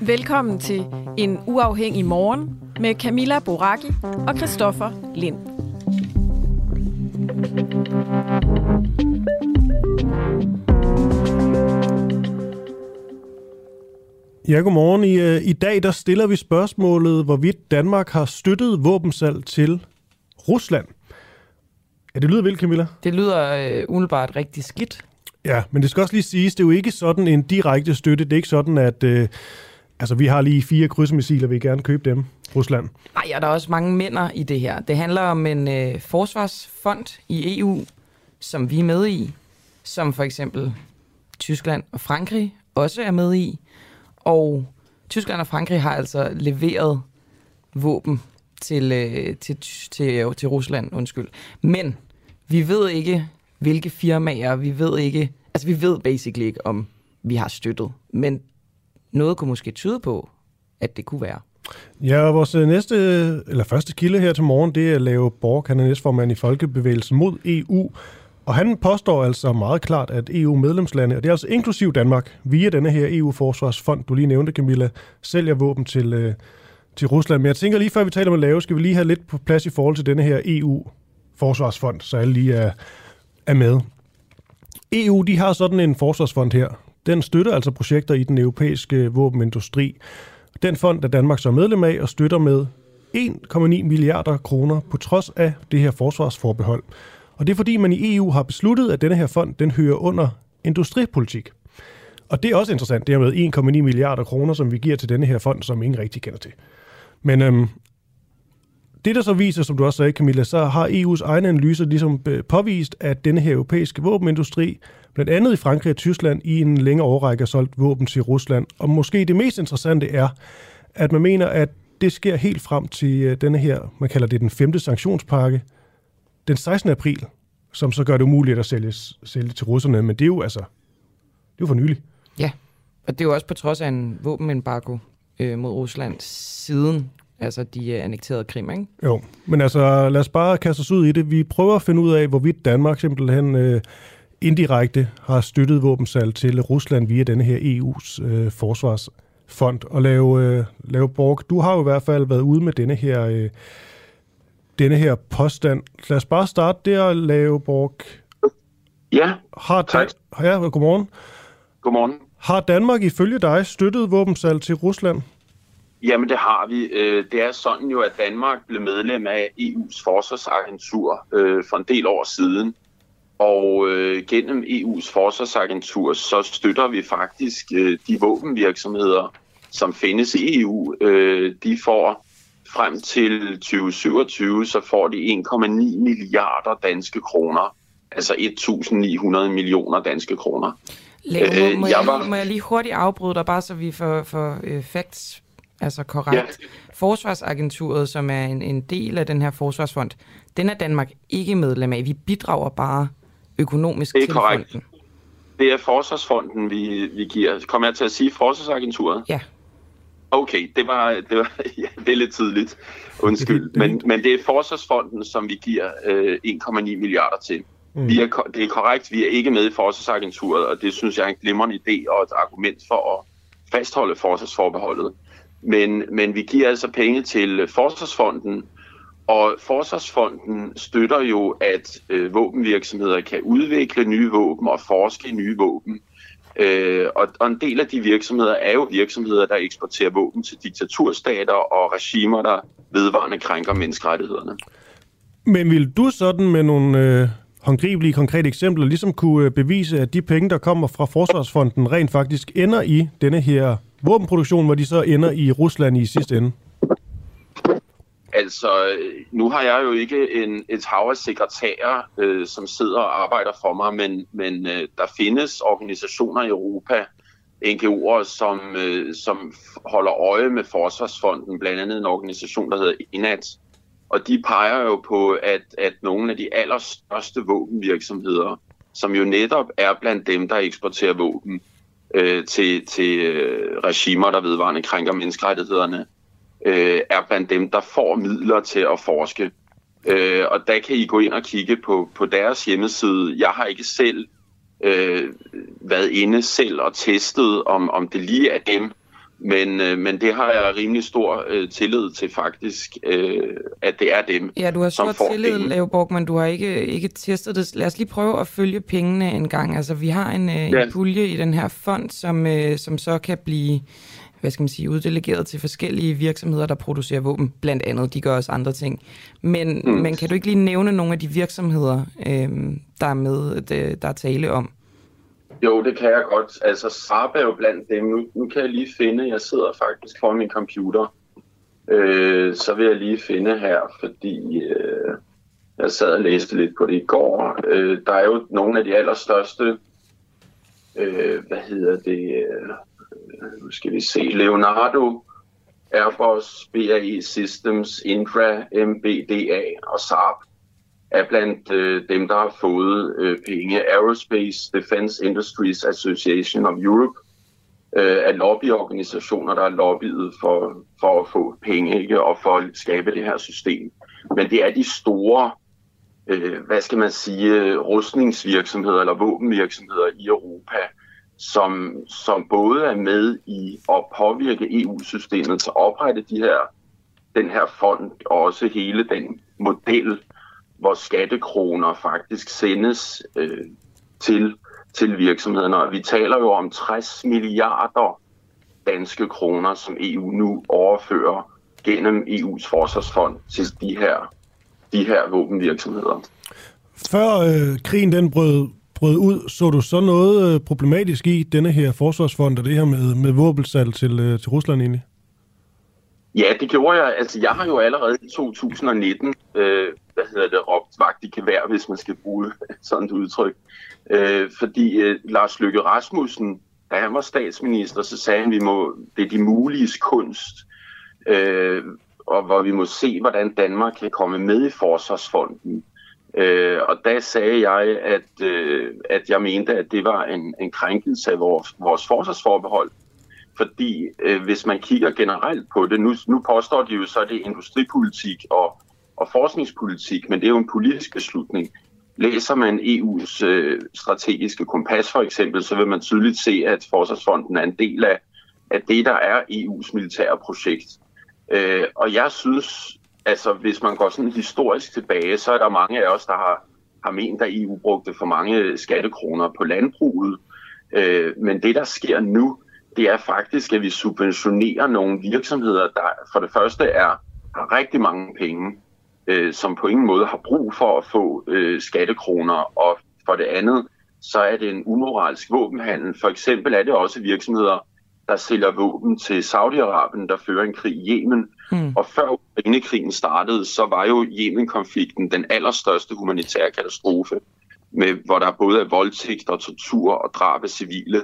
Velkommen til En Uafhængig Morgen med Camilla Boraki og Christoffer Lind. Ja, godmorgen. I, øh, I dag der stiller vi spørgsmålet, hvorvidt Danmark har støttet våbensalg til Rusland. Ja, det lyder vel, Camilla? Det lyder øh, umiddelbart rigtig skidt. Ja, men det skal også lige siges, det er jo ikke sådan en direkte støtte. Det er ikke sådan, at øh, altså, vi har lige fire krydsmissiler, vi vil gerne købe dem, Rusland. Nej, og der er også mange mænder i det her. Det handler om en øh, forsvarsfond i EU, som vi er med i, som for eksempel Tyskland og Frankrig også er med i. Og Tyskland og Frankrig har altså leveret våben til, øh, til, til, øh, til Rusland, undskyld. Men vi ved ikke, hvilke firmaer, vi ved ikke, altså vi ved basically ikke, om vi har støttet. Men noget kunne måske tyde på, at det kunne være. Ja, og vores øh, næste, eller første kilde her til morgen, det er Leo Borg, han er næstformand i Folkebevægelsen mod EU. Og han påstår altså meget klart, at EU-medlemslande, og det er altså inklusiv Danmark, via denne her EU-forsvarsfond, du lige nævnte, Camilla, sælger våben til, øh, til Rusland. Men jeg tænker lige før vi taler med Lave, skal vi lige have lidt på plads i forhold til denne her EU-forsvarsfond, så alle lige er, er med. EU, de har sådan en forsvarsfond her. Den støtter altså projekter i den europæiske våbenindustri. Den fond er Danmark så medlem af og støtter med 1,9 milliarder kroner på trods af det her forsvarsforbehold. Og det er fordi, man i EU har besluttet, at denne her fond den hører under industripolitik. Og det er også interessant, det er med 1,9 milliarder kroner, som vi giver til denne her fond, som ingen rigtig kender til. Men øhm, det, der så viser, som du også sagde, Camilla, så har EU's egne analyser ligesom øh, påvist, at denne her europæiske våbenindustri, blandt andet i Frankrig og Tyskland, i en længere årrække har solgt våben til Rusland. Og måske det mest interessante er, at man mener, at det sker helt frem til øh, denne her, man kalder det den femte sanktionspakke, den 16. april, som så gør det umuligt at sælge, sælge til russerne. Men det er jo altså, det er jo for nylig. Ja, og det er jo også på trods af en våbenembargo øh, mod Rusland siden altså de øh, annekterede Krim, ikke? Jo, men altså lad os bare kaste os ud i det. Vi prøver at finde ud af, hvorvidt Danmark simpelthen øh, indirekte har støttet våbensalg til Rusland via denne her EU's øh, forsvarsfond. Og lave, øh, lave Borg, du har jo i hvert fald været ude med denne her, øh, denne her påstand. Lad os bare starte der, lave Borg. Ja, har tak. Ja, godmorgen. Godmorgen. Har Danmark ifølge dig støttet våbensalg til Rusland? Jamen det har vi. Øh, det er sådan jo, at Danmark blev medlem af EU's forsvarsagentur øh, for en del år siden. Og øh, gennem EU's forsvarsagentur, så støtter vi faktisk de våbenvirksomheder, som findes i EU. De får frem til 2027, så får de 1,9 milliarder danske kroner. Altså 1.900 millioner danske kroner. Lave, må, må, jeg, var... må jeg lige hurtigt afbryde dig, bare så vi får, får uh, facts altså korrekt. Ja. Forsvarsagenturet, som er en, en del af den her forsvarsfond, den er Danmark ikke medlem af. Vi bidrager bare økonomisk det er til korrekt. fonden. Det er Forsvarsfonden, vi, vi giver. Kommer jeg til at sige Forsvarsagenturet? Ja. Okay, det var, det var ja, det er lidt tidligt. Undskyld. Men, men det er Forsvarsfonden, som vi giver øh, 1,9 milliarder til. Mm. Vi er, det er korrekt, vi er ikke med i Forsvarsagenturet, og det synes jeg er en glimrende idé og et argument for at fastholde forsvarsforbeholdet. Men, men vi giver altså penge til Forsvarsfonden, Og Forsvarsfonden støtter jo, at øh, våbenvirksomheder kan udvikle nye våben og forske i nye våben. Øh, og, og en del af de virksomheder er jo virksomheder, der eksporterer våben til diktaturstater og regimer, der vedvarende krænker menneskerettighederne. Men vil du sådan med nogle øh, håndgribelige, konkrete eksempler ligesom kunne øh, bevise, at de penge, der kommer fra Forsvarsfonden, rent faktisk ender i denne her våbenproduktion, hvor de så ender i Rusland i sidste ende? Altså, nu har jeg jo ikke en, et hav af sekretærer, øh, som sidder og arbejder for mig, men, men øh, der findes organisationer i Europa, NGO'er, som, øh, som holder øje med Forsvarsfonden, blandt andet en organisation, der hedder INAT. Og de peger jo på, at, at nogle af de allerstørste våbenvirksomheder, som jo netop er blandt dem, der eksporterer våben øh, til, til øh, regimer, der vedvarende krænker menneskerettighederne, øh, er blandt dem, der får midler til at forske. Øh, og der kan I gå ind og kigge på, på deres hjemmeside. Jeg har ikke selv øh, været inde selv og testet, om, om det lige er dem, men, øh, men det har jeg rimelig stor øh, tillid til faktisk, øh, at det er dem, Ja, du har stor tillid, penge. Leo Borg, men du har ikke, ikke testet det. Lad os lige prøve at følge pengene en gang. Altså, vi har en, øh, Ja. en pulje i den her fond, som, øh, som så kan blive hvad skal man sige, uddelegeret til forskellige virksomheder, der producerer våben, blandt andet. De gør også andre ting. Men, mm. men kan du ikke lige nævne nogle af de virksomheder, øh, der er med, det, der er tale om? Jo, det kan jeg godt. Altså, Saab er jo blandt dem. Nu, nu kan jeg lige finde, jeg sidder faktisk foran min computer. Øh, så vil jeg lige finde her, fordi øh, jeg sad og læste lidt på det i går. Øh, der er jo nogle af de allerstørste, øh, hvad hedder det, øh, nu skal vi se, Leonardo, Airbus, BAE Systems, Indra, MBDA og Saab er blandt øh, dem, der har fået øh, penge. Aerospace Defense Industries Association of Europe øh, er lobbyorganisationer, der er lobbyet for, for at få penge ikke? og for at skabe det her system. Men det er de store, øh, hvad skal man sige, rustningsvirksomheder eller våbenvirksomheder i Europa, som, som både er med i at påvirke EU-systemet til at oprette de her, den her fond, og også hele den model, hvor skattekroner faktisk sendes øh, til, til virksomhederne. Og vi taler jo om 60 milliarder danske kroner, som EU nu overfører gennem EU's forsvarsfond til de her, de her våbenvirksomheder. Før øh, krigen den brød, brød ud, så du så noget øh, problematisk i denne her forsvarsfond og det her med, med våbensalg til, øh, til Rusland egentlig? Ja, det gjorde jeg. Altså, jeg har jo allerede i 2019, øh, hvad hedder det, råbt vagt i gevær, hvis man skal bruge sådan et udtryk. Øh, fordi øh, Lars Løkke Rasmussen, da han var statsminister, så sagde han, at vi må, det er de muliges kunst, øh, og hvor vi må se, hvordan Danmark kan komme med i Forsvarsfonden. Øh, og der sagde jeg, at, øh, at jeg mente, at det var en, en krænkelse af vores, vores forsvarsforbehold. Fordi øh, hvis man kigger generelt på det, nu, nu påstår de jo så, at det er industripolitik og, og forskningspolitik, men det er jo en politisk beslutning. Læser man EU's øh, strategiske kompas for eksempel, så vil man tydeligt se, at Forsvarsfonden er en del af, af det, der er EU's militære projekt. Øh, og jeg synes, altså hvis man går sådan historisk tilbage, så er der mange af os, der har, har ment, at EU brugte for mange skattekroner på landbruget. Øh, men det, der sker nu, det er faktisk, at vi subventionerer nogle virksomheder, der for det første er har rigtig mange penge, øh, som på ingen måde har brug for at få øh, skattekroner, og for det andet, så er det en umoralsk våbenhandel. For eksempel er det også virksomheder, der sælger våben til Saudi-Arabien, der fører en krig i Yemen. Mm. Og før Ukraine-krigen startede, så var jo Yemen-konflikten den allerstørste humanitære katastrofe, med, hvor der både er voldtægt og tortur og drab af civile.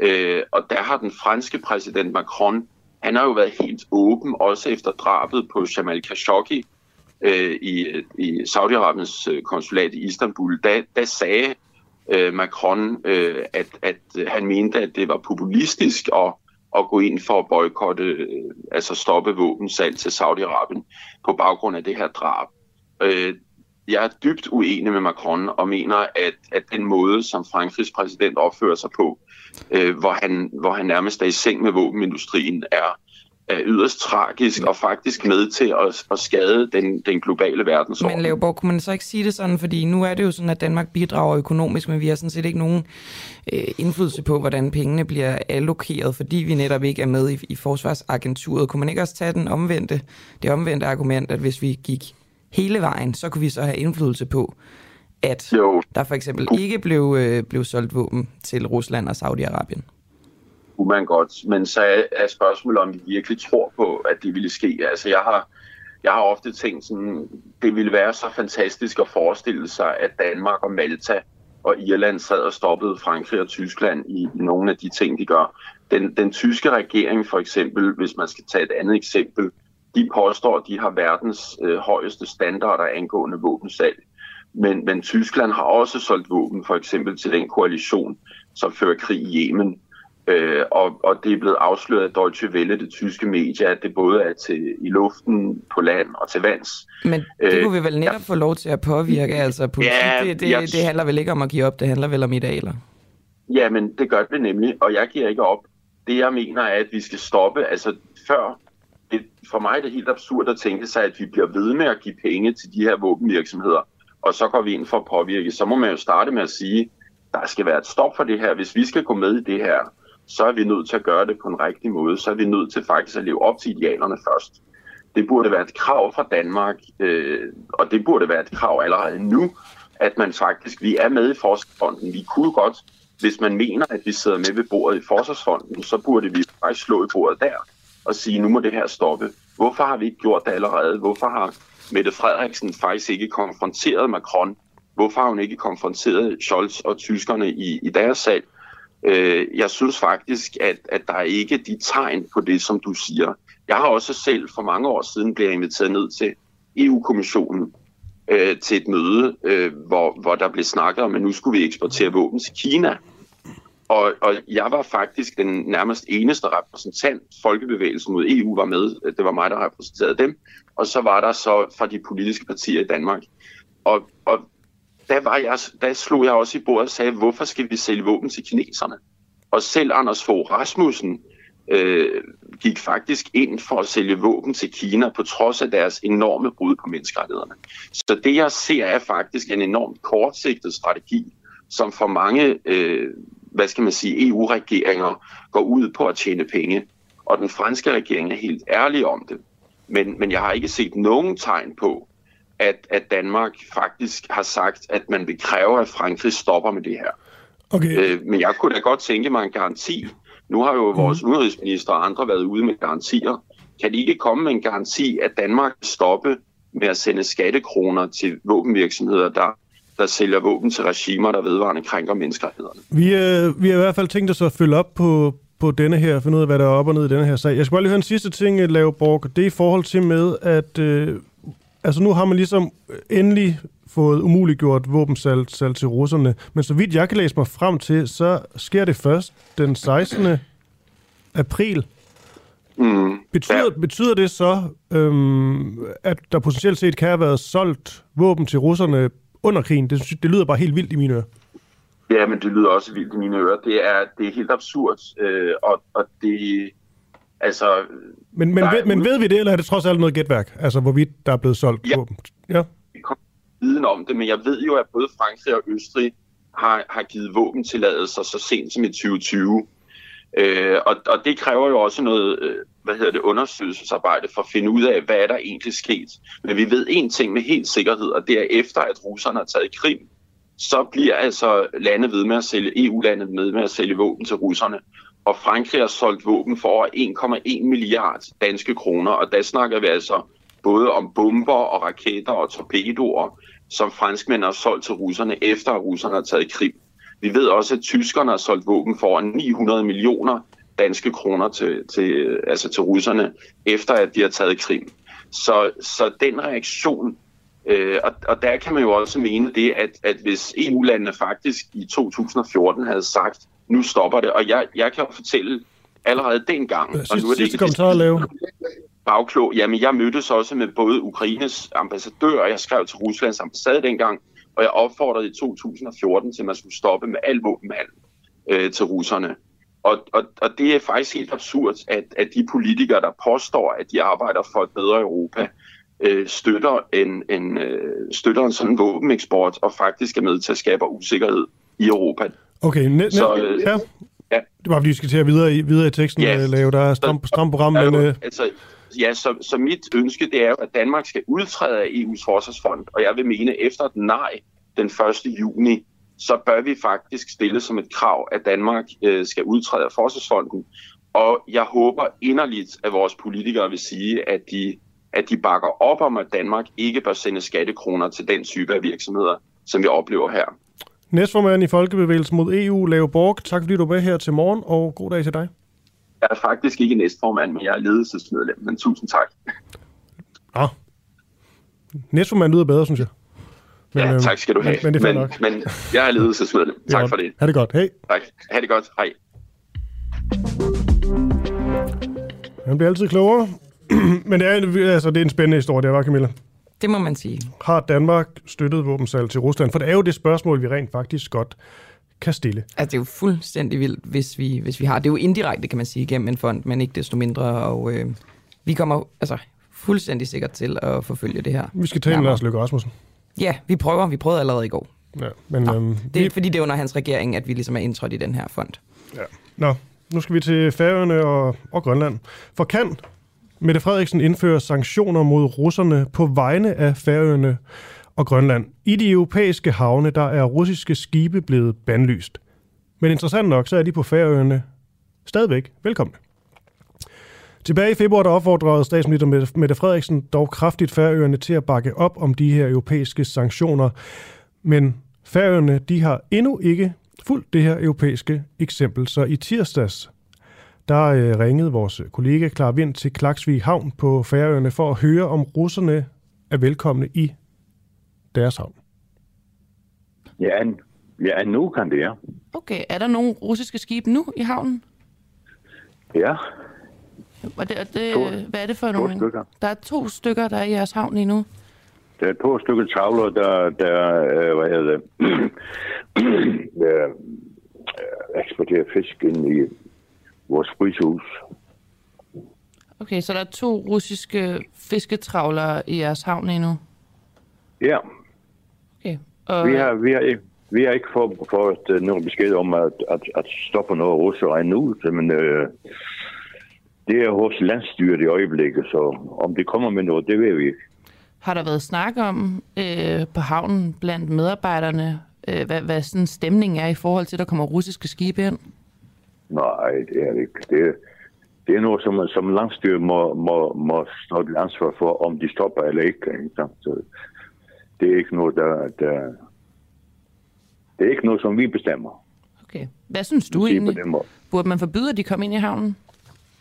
Øh, og der har den franske præsident Macron, han har jo været helt åben, også efter drabet på Jamal Khashoggi øh, i, i Saudi-Arabiens øh, konsulat i Istanbul. Da, da sagde øh, Macron, øh, at, at han mente, at det var populistisk at, at gå ind for at boykotte, øh, altså stoppe våbensalg til Saudi-Arabien på baggrund af det her drab. Øh, jeg er dybt uenig med Macron og mener, at, at den måde, som Frankrigs præsident opfører sig på, øh, hvor, han, hvor han nærmest er i seng med våbenindustrien, er, er yderst tragisk og faktisk med til at, at skade den, den globale verdensorden. Men Leoborg, kunne man så ikke sige det sådan, fordi nu er det jo sådan, at Danmark bidrager økonomisk, men vi har sådan set ikke nogen øh, indflydelse på, hvordan pengene bliver allokeret, fordi vi netop ikke er med i, i forsvarsagenturet. Kunne man ikke også tage den omvendte, det omvendte argument, at hvis vi gik hele vejen, så kunne vi så have indflydelse på, at jo. der for eksempel ikke blev, øh, blev solgt våben til Rusland og Saudi-Arabien? kunne man godt, men så er, spørgsmålet, om vi virkelig tror på, at det ville ske. Altså, jeg har, jeg har ofte tænkt sådan, det ville være så fantastisk at forestille sig, at Danmark og Malta og Irland sad og stoppede Frankrig og Tyskland i, i nogle af de ting, de gør. Den, den tyske regering for eksempel, hvis man skal tage et andet eksempel, de påstår, at de har verdens øh, højeste standarder angående våbensalg. Men, men Tyskland har også solgt våben for eksempel til den koalition, som fører krig i Yemen. Øh, og, og det er blevet afsløret af Deutsche Welle, det tyske medie, at det både er til i luften, på land og til vands. Men det øh, kunne vi vel netop ja. få lov til at påvirke, altså politik, ja, det, det, jeg... det handler vel ikke om at give op, det handler vel om idealer. Ja, men det gør det nemlig, og jeg giver ikke op. Det jeg mener er, at vi skal stoppe, altså før, det, for mig er det helt absurd at tænke sig, at vi bliver ved med at give penge til de her våbenvirksomheder, og så går vi ind for at påvirke. Så må man jo starte med at sige, der skal være et stop for det her. Hvis vi skal gå med i det her, så er vi nødt til at gøre det på en rigtig måde. Så er vi nødt til faktisk at leve op til idealerne først. Det burde være et krav fra Danmark, øh, og det burde være et krav allerede nu, at man faktisk, vi er med i Forsvarsfonden. Vi kunne godt, hvis man mener, at vi sidder med ved bordet i Forsvarsfonden, så burde vi faktisk slå i bordet der og sige, nu må det her stoppe. Hvorfor har vi ikke gjort det allerede? Hvorfor har Mette Frederiksen faktisk ikke konfronteret Macron? Hvorfor har hun ikke konfronteret Scholz og tyskerne i, i deres sag? Øh, jeg synes faktisk, at, at der er ikke de tegn på det, som du siger. Jeg har også selv for mange år siden blevet inviteret ned til EU-kommissionen øh, til et møde, øh, hvor, hvor der blev snakket om, at nu skulle vi eksportere våben til Kina. Og, og jeg var faktisk den nærmest eneste repræsentant, Folkebevægelsen mod EU var med. Det var mig, der repræsenterede dem. Og så var der så fra de politiske partier i Danmark. Og, og der, var jeg, der slog jeg også i bordet og sagde, hvorfor skal vi sælge våben til kineserne? Og selv Anders Fogh Rasmussen øh, gik faktisk ind for at sælge våben til Kina på trods af deres enorme brud på menneskerettighederne. Så det jeg ser er faktisk en enormt kortsigtet strategi, som for mange, øh, hvad skal man sige, EU-regeringer går ud på at tjene penge. Og den franske regering er helt ærlig om det. Men, men jeg har ikke set nogen tegn på, at, at Danmark faktisk har sagt, at man vil kræve, at Frankrig stopper med det her. Okay. Øh, men jeg kunne da godt tænke mig en garanti. Nu har jo mm. vores udenrigsminister og andre været ude med garantier. Kan de ikke komme med en garanti, at Danmark stoppe med at sende skattekroner til våbenvirksomheder, der, der sælger våben til regimer, der vedvarende krænker menneskerettighederne? Vi, øh, vi har i hvert fald tænkt os at følge op på, på denne her, finde ud af, hvad der er op og ned i denne her sag. Jeg skal bare lige høre en sidste ting, Lave Borg. Det er i forhold til med, at øh, altså nu har man ligesom endelig fået umuliggjort våbensalg salg til russerne, men så vidt jeg kan læse mig frem til, så sker det først den 16. april. Mm. Betyder, ja. betyder det så, øhm, at der potentielt set kan have været solgt våben til russerne under krigen? Det, det lyder bare helt vildt i mine ører. Ja, men det lyder også vildt i mine ører. Det er, det er helt absurd, øh, og, og det, Altså, men, men, ved, men ved vi det, eller er det trods alt noget gætværk? Altså, hvorvidt der er blevet solgt ja. våben? Ja. Vi kommer viden om det, men jeg ved jo, at både Frankrig og Østrig har, har givet våbentilladelser så sent som i 2020. Øh, og, og det kræver jo også noget øh, hvad hedder det, undersøgelsesarbejde for at finde ud af, hvad er der egentlig sket. Men vi ved en ting med helt sikkerhed, og det er efter, at russerne har taget krig, så bliver altså lande ved med at sælge, EU-landet med med at sælge våben til russerne og Frankrig har solgt våben for over 1,1 milliard danske kroner, og der snakker vi altså både om bomber og raketter og torpedoer, som franskmænd har solgt til russerne, efter at russerne har taget krig. Vi ved også, at tyskerne har solgt våben for 900 millioner danske kroner til, til, altså til russerne, efter at de har taget krig. Så, så den reaktion, øh, og, og der kan man jo også mene det, at, at hvis EU-landene faktisk i 2014 havde sagt, nu stopper det. Og jeg, jeg kan jo fortælle allerede dengang... Sidste, og nu er det ikke kommentar lave. Bagklog. Jamen, jeg mødtes også med både Ukraines ambassadør, og jeg skrev til Ruslands ambassade dengang, og jeg opfordrede i 2014 til, at man skulle stoppe med al våbenhandel øh, til russerne. Og, og, og det er faktisk helt absurd, at, at de politikere, der påstår, at de arbejder for et bedre Europa, øh, støtter, en, en, øh, støtter en sådan våbeneksport og faktisk er med til at skabe usikkerhed i Europa. Okay, net, Så, øh, ja. ja. Det var, fordi vi skal til at videre i, videre i teksten, yes. lave der er stram, stram program, men øh, altså, ja, så, så mit ønske det er jo, at Danmark skal udtræde af EU's forsvarsfond, og jeg vil mene, efter et nej den 1. juni, så bør vi faktisk stille som et krav, at Danmark øh, skal udtræde af forsvarsfonden. Og jeg håber inderligt, at vores politikere vil sige, at de, at de bakker op om, at Danmark ikke bør sende skattekroner til den type af virksomheder, som vi oplever her. næstformand i Folkebevægelsen mod EU, Lave Borg, tak fordi du var med her til morgen, og god dag til dig. Jeg er faktisk ikke næstformand, men jeg er ledelsesmedlem, men tusind tak. Ah. Næstformand lyder bedre, synes jeg. ja, øhm, tak skal du have. Men, men det er men, nok. men jeg er ledelsesmedlem. Tak for det. Ha' det godt. Hej. Tak. Ha' det godt. Hej. Han bliver altid klogere. men det er, en- altså, det er en spændende historie, det var, Camilla. Det må man sige. Har Danmark støttet våbensalg til Rusland? For det er jo det spørgsmål, vi rent faktisk godt kan stille. Altså, det er jo fuldstændig vildt, hvis vi, hvis vi har... Det er jo indirekte, kan man sige, gennem en fond, men ikke desto mindre. Og øh, vi kommer altså fuldstændig sikkert til at forfølge det her. Vi skal tale med. Lars Løkke Rasmussen. Ja, vi prøver. Vi prøvede allerede i går. Ja, men, Nå, øhm, Det er vi, fordi, det er under hans regering, at vi ligesom er indtrådt i den her fond. ja. Nå, nu skal vi til Færøerne og, og Grønland. For kan Mette Frederiksen indføre sanktioner mod russerne på vegne af Færøerne og Grønland? I de europæiske havne, der er russiske skibe blevet bandlyst. Men interessant nok, så er de på Færøerne stadigvæk velkomne. Tilbage i februar, der opfordrede statsminister Mette- Frederiksen dog kraftigt Færøerne til at bakke op om de her europæiske sanktioner. Men Færøerne, de har endnu ikke fulgt det her europæiske eksempel. Så i tirsdags, der øh, ringede vores kollega Klar Vind til Klaksvig Havn på Færøerne for at høre, om russerne er velkomne i deres havn. Ja, ja, nu kan det, ja. Okay, er der nogle russiske skibe nu i havnen? Ja, Og det, og det, To- hvad er det for to nogle? stykker. Der er to stykker, der er i jeres havn lige nu. der er to stykker travler, der, der øh, hvad hedder det, der, øh, eksporterer fisk ind i vores frysehus. Okay, så der er to russiske fisketravlere i jeres havn lige nu. Ja. Og, vi har, vi har, ikke, vi har ikke fået for, for nogen besked om at, at, at stoppe noget russere endnu, men øh, det er hos landstyret i øjeblikket, så om det kommer med noget, det ved vi ikke. Har der været snak om øh, på havnen blandt medarbejderne, øh, hvad, hvad sådan stemningen er i forhold til, at der kommer russiske skibe ind? Nej, det er det ikke. Det, det er noget, som, som landstyret må, må, må stå til ansvar for, om de stopper eller ikke. ikke? Så det er ikke noget, der, der... Det er ikke noget, som vi bestemmer. Okay. Hvad synes du egentlig? Burde man forbyde, at de kom ind i havnen?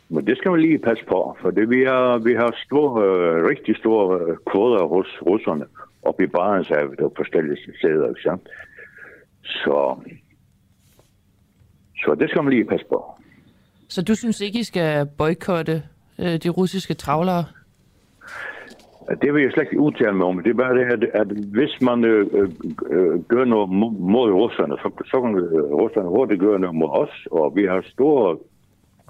Men det skal man lige passe på, for det, vi har, vi har store, øh, rigtig store øh, kvoder hos russerne oppe i Barentshavet og forskellige steder. Ikke? Så, så det skal man lige passe på. Så du synes ikke, I skal boykotte øh, de russiske travlere? Det vil jeg slet ikke udtale mig om. Det er bare det, at, at hvis man øh, øh, gør noget mo- mod russerne, så, så kan øh, russerne hurtigt gøre noget mod os. Og vi har store,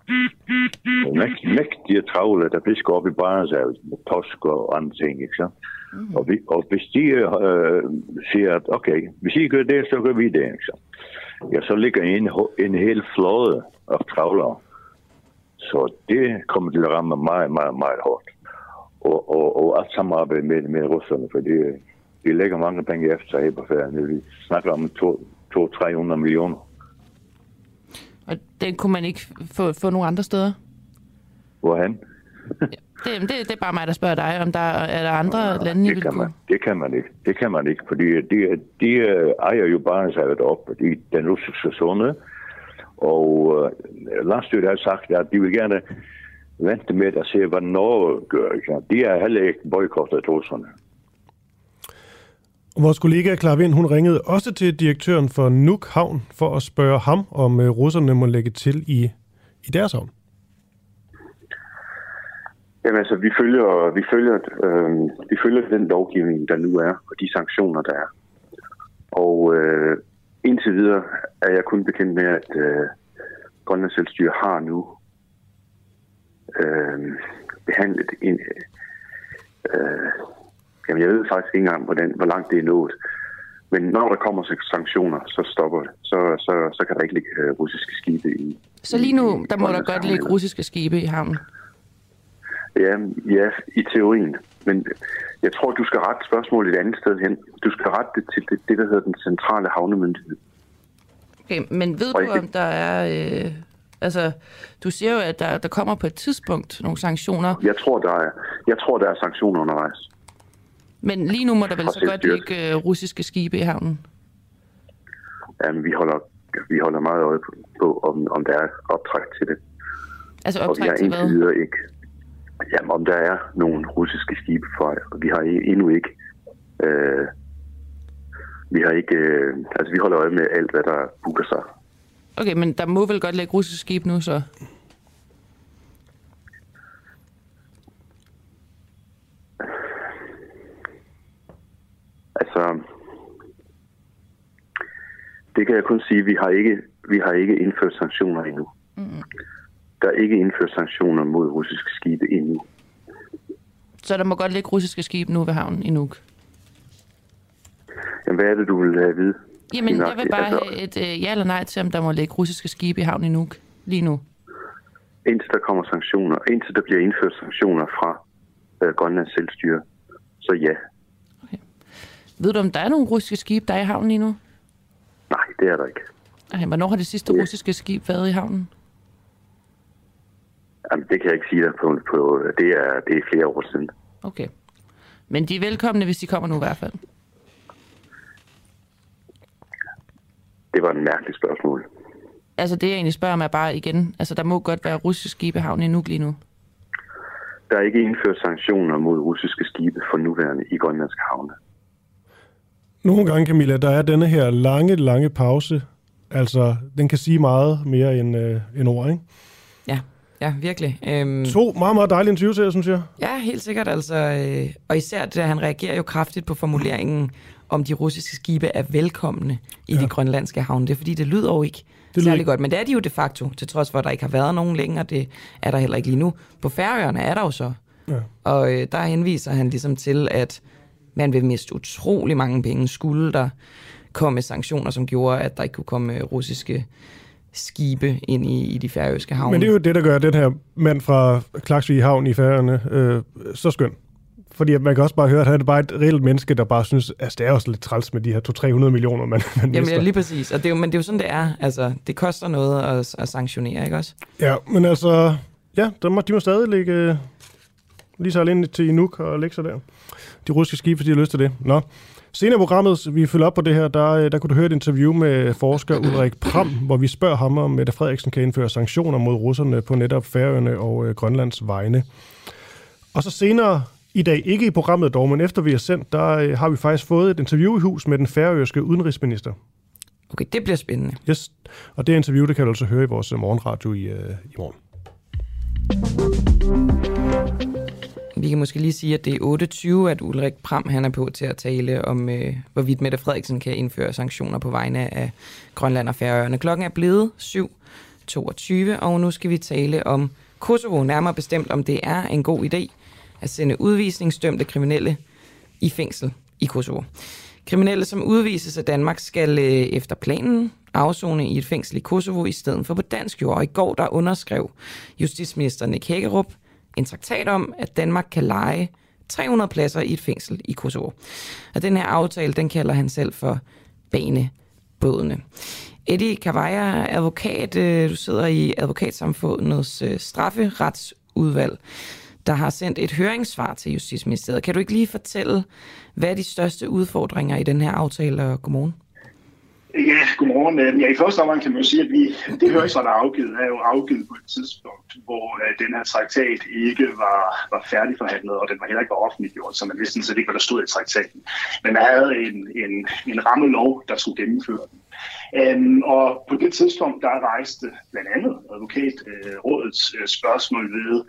mægt, mægtige travle, der fisker op i Barentshavet med torsk og andre ting. Ikke sant? Mm. Og, vi, og hvis de øh, siger, at okay, hvis I gør det, så gør vi det. Ikke sant? Ja, så ligger en, en hel flåde af travlere. Så det kommer til at ramme meget, meget, meget hårdt og, og, og alt samarbejde med, med russerne, for de, de lægger mange penge efter sig på ferien. Vi snakker om 200-300 millioner. Og den kunne man ikke få, få nogle andre steder? Hvorhen? Det, det, det er bare mig, der spørger dig, om der er der andre lande, I det vil kan, kunne... man, det kan man ikke. Det kan man ikke, fordi de, de ejer jo bare sig op i den russiske zone. Og øh, landstyret har sagt, at de vil gerne vente med at se, hvad Norge gør. Ikke? De er heller ikke boykottet russerne. Vores kollega Clara Vind, hun ringede også til direktøren for Nuuk Havn for at spørge ham, om øh, russerne må lægge til i, i deres havn. Jamen altså, vi følger, vi, følger, øh, vi følger den lovgivning, der nu er, og de sanktioner, der er. Og øh, indtil videre er jeg kun bekendt med, at, øh, Grønlands Selvstyre har nu øh, behandlet en... Øh, jamen, jeg ved faktisk ikke engang, hvordan, hvor langt det er nået. Men når der kommer sanktioner, så stopper det. Så, så, så kan der ikke ligge øh, russiske skibe i. Så lige nu, i der må der godt ligge russiske skibe i havnen. Ja, ja, i teorien. Men jeg tror, du skal rette spørgsmålet et andet sted hen. Du skal rette det til det, det der hedder den centrale havnemyndighed. Okay, men ved Og du, om der er... Øh, altså, du siger jo, at der, der kommer på et tidspunkt nogle sanktioner, Jeg tror, der er, jeg tror, der er sanktioner undervejs. men lige nu må der vel så godt ligge øh, russiske skibe i havnen. Jamen, vi holder, vi holder meget øje på, på om, om der er optræk til det. Altså Og vi har optræk til hvad? videre ikke... Jamen, om der er nogle russiske skibe for Vi har endnu ikke... Øh, vi har ikke... Øh, altså, vi holder øje med alt, hvad der booker sig. Okay, men der må vel godt ligge russiske skibe nu, så? Altså, det kan jeg kun sige, vi har ikke, vi har ikke indført sanktioner endnu. Mm. Der er ikke indført sanktioner mod russiske skibe endnu. Så der må godt ligge russiske skibe nu ved havnen i Nuuk. Jamen, hvad er det, du vil have at vide? Jamen, jeg vil bare altså- have et øh, ja eller nej til, om der må ligge russiske skibe i havnen i Nuuk lige nu. Indtil der kommer sanktioner, indtil der bliver indført sanktioner fra øh, Grønlands selvstyre, så ja. Ved du, om der er nogle russiske skibe, der er i havnen lige nu? Nej, det er der ikke. Ej, hvornår har det sidste russiske skib været i havnen? Jamen, det kan jeg ikke sige dig på. på det, er, det er flere år siden. Okay. Men de er velkomne, hvis de kommer nu i hvert fald. Det var en mærkelig spørgsmål. Altså det, jeg egentlig spørger mig bare igen. Altså der må godt være russiske skibe i havnen i Nuuk lige nu. Der er ikke indført sanktioner mod russiske skibe for nuværende i grønlandske havne. Nogle gange, Camilla, der er denne her lange, lange pause. Altså, den kan sige meget mere end, øh, end ord, ikke? Ja, ja virkelig. Øhm, To meget, meget dejlige interviews her, synes jeg. Ja, helt sikkert. Altså, øh, og især det, at han reagerer jo kraftigt på formuleringen, om de russiske skibe er velkomne i ja. de grønlandske havne. Det er fordi, det lyder jo ikke lyder særlig ikke- godt, men det er de jo de facto, til trods for, at der ikke har været nogen længe, og det er der heller ikke lige nu. På Færøerne er der jo så. Ja. Og øh, der henviser han ligesom til, at man vil miste utrolig mange penge, skulle der komme sanktioner, som gjorde, at der ikke kunne komme øh, russiske skibe ind i, i de færøske havne. Men det er jo det, der gør den her mand fra Klaksvig Havn i Færøerne øh, så skøn. Fordi man kan også bare høre, at han er bare et reelt menneske, der bare synes, at det er også lidt træls med de her 200-300 millioner, man, man Jamen, mister. ja, lige præcis. Og det er jo, men det er jo sådan, det er. Altså, det koster noget at, at sanktionere, ikke også? Ja, men altså, ja, der må, de må stadig ligge øh, lige så ind til Nuuk og lægge sig der. De russiske skibe, hvis de har lyst til det. Nå. Senere i programmet, vi følger op på det her, der, øh, der kunne du høre et interview med forsker Ulrik Pram, hvor vi spørger ham, om Mette Frederiksen kan indføre sanktioner mod russerne på netop Færøerne og øh, Grønlands vegne. Og så senere i dag, ikke i programmet dog, men efter vi har sendt, der øh, har vi faktisk fået et interview i hus med den færøske udenrigsminister. Okay, det bliver spændende. Yes. Og det interview, det kan du altså høre i vores øh, morgenradio i, øh, i morgen. Vi kan måske lige sige, at det er 8.20, at Ulrik Pram han er på til at tale om, øh, hvorvidt Mette Frederiksen kan indføre sanktioner på vegne af Grønland og Færøerne. Klokken er blevet 7.22, og nu skal vi tale om Kosovo, nærmere bestemt om det er en god idé at sende udvisningsdømte kriminelle i fængsel i Kosovo. Kriminelle, som udvises af Danmark, skal øh, efter planen afzone i et fængsel i Kosovo i stedet for på dansk jord. Og i går der underskrev justitsminister Nick Hækkerup en traktat om, at Danmark kan lege 300 pladser i et fængsel i Kosovo. Og den her aftale, den kalder han selv for banebådene. Eddie Kavaja, advokat, øh, du sidder i advokatsamfundets øh, strafferetsudvalg, der har sendt et høringssvar til Justitsministeriet. Kan du ikke lige fortælle, hvad er de største udfordringer i den her aftale, og godmorgen? Ja, godmorgen. Øhm, ja, i første omgang kan man jo sige, at vi, det høringssvar, der er afgivet, er jo afgivet på et tidspunkt, hvor uh, den her traktat ikke var, var færdigforhandlet, og den var heller ikke var offentliggjort, så man vidste sådan set ikke, hvad der stod i traktaten. Men der havde en, en, en rammelov, der skulle gennemføre den. Øhm, og på det tidspunkt, der rejste blandt andet advokatrådets øh, øh, spørgsmål ved,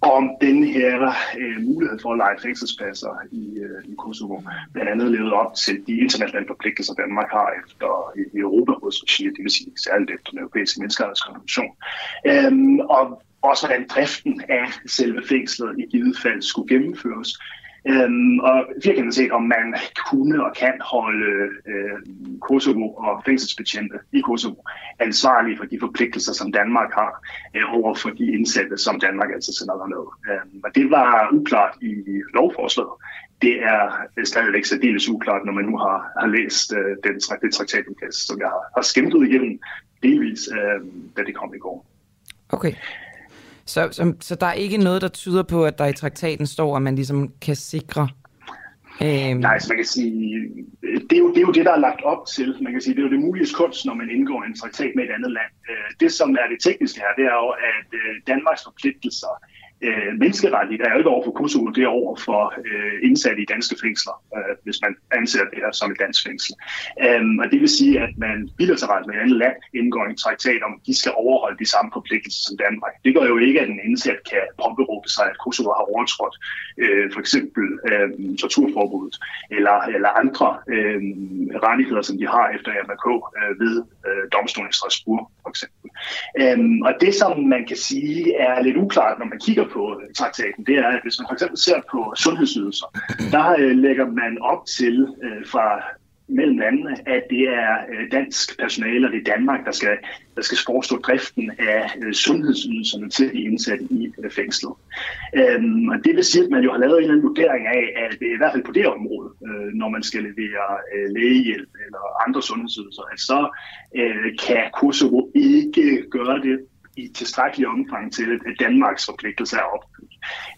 om den her øh, mulighed for at lege fængselspladser i, øh, i Kosovo blandt andet levede op til de internationale forpligtelser, Danmark har efter i Europarådets regi, det vil sige særligt efter den europæiske menneskerettighedskonvention. Øhm, og også hvordan driften af selve fængslet i givet fald skulle gennemføres. Øhm, og firkantet set, om man kunne og kan holde øh, Kosovo og fængselsbetjente i Kosovo ansvarlige for de forpligtelser, som Danmark har øh, over for de indsatte, som Danmark altså sender derned. Øhm, og det var uklart i lovforslaget. Det er øh, stadigvæk særdeles uklart, når man nu har, har læst øh, den, det traktatudkast, som jeg har, har skimtet igennem delvis, øh, da det kom i går. Okay. Så, så, så der er ikke noget, der tyder på, at der i traktaten står, at man ligesom kan sikre Øhm. Nej, så man kan sige, det er, jo, det er jo det, der er lagt op til. Man kan sige, det er jo det mulige kunst, når man indgår en traktat med et andet land. Øh, det, som er det tekniske her, det er jo, at øh, Danmarks forpligtelser øh, menneskeretligt er jo ikke over for Kosovo, det er over for øh, indsatte i danske fængsler, øh, hvis man anser det her som et dansk fængsel. Øhm, og det vil sige, at man bilateralt med et andet land indgår en traktat om, at de skal overholde de samme forpligtelser som Danmark. Det gør jo ikke, at en indsat kan påberåbe sig, at Kosovo har overtrådt øh, for eksempel øh, torturforbuddet eller, eller andre øh, rettigheder, som de har efter MRK øh, ved øh, domstolen i Strasbourg for eksempel. Um, og det, som man kan sige er lidt uklart, når man kigger på traktaten, det er, at hvis man for eksempel ser på sundhedsydelser, der øh, lægger man op til øh, fra mellem landene, at det er øh, dansk personale, og det er Danmark, der skal, der skal forestå driften af øh, sundhedsydelserne til de indsatte i øh, fængslet. Øhm, og det vil sige, at man jo har lavet en eller anden vurdering af, at i hvert fald på det område, når man skal levere lægehjælp eller andre sundhedsydelser, at så kan Kosovo ikke gøre det i tilstrækkelig omfang til, at Danmarks forpligtelse er op,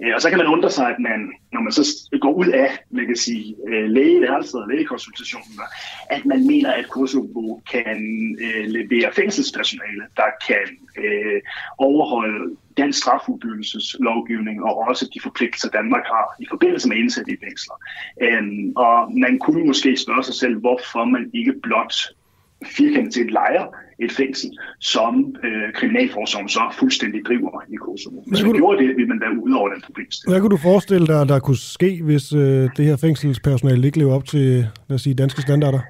Øh, og så kan man undre sig, at man, når man så går ud af, man kan sige, øh, lægeværelset og lægekonsultationen, at man mener, at Kosovo kan øh, levere fængselspersonale, der kan øh, overholde dansk strafudbyggelseslovgivning og også de forpligtelser, Danmark har i forbindelse med indsat i fængsler. Øhm, og man kunne måske spørge sig selv, hvorfor man ikke blot firkantet til et fængsel, som øh, Kriminalforsorgen så fuldstændig driver i Kosovo. Hvis man gjorde det, ville man være ude over den problemstilling. Hvad kunne du forestille dig, der kunne ske, hvis øh, det her fængselspersonale ikke lever op til lad os sige, danske standarder?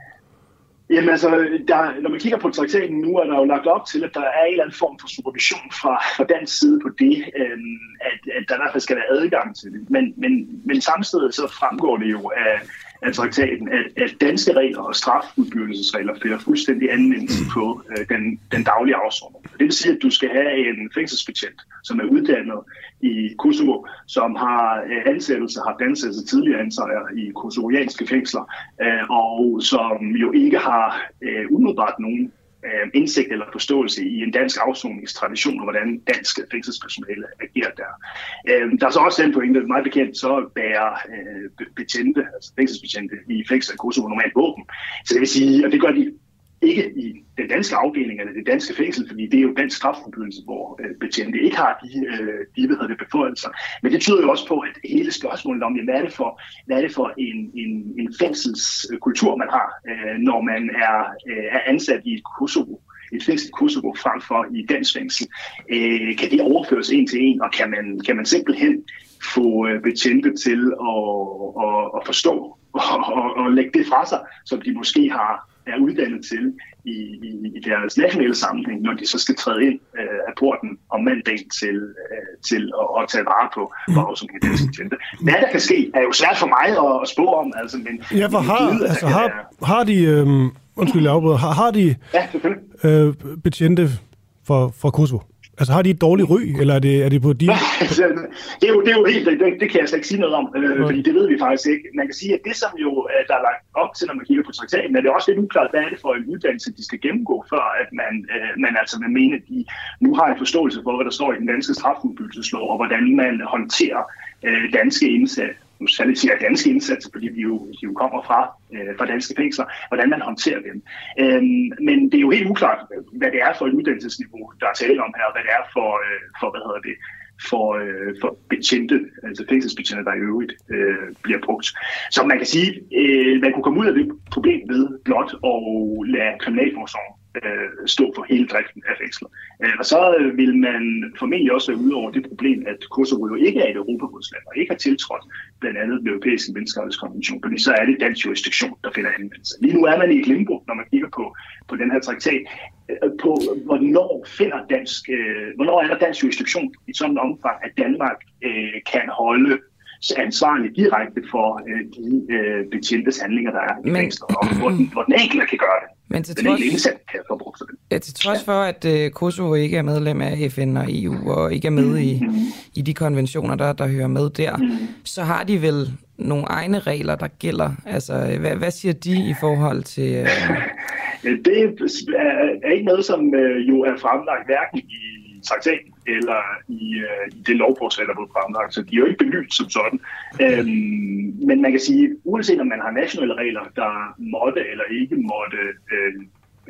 Jamen altså, der, når man kigger på traktaten nu, er der jo lagt op til, at der er en eller anden form for supervision fra, fra den side på det, øh, at, at der i hvert fald skal være adgang til det. Men, men, men samtidig så fremgår det jo af, af traktaten, at, at danske regler og strafudbyrdelsesregler finder fuldstændig anvendelse på øh, den, den daglige afsoning. Det vil sige, at du skal have en fængselsbetjent, som er uddannet i Kosovo, som har øh, ansættelse, har ansættelse tidligere ansøger i kosovorianske fængsler, øh, og som jo ikke har øh, umiddelbart nogen øh, indsigt eller forståelse i en dansk afsoningstradition og hvordan dansk fængselspersonale agerer der. Øh, der er så også den pointe, at meget bekendt så bærer øh, betjente, altså fængselsbetjente i fængsel i Kosovo normalt våben. Så det vil sige, og det gør de ikke i den danske afdeling eller det danske fængsel, fordi det er jo dansk strafforbyggelse, hvor øh, betjente ikke har de, øh, de hvad det, beføjelser. Men det tyder jo også på, at hele spørgsmålet om, hvad er det for, hvad er det for en, en, en fængselskultur, man har, øh, når man er, øh, er ansat i et Kosovo, et fængsel i Kosovo frem for i dansk fængsel. Øh, kan det overføres en til en, og kan man, kan man simpelthen få øh, betjente til at, at, at forstå og, og, og lægge det fra sig, som de måske har er uddannet til i, i, i deres nationale sammenhæng, når de så skal træde ind øh, af porten om mandag til, øh, til at, at tage vare på borgere som danske betjente. Hvad der kan ske, er jo svært for mig at, at spå om. Altså, men, ja, for har, givet, altså, har, være... har de, øh, undskyld, jeg afbryder, har, har de ja, øh, betjente for, for Kosovo? Altså har de et dårligt ry, eller er det, er det på de... Altså, det, er jo, det er jo helt, det, det kan jeg slet ikke sige noget om, øh, fordi det ved vi faktisk ikke. Man kan sige, at det som jo øh, der er lagt op til, når man kigger på traktaten, er det også lidt uklart, hvad er det for en uddannelse, de skal gennemgå, før at man, øh, man altså vil mene, at de nu har en forståelse for, hvad der står i den danske strafudbyggelseslov, og hvordan man håndterer øh, danske indsatte nu særligt siger danske indsatser, fordi de jo, de jo kommer fra, øh, fra danske fængsler, hvordan man håndterer dem. Øhm, men det er jo helt uklart, hvad det er for et uddannelsesniveau, der er tale om her, og hvad det er for, øh, for hvad hedder det, for, øh, for betjente, altså fængselsbetjente, der i øvrigt øh, bliver brugt. Så man kan sige, øh, man kunne komme ud af det problem ved blot at lade kriminalforsorgen øh, stå for hele driften af fængsler. Øh, og så øh, vil man formentlig også være ude over det problem, at Kosovo jo ikke er et Europarådsland og ikke har tiltrådt blandt andet den europæiske menneskerettighedskonvention, fordi så er det dansk jurisdiktion, der finder anvendelse. Lige nu er man i et limbo, når man kigger på, på den her traktat, øh, på hvornår finder dansk, øh, hvornår er der dansk jurisdiktion i sådan en omfang, at Danmark øh, kan holde ansvarlig direkte for øh, de øh, betjentes handlinger, der er i fængsler, og hvor den, hvor den enkelte kan gøre det. Men til trods, indsat ja, til trods for, at øh, Kosovo ikke er medlem af FN og EU, og ikke er med i, i de konventioner, der, der hører med der, så har de vel nogle egne regler, der gælder. Altså, hvad, hvad siger de i forhold til... Øh, Øh, Det er- er ikke noget, som øh, jo er fremlagt hverken i traktaten eller i, øh, i det lovforslag, der blev fremlagt. Så de er jo ikke belyst som sådan. Øhm, men man kan sige, uanset om man har nationale regler, der måtte eller ikke måtte øh,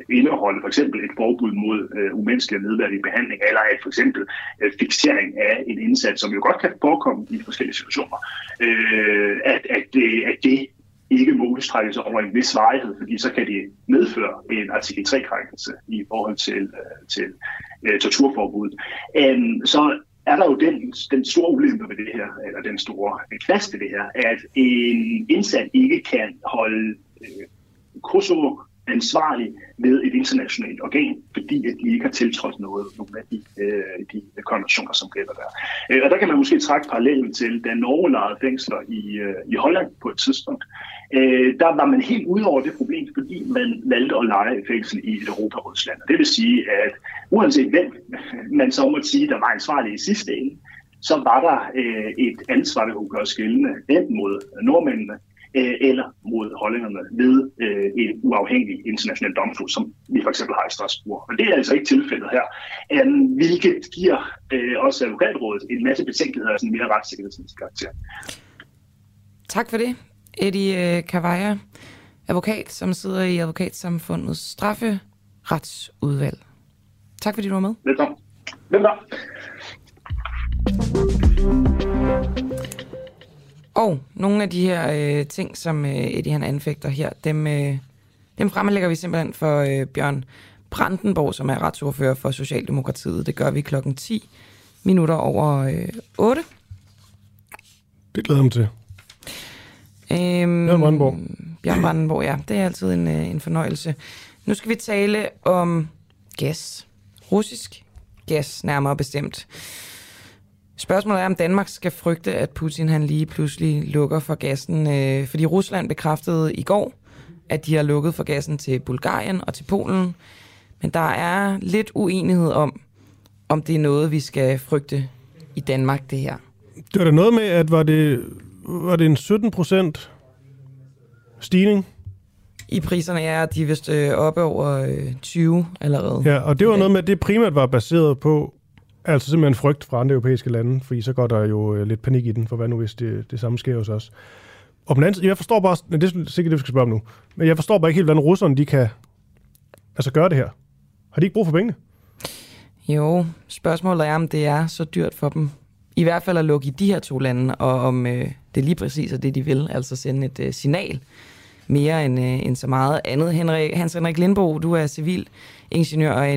indeholde for eksempel et forbud mod øh, umenneskelig og nedværdig behandling, eller et for eksempel øh, fixering af en indsats, som jo godt kan forekomme i forskellige situationer, øh, at, at, det, at det ikke må udstrækkes over en vis varighed, fordi så kan det medføre en artikel 3-krænkelse i forhold til, øh, til øh, torturforbuddet. øh, så er der jo den, den store ulempe ved det her, eller den store knast ved det her, at en indsat ikke kan holde øh, Kosovo ansvarlig ved et internationalt organ, fordi at de ikke har tiltrådt noget, nogle af de, øh, de konventioner, som gælder der. Øh, og der kan man måske trække parallellen til, da Norge lejede fængsler i, øh, i Holland på et tidspunkt. Øh, der var man helt ude over det problem, fordi man valgte at lege fængsel i et Europarådsland. Og det vil sige, at uanset hvem man så måtte sige, der var ansvarlig i sidste ende, så var der øh, et ansvar, der kunne gøres gældende enten mod nordmændene øh, eller mod hollænderne ved øh, en uafhængig international domstol, som vi for eksempel har i Strasbourg. Og det er altså ikke tilfældet her, um, hvilket giver øh, også advokatrådet en masse betænkeligheder af sådan mere retssikkerhedsmæssig karakter. tak for det, Eddie øh, Kavaja, advokat, som sidder i Advokatsamfundets strafferetsudvalg. Tak fordi du var med. Velkommen. Velkommen. Og nogle af de her øh, ting, som øh, Eddie han anfægter her, dem, øh, dem fremlægger vi simpelthen for øh, Bjørn Brandenborg, som er retsordfører for Socialdemokratiet. Det gør vi klokken 10 minutter over øh, 8. Det glæder jeg mig til. Øhm, Bjørn Brandenborg. Bjørn Brandenborg, ja. Det er altid en, øh, en fornøjelse. Nu skal vi tale om gas. Russisk gas, nærmere bestemt. Spørgsmålet er, om Danmark skal frygte, at Putin han lige pludselig lukker for gassen, øh, fordi Rusland bekræftede i går, at de har lukket for gassen til Bulgarien og til Polen. Men der er lidt uenighed om, om det er noget, vi skal frygte i Danmark, det her. Det var da noget med, at var det, var det en 17 procent stigning? I priserne er de er vist øh, oppe over øh, 20 allerede. Ja, og det var noget med, at det primært var baseret på, altså simpelthen frygt fra andre europæiske lande, fordi så går der jo øh, lidt panik i den, for hvad nu hvis det, det samme sker hos os. Og på den anden side, jeg forstår bare, det er sikkert det, vi skal spørge om nu, men jeg forstår bare ikke helt, hvordan russerne de kan altså gøre det her. Har de ikke brug for pengene? Jo, spørgsmålet er, om det er så dyrt for dem. I hvert fald at lukke i de her to lande, og om øh, det er lige præcis er det, de vil, altså sende et øh, signal mere end, øh, end så meget andet. Henrik, Hans Henrik Lindbo, du er civilingeniør og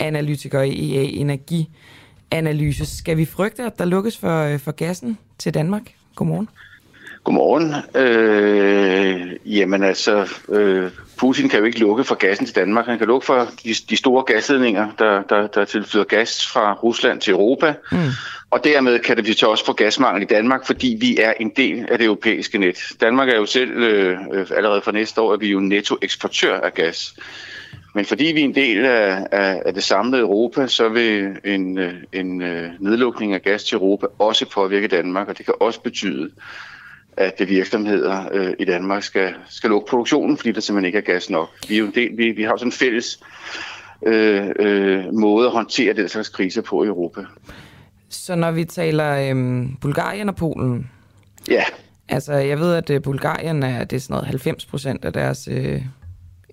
energianalytiker i EA Energianalyse. Skal vi frygte, at der lukkes for, øh, for gassen til Danmark? Godmorgen. Godmorgen. Øh, jamen altså, øh, Putin kan jo ikke lukke for gassen til Danmark. Han kan lukke for de, de store gasledninger, der, der, der tilflyder gas fra Rusland til Europa. Mm. Og dermed kan det blive også for gasmangel i Danmark, fordi vi er en del af det europæiske net. Danmark er jo selv, øh, øh, allerede fra næste år, er vi jo nettoeksportør af gas. Men fordi vi er en del af, af, af det samlede Europa, så vil en, øh, en øh, nedlukning af gas til Europa også påvirke Danmark, og det kan også betyde, at virksomheder øh, i Danmark skal, skal lukke produktionen, fordi der simpelthen ikke er gas nok. Vi, er jo en del, vi, vi har jo sådan en fælles øh, øh, måde at håndtere den slags kriser på i Europa. Så når vi taler øhm, Bulgarien og Polen, Ja, altså jeg ved, at øh, Bulgarien er, det er sådan noget 90 procent af deres øh,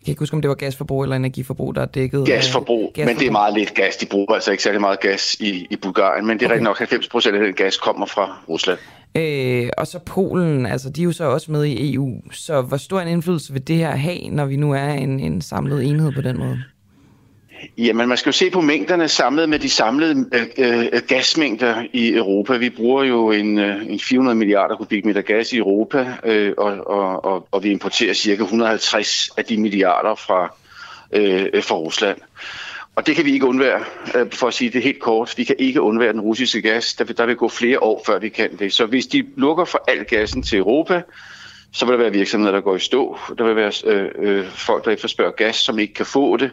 Jeg kan ikke huske, om det var gasforbrug eller energiforbrug, der er dækket. Gasforbrug, gasforbrug, men det er meget lidt gas. De bruger altså ikke særlig meget gas i, i Bulgarien, men det er okay. nok 90 procent af den gas kommer fra Rusland. Øh, og så Polen, altså de er jo så også med i EU, så hvor stor en indflydelse vil det her have, når vi nu er en, en samlet enhed på den måde? Jamen, man skal jo se på mængderne samlet med de samlede øh, øh, gasmængder i Europa. Vi bruger jo en, øh, en 400 milliarder kubikmeter gas i Europa, øh, og, og, og, og vi importerer cirka 150 af de milliarder fra, øh, fra Rusland. Og det kan vi ikke undvære, øh, for at sige det helt kort. Vi kan ikke undvære den russiske gas. Der vil, der vil gå flere år, før vi kan det. Så hvis de lukker for al gassen til Europa, så vil der være virksomheder, der går i stå. Der vil være øh, øh, folk, der efterspørger gas, som ikke kan få det.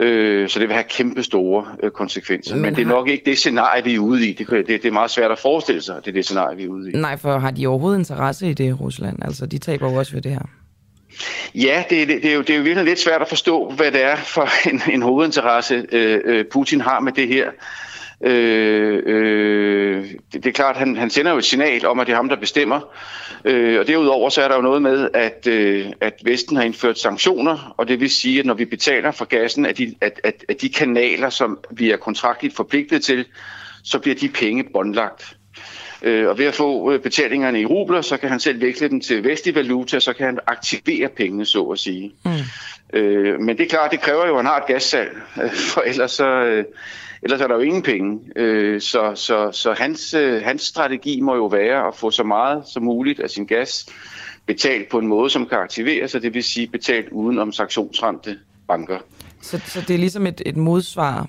Øh, så det vil have kæmpe store øh, konsekvenser. Men, Men det er nok ikke det scenarie, vi er ude i. Det, det, det er meget svært at forestille sig, at det er det scenarie, vi er ude i. Nej, for har de overhovedet interesse i det, Rusland? Altså, de taber jo også ved det her. Ja, det, det, det, er jo, det er jo virkelig lidt svært at forstå, hvad det er for en, en hovedinteresse, øh, øh Putin har med det her. Øh, øh, det, det er klart, han, han sender jo et signal om, at det er ham, der bestemmer. Øh, og derudover så er der jo noget med, at, øh, at Vesten har indført sanktioner, og det vil sige, at når vi betaler for gassen, at de, at, at, at de kanaler, som vi er kontraktligt forpligtet til, så bliver de penge båndlagt. Øh, og ved at få øh, betalingerne i rubler, så kan han selv veksle dem til vestlig valuta, så kan han aktivere pengene, så at sige. Mm. Øh, men det er klart, det kræver jo, at han har et gassalg, for ellers så... Øh, ellers er der jo ingen penge. Øh, så så, så hans, øh, hans strategi må jo være at få så meget som muligt af sin gas betalt på en måde, som kan aktivere sig, det vil sige betalt uden om sanktionsramte banker. Så, så det er ligesom et, et modsvar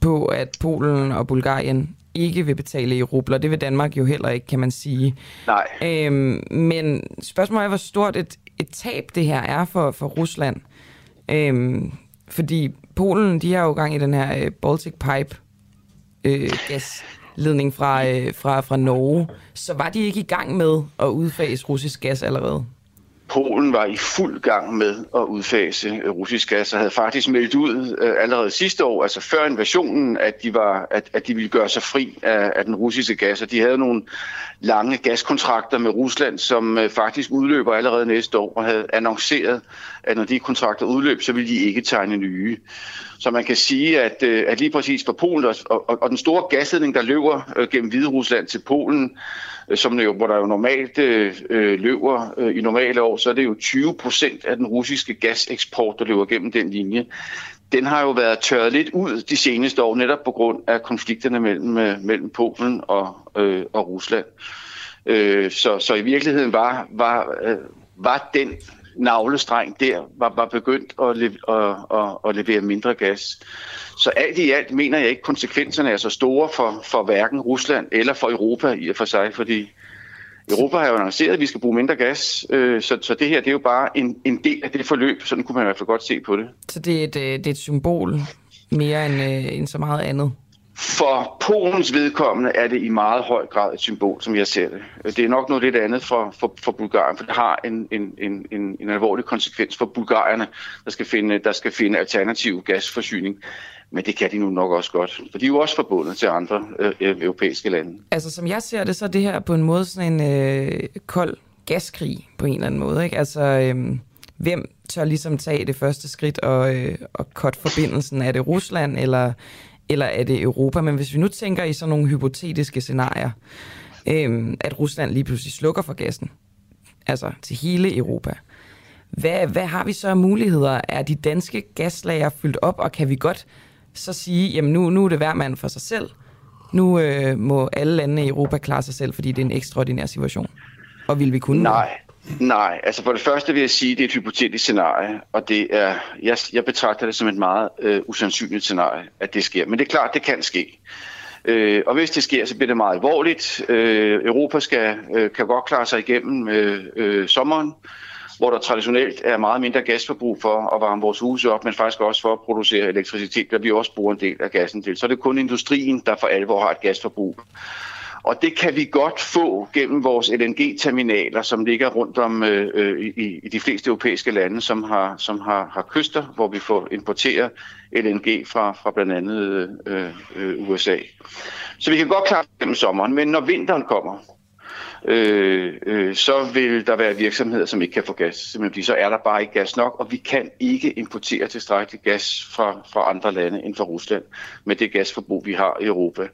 på, at Polen og Bulgarien ikke vil betale i rubler. Det vil Danmark jo heller ikke, kan man sige. Nej. Øhm, men spørgsmålet er, hvor stort et, et tab det her er for, for Rusland. Øhm, fordi Polen, de har jo gang i den her øh, Baltic Pipe øh, gasledning fra, øh, fra, fra Norge. Så var de ikke i gang med at udfase russisk gas allerede? Polen var i fuld gang med at udfase øh, russisk gas og havde faktisk meldt ud øh, allerede sidste år, altså før invasionen, at de, var, at, at de ville gøre sig fri af, af den russiske gas. Og de havde nogle lange gaskontrakter med Rusland, som øh, faktisk udløber allerede næste år, og havde annonceret, at når de kontrakter udløb, så ville de ikke tegne nye. Så man kan sige, at, øh, at lige præcis for Polen og, og, og den store gasledning, der løber øh, gennem Hvide Rusland til Polen, som jo, hvor der jo normalt øh, løber øh, i normale år, så er det jo 20 procent af den russiske gaseksport, der løber gennem den linje. Den har jo været tørret lidt ud de seneste år, netop på grund af konflikterne mellem, øh, mellem Polen og, øh, og Rusland. Øh, så, så i virkeligheden var, var, øh, var den navlestreng der var, var begyndt at, le, at, at, at levere mindre gas. Så alt i alt mener jeg ikke, at konsekvenserne er så store for, for hverken Rusland eller for Europa i og for sig, fordi Europa har jo annonceret, at vi skal bruge mindre gas, øh, så, så det her det er jo bare en, en del af det forløb, sådan kunne man i hvert fald godt se på det. Så det er et, øh, det er et symbol mere end, øh, end så meget andet? For Polens vedkommende er det i meget høj grad et symbol, som jeg ser det. Det er nok noget lidt andet for, for, for Bulgarien, for det har en, en, en, en, en alvorlig konsekvens for bulgarierne, der skal finde, der skal finde alternativ gasforsyning. Men det kan de nu nok også godt, for de er jo også forbundet til andre øh, e- europæiske lande. Altså som jeg ser det, så er det her på en måde sådan en øh, kold gaskrig på en eller anden måde. Ikke? Altså øh, hvem tør ligesom tage det første skridt og, øh, og cut forbindelsen? Er det Rusland, eller eller er det Europa? Men hvis vi nu tænker i sådan nogle hypotetiske scenarier, øh, at Rusland lige pludselig slukker for gassen, altså til hele Europa, hvad, hvad har vi så af muligheder? Er de danske gaslager fyldt op, og kan vi godt så sige, jamen nu, nu er det hver mand for sig selv, nu øh, må alle lande i Europa klare sig selv, fordi det er en ekstraordinær situation? Og vil vi kunne Nej, Nej, altså for det første vil jeg sige, at det er et hypotetisk scenarie, og det er, jeg, jeg betragter det som et meget øh, usandsynligt scenarie, at det sker. Men det er klart, det kan ske. Øh, og hvis det sker, så bliver det meget alvorligt. Øh, Europa skal, øh, kan godt klare sig igennem øh, øh, sommeren, hvor der traditionelt er meget mindre gasforbrug for at varme vores huse op, men faktisk også for at producere elektricitet, der vi også bruger en del af gassen til. Så er det kun industrien, der for alvor har et gasforbrug. Og det kan vi godt få gennem vores LNG-terminaler, som ligger rundt om øh, øh, i, i de fleste europæiske lande, som har, som har, har kyster, hvor vi får importeret LNG fra, fra blandt andet øh, øh, USA. Så vi kan godt klare det gennem sommeren, men når vinteren kommer, øh, øh, så vil der være virksomheder, som ikke kan få gas. Simpelthen fordi så er der bare ikke gas nok, og vi kan ikke importere tilstrækkeligt gas fra, fra andre lande end fra Rusland med det gasforbrug, vi har i Europa.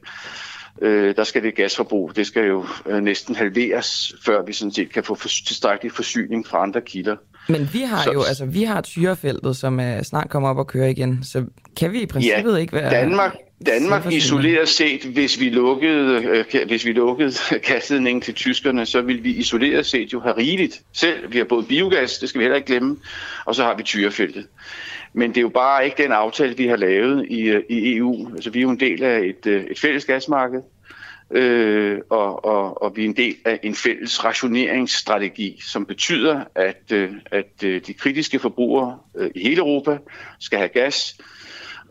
Øh, der skal det gasforbrug, det skal jo øh, næsten halveres, før vi sådan set kan få for, tilstrækkelig forsyning fra andre kilder. Men vi har så, jo, altså vi har tyrefeltet, som er snart kommer op og kører igen, så kan vi i princippet ja, ikke være... Danmark, Danmark isoleret set, hvis vi lukkede, øh, hvis vi lukkede gasledningen til tyskerne, så ville vi isoleret set jo have rigeligt selv. Vi har både biogas, det skal vi heller ikke glemme, og så har vi tyrefeltet. Men det er jo bare ikke den aftale, vi har lavet i, øh, i EU. Altså, vi er jo en del af et, øh, et fælles gasmarked, øh, og, og, og vi er en del af en fælles rationeringsstrategi, som betyder, at, øh, at de kritiske forbrugere i hele Europa skal have gas,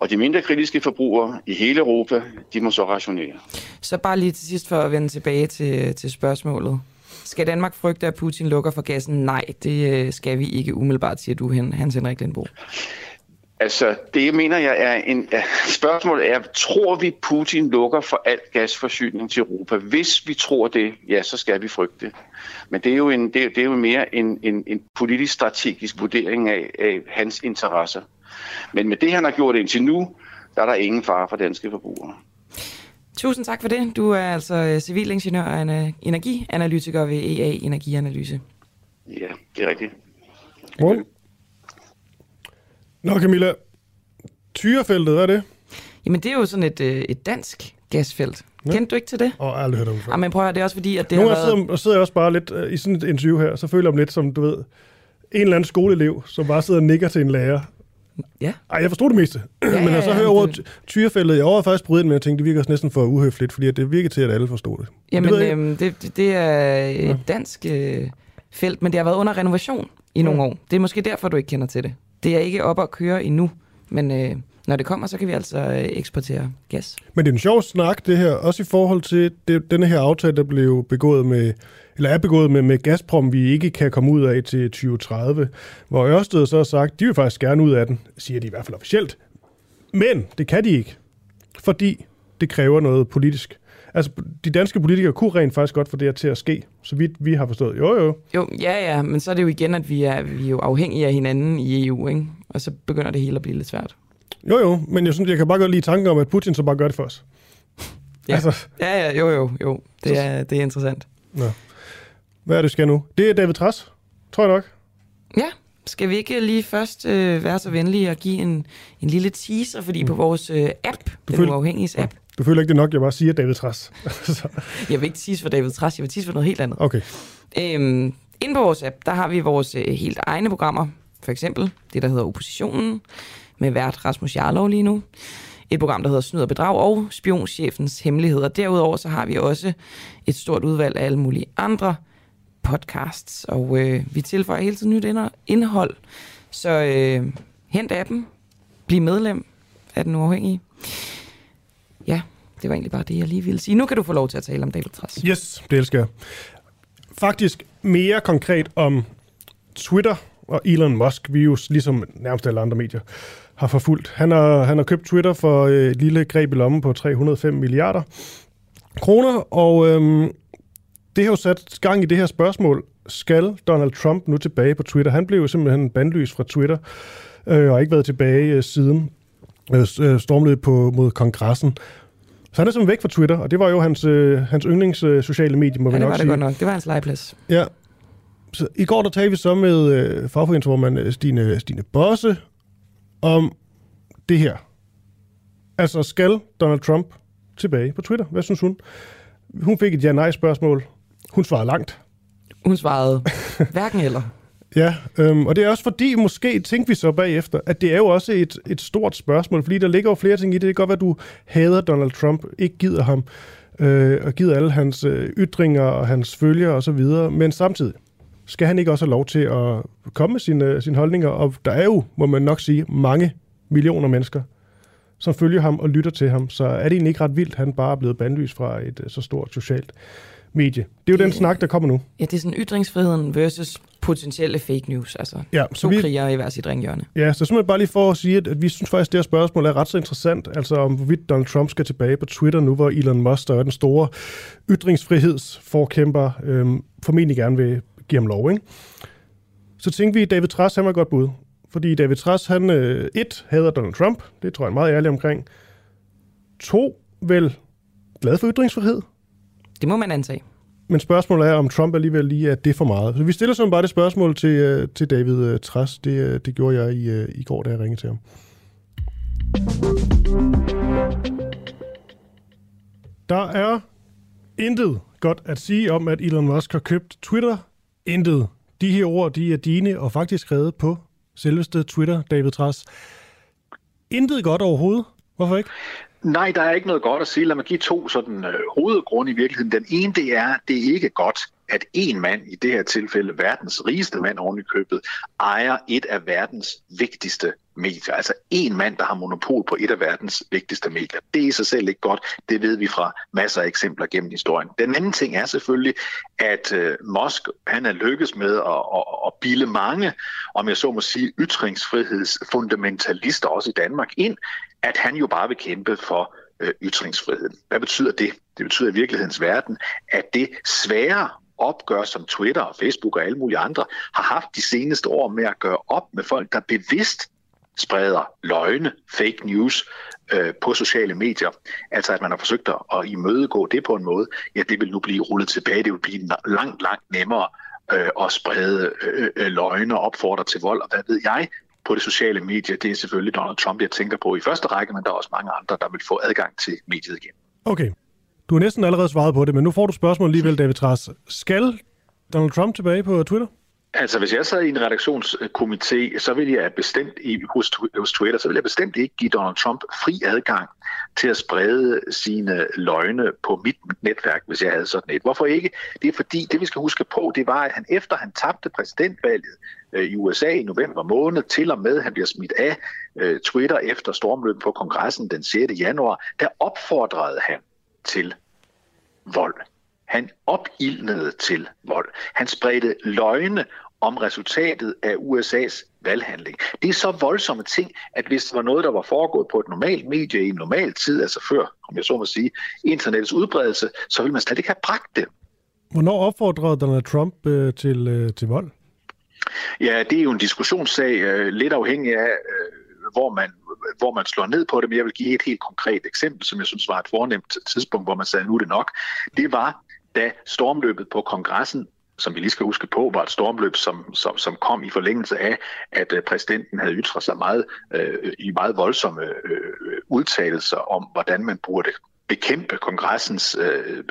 og de mindre kritiske forbrugere i hele Europa, de må så rationere. Så bare lige til sidst for at vende tilbage til, til spørgsmålet. Skal Danmark frygte, at Putin lukker for gassen? Nej, det skal vi ikke umiddelbart, siger du, Hans Henrik Lindbo. Altså, det mener jeg er en... Ja, spørgsmålet er, tror vi, Putin lukker for alt gasforsyning til Europa? Hvis vi tror det, ja, så skal vi frygte. Men det er jo, en, det er, det er jo mere en, en, en politisk strategisk vurdering af, af hans interesser. Men med det, han har gjort indtil nu, der er der ingen fare for danske forbrugere. Tusind tak for det. Du er altså øh, civilingeniør og energianalytiker ved EA Energianalyse. Ja, det er rigtigt. Morgen. Nå Camilla, Tyrefeltet, hvad er det? Jamen det er jo sådan et, øh, et dansk gasfelt. Ja. Kendte du ikke til det? Åh, oh, aldrig hørt om det Ja, men prøv at det er også fordi, at det Nogle har været... Sidder, sidder jeg også bare lidt uh, i sådan et interview her, så føler jeg mig lidt som, du ved, en eller anden skoleelev, som bare sidder og nikker til en lærer. Ja. Ej, jeg forstod det meste. Ja, men jeg så hører ordet det... tyrefældet, jeg overvejede faktisk bryde men jeg tænkte, det virker også næsten for uhøfligt, fordi det virker til, at alle forstod det. Jamen, det, øhm, det, det er et ja. dansk øh, felt, men det har været under renovation i ja. nogle år. Det er måske derfor, du ikke kender til det. Det er ikke op at køre endnu, men øh, når det kommer, så kan vi altså øh, eksportere gas. Men det er en sjov snak, det her, også i forhold til det, denne her aftale, der blev begået med, eller er begået med, med Gazprom, vi ikke kan komme ud af til 2030, hvor Ørsted så har sagt, de vil faktisk gerne ud af den, siger de i hvert fald officielt. Men det kan de ikke, fordi det kræver noget politisk. Altså, de danske politikere kunne rent faktisk godt få det her til at ske, så vidt vi har forstået. Jo, jo. Jo, ja, ja, men så er det jo igen, at vi er, vi er jo afhængige af hinanden i EU, ikke? og så begynder det hele at blive lidt svært. Jo, jo, men jeg, synes, jeg kan bare godt lide tanken om, at Putin så bare gør det for os. Ja, altså. ja, ja jo, jo, jo. Det er, det er interessant. Ja. Hvad er det, skal nu? Det er David Tras, tror jeg nok. Ja, skal vi ikke lige først øh, være så venlige og give en, en lille teaser, fordi mm. på vores øh, app, du den føler, uafhængige app, du føler ikke det nok, jeg bare siger David Tras? jeg vil ikke tease for David Tras, jeg vil tease for noget helt andet. Okay. Øhm, inde på vores app, der har vi vores øh, helt egne programmer. For eksempel det, der hedder Oppositionen, med vært Rasmus Jarlov lige nu. Et program, der hedder Snyd og Bedrag og Spionchefens Hemmeligheder. Derudover så har vi også et stort udvalg af alle mulige andre podcasts, og øh, vi tilføjer hele tiden nyt indhold. Så øh, hent appen, bliv medlem af den uafhængige. Ja, det var egentlig bare det, jeg lige ville sige. Nu kan du få lov til at tale om David Truss. Yes, det elsker jeg. Faktisk mere konkret om Twitter og Elon Musk, vi jo ligesom nærmest alle andre medier har forfulgt. Han har, han har købt Twitter for øh, et lille greb i lommen på 305 milliarder kroner, og øhm, det har jo sat gang i det her spørgsmål. Skal Donald Trump nu tilbage på Twitter? Han blev jo simpelthen bandlyst fra Twitter, øh, og har ikke været tilbage øh, siden øh, øh stormløb på, mod kongressen. Så han er simpelthen væk fra Twitter, og det var jo hans, øh, hans yndlings øh, sociale medie, må ja, vi nok sige. det var det godt nok. Det var hans legeplads. Ja. Så i går der talte vi så med øh, fagforeningsformand øh, Stine, Stine Bosse om det her. Altså, skal Donald Trump tilbage på Twitter? Hvad synes hun? Hun fik et ja-nej-spørgsmål. Hun svarede langt. Hun svarede hverken eller. Ja, øhm, og det er også fordi, måske tænkte vi så bagefter, at det er jo også et, et stort spørgsmål, fordi der ligger jo flere ting i det. Det kan godt være, at du hader Donald Trump, ikke gider ham, øh, og gider alle hans øh, ytringer og hans følger osv., men samtidig skal han ikke også have lov til at komme med sine, sine holdninger, og der er jo, må man nok sige, mange millioner mennesker, som følger ham og lytter til ham, så er det egentlig ikke ret vildt, at han bare er blevet bandlyst fra et øh, så stort socialt medie. Det er jo den snak, der kommer nu. Ja, det er sådan ytringsfriheden versus potentielle fake news. Altså Ja, to så vi- krigere i hver sit ringhjørne. Ja, så simpelthen bare lige for at sige, at, at vi synes faktisk, at det her spørgsmål er ret så interessant. Altså om hvorvidt Donald Trump skal tilbage på Twitter nu, hvor Elon Musk, der er den store ytringsfrihedsforkæmper, øhm, formentlig gerne vil give ham lov. Ikke? Så tænkte vi, at David Trass, han var et godt bud. Fordi David Trass, han øh, et, hader Donald Trump. Det tror jeg er meget ærlig omkring. To, vel glad for ytringsfrihed. Det må man antage. Men spørgsmålet er, om Trump alligevel lige er det for meget. Så vi stiller sådan bare det spørgsmål til, øh, til David øh, Træs. Det, øh, det gjorde jeg i, i går, da jeg ringede til ham. Der er intet godt at sige om, at Elon Musk har købt Twitter. Intet. De her ord, de er dine og faktisk skrevet på selveste Twitter, David Træs. Intet godt overhovedet. Hvorfor ikke? Nej, der er ikke noget godt at sige. Lad mig give to sådan øh, hovedgrunde i virkeligheden. Den ene, det er, det er ikke godt, at en mand, i det her tilfælde verdens rigeste mand oven i købet, ejer et af verdens vigtigste medier. Altså en mand, der har monopol på et af verdens vigtigste medier. Det er i sig selv ikke godt. Det ved vi fra masser af eksempler gennem historien. Den anden ting er selvfølgelig, at øh, Musk han er lykkes med at, at, at bilde mange, om jeg så må sige, ytringsfrihedsfundamentalister også i Danmark ind, at han jo bare vil kæmpe for øh, ytringsfriheden. Hvad betyder det? Det betyder i virkelighedens verden, at det svære opgør, som Twitter og Facebook og alle mulige andre har haft de seneste år med at gøre op med folk, der bevidst spreder løgne, fake news øh, på sociale medier. Altså at man har forsøgt at, imødegå det på en måde, ja det vil nu blive rullet tilbage. Det vil blive langt, langt nemmere øh, at sprede øh, øh, løgne og opfordre til vold. Og hvad ved jeg på det sociale medie, det er selvfølgelig Donald Trump, jeg tænker på i første række, men der er også mange andre, der vil få adgang til mediet igen. Okay. Du har næsten allerede svaret på det, men nu får du spørgsmål alligevel, David Trass. Skal Donald Trump tilbage på Twitter? Altså, hvis jeg sad i en redaktionskomité, så ville jeg bestemt i, hos, hos Twitter, så ville jeg bestemt ikke give Donald Trump fri adgang til at sprede sine løgne på mit netværk, hvis jeg havde sådan et. Hvorfor ikke? Det er fordi, det vi skal huske på, det var, at han efter han tabte præsidentvalget øh, i USA i november måned, til og med han bliver smidt af øh, Twitter efter stormløbet på kongressen den 6. januar, der opfordrede han til vold. Han opildnede til vold. Han spredte løgne om resultatet af USA's valghandling. Det er så voldsomme ting, at hvis det var noget, der var foregået på et normalt medie i en normal tid, altså før, om jeg så må sige, internettets udbredelse, så ville man slet ikke have bragt det. Hvornår opfordrede Donald Trump øh, til, øh, til vold? Ja, det er jo en diskussionssag, øh, lidt afhængig af, øh, hvor man, hvor man slår ned på det, men jeg vil give et helt konkret eksempel, som jeg synes var et fornemt tidspunkt, hvor man sagde, nu er det nok. Det var, da stormløbet på kongressen som vi lige skal huske på, var et stormløb, som, som, som kom i forlængelse af, at øh, præsidenten havde ytret sig meget øh, i meget voldsomme øh, udtalelser om, hvordan man burde bekæmpe kongressens øh,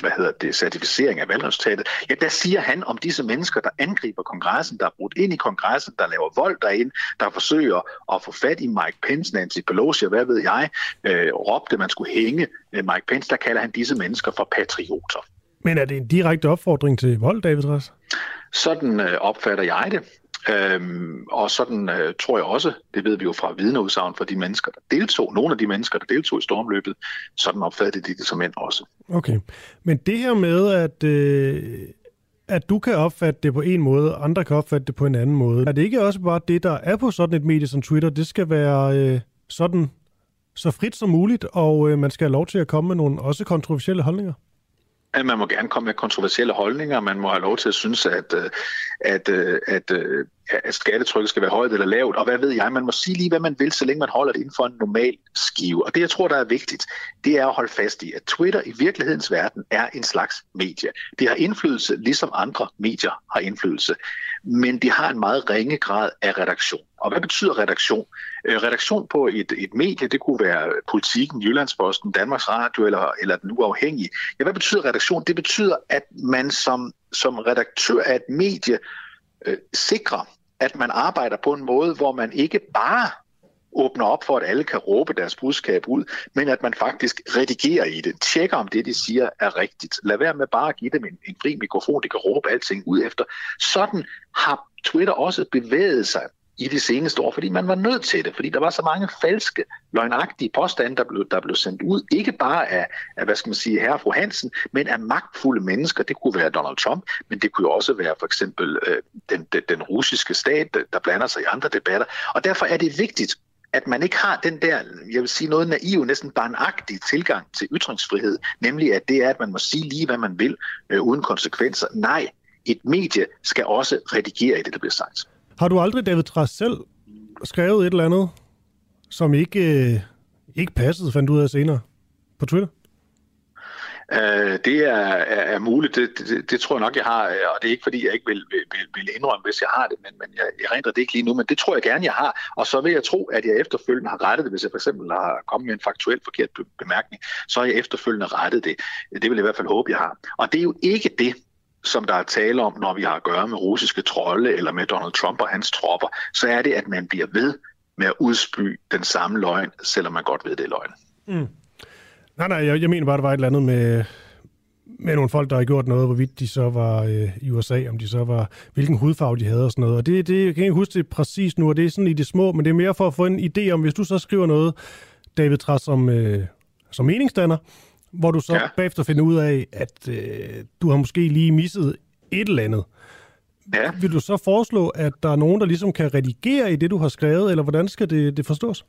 hvad hedder det, certificering af valgresultatet, ja, der siger han om disse mennesker, der angriber kongressen, der er brudt ind i kongressen, der laver vold derinde, der forsøger at få fat i Mike Pence, Nancy Pelosi og hvad ved jeg, øh, råbte, man skulle hænge øh, Mike Pence, der kalder han disse mennesker for patrioter. Men er det en direkte opfordring til vold, David Rass? Sådan øh, opfatter jeg det. Øhm, og sådan øh, tror jeg også, det ved vi jo fra vidneudsagn fra de mennesker, der deltog, nogle af de mennesker, der deltog i stormløbet, sådan opfattede de det som mænd også. Okay, men det her med, at, øh, at du kan opfatte det på en måde, andre kan opfatte det på en anden måde, er det ikke også bare det, der er på sådan et medie som Twitter, det skal være øh, sådan så frit som muligt, og øh, man skal have lov til at komme med nogle også kontroversielle holdninger? At man må gerne komme med kontroversielle holdninger, man må have lov til at synes, at, øh, at, øh, at, øh, at skattetrykket skal være højt eller lavt, og hvad ved jeg, man må sige lige, hvad man vil, så længe man holder det inden for en normal skive. Og det, jeg tror, der er vigtigt, det er at holde fast i, at Twitter i virkelighedens verden er en slags medie. Det har indflydelse, ligesom andre medier har indflydelse, men det har en meget ringe grad af redaktion. Og hvad betyder redaktion? Øh, redaktion på et, et medie, det kunne være Politiken, Jyllandsposten, Danmarks Radio eller, eller Den Uafhængige. Ja, hvad betyder redaktion? Det betyder, at man som, som redaktør af et medie øh, sikrer, at man arbejder på en måde, hvor man ikke bare åbner op for, at alle kan råbe deres budskab ud, men at man faktisk redigerer i det, tjekker om det, de siger, er rigtigt. Lad være med bare at give dem en, en fri mikrofon, de kan råbe alting ud efter. Sådan har Twitter også bevæget sig i de seneste år, fordi man var nødt til det, fordi der var så mange falske, løgnagtige påstande, der blev, der blev sendt ud, ikke bare af, af hvad skal man sige, herre fru Hansen, men af magtfulde mennesker. Det kunne være Donald Trump, men det kunne jo også være for eksempel øh, den, den, den russiske stat, der blander sig i andre debatter. Og derfor er det vigtigt, at man ikke har den der, jeg vil sige noget naiv, næsten barnagtig tilgang til ytringsfrihed, nemlig at det er, at man må sige lige, hvad man vil, øh, uden konsekvenser. Nej, et medie skal også redigere i det, der bliver sagt. Har du aldrig, David Træs, selv skrevet et eller andet, som ikke, øh, ikke passede, fandt du ud af senere på Twitter? Uh, det er, er, er muligt. Det, det, det tror jeg nok, jeg har, øh, og det er ikke, fordi jeg ikke vil, vil, vil indrømme, hvis jeg har det, men, men jeg, jeg renter det ikke lige nu, men det tror jeg gerne, jeg har. Og så vil jeg tro, at jeg efterfølgende har rettet det, hvis jeg for eksempel har kommet med en faktuelt forkert bemærkning, så har jeg efterfølgende rettet det. Det vil jeg i hvert fald håbe, jeg har. Og det er jo ikke det, som der er tale om, når vi har at gøre med russiske trolde eller med Donald Trump og hans tropper, så er det, at man bliver ved med at udsby den samme løgn, selvom man godt ved, det er løgn. Mm. Nej, nej, jeg, jeg mener bare, der var et eller andet med, med nogle folk, der har gjort noget, hvorvidt de så var øh, i USA, om de så var, hvilken hudfarve de havde og sådan noget. Og det, det jeg kan ikke huske det præcis nu, og det er sådan i det små, men det er mere for at få en idé om, hvis du så skriver noget, David Træs, som, øh, som meningsdanner, hvor du så ja. bagefter finder ud af, at øh, du har måske lige misset et eller andet. Ja. Vil du så foreslå, at der er nogen, der ligesom kan redigere i det, du har skrevet, eller hvordan skal det, det forstås?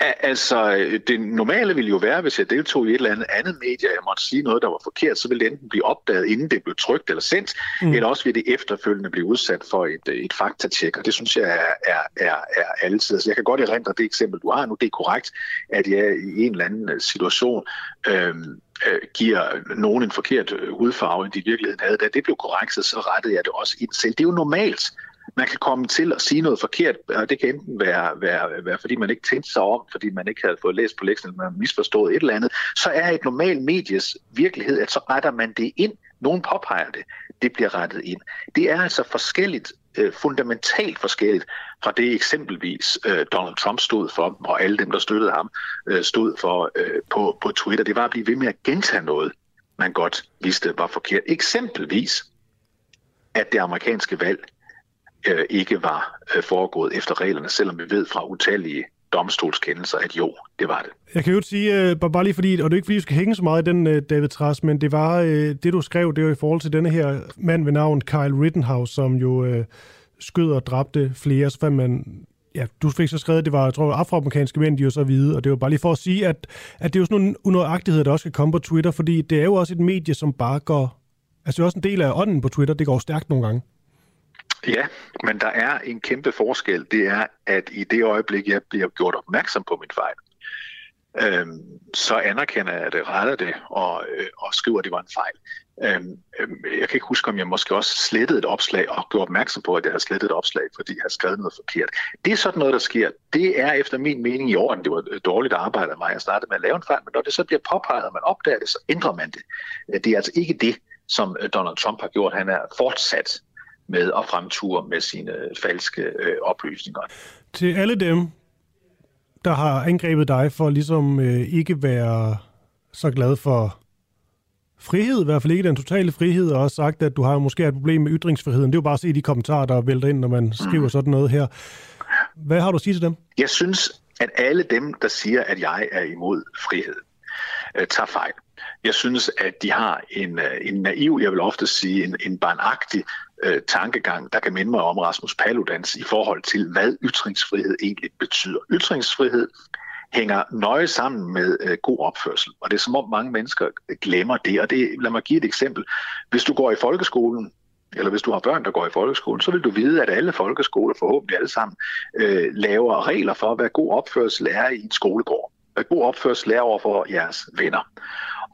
Altså, det normale ville jo være, hvis jeg deltog i et eller andet andet medie, og jeg måtte sige noget, der var forkert, så ville det enten blive opdaget, inden det blev trykt eller sendt, mm. eller også ville det efterfølgende blive udsat for et, et faktatjek, og det synes jeg er, er, er, er altid. Altså, jeg kan godt erindre det eksempel, du har nu. Det er korrekt, at jeg i en eller anden øh, situation øhm, øh, giver nogen en forkert øh, hudfarve, end de i virkeligheden havde. Da det blev korrekt, så rettede jeg det også ind selv. Det er jo normalt man kan komme til at sige noget forkert, og det kan enten være, være, være fordi man ikke tænkte sig om, fordi man ikke havde fået læst på lektien, eller man misforstået et eller andet, så er et normalt medies virkelighed, at så retter man det ind. Nogen påpeger det, det bliver rettet ind. Det er altså forskelligt, øh, fundamentalt forskelligt fra det eksempelvis øh, Donald Trump stod for, og alle dem, der støttede ham, øh, stod for øh, på, på Twitter. Det var at blive ved med at gentage noget, man godt vidste var forkert. Eksempelvis, at det amerikanske valg øh, ikke var øh, foregået efter reglerne, selvom vi ved fra utallige domstolskendelser, at jo, det var det. Jeg kan jo sige, uh, bare lige fordi, og det er ikke fordi, du skal hænge så meget i den, uh, David Tras, men det var, uh, det du skrev, det var i forhold til denne her mand ved navn Kyle Rittenhouse, som jo uh, skød og dræbte flere, så man ja, du fik så skrevet, at det var, jeg tror, afroamerikanske mænd, de jo så hvide, og det var bare lige for at sige, at, at det er jo sådan nogle unøjagtigheder, der også kan komme på Twitter, fordi det er jo også et medie, som bare går, altså det er også en del af ånden på Twitter, det går stærkt nogle gange. Ja, men der er en kæmpe forskel. Det er, at i det øjeblik, jeg bliver gjort opmærksom på min fejl, øhm, så anerkender jeg det, retter det og, øh, og skriver, at det var en fejl. Øhm, øhm, jeg kan ikke huske, om jeg måske også slettede et opslag og gjorde opmærksom på, at jeg havde slettet et opslag, fordi jeg havde skrevet noget forkert. Det er sådan noget, der sker. Det er efter min mening i orden. Det var dårligt arbejde af mig. Jeg startede med at lave en fejl, men når det så bliver påpeget, og man opdager det, så ændrer man det. Øh, det er altså ikke det, som øh, Donald Trump har gjort. Han er fortsat med at fremture med sine falske øh, oplysninger. Til alle dem, der har angrebet dig for ligesom øh, ikke være så glad for frihed, i hvert fald ikke den totale frihed, og også sagt, at du har måske et problem med ytringsfriheden. Det er jo bare at se de kommentarer, der vælter ind, når man skriver mm. sådan noget her. Hvad har du at sige til dem? Jeg synes, at alle dem, der siger, at jeg er imod frihed, øh, tager fejl. Jeg synes, at de har en, øh, en naiv, jeg vil ofte sige, en, en barnagtig øh, tankegang, der kan minde mig om Rasmus Paludans i forhold til, hvad ytringsfrihed egentlig betyder. Ytringsfrihed hænger nøje sammen med øh, god opførsel, og det er som om mange mennesker glemmer det. Og det, lad mig give et eksempel. Hvis du går i folkeskolen, eller hvis du har børn, der går i folkeskolen, så vil du vide, at alle folkeskoler, forhåbentlig alle sammen, øh, laver regler for, hvad god opførsel er i en skolegård. God opførsel er over for jeres venner.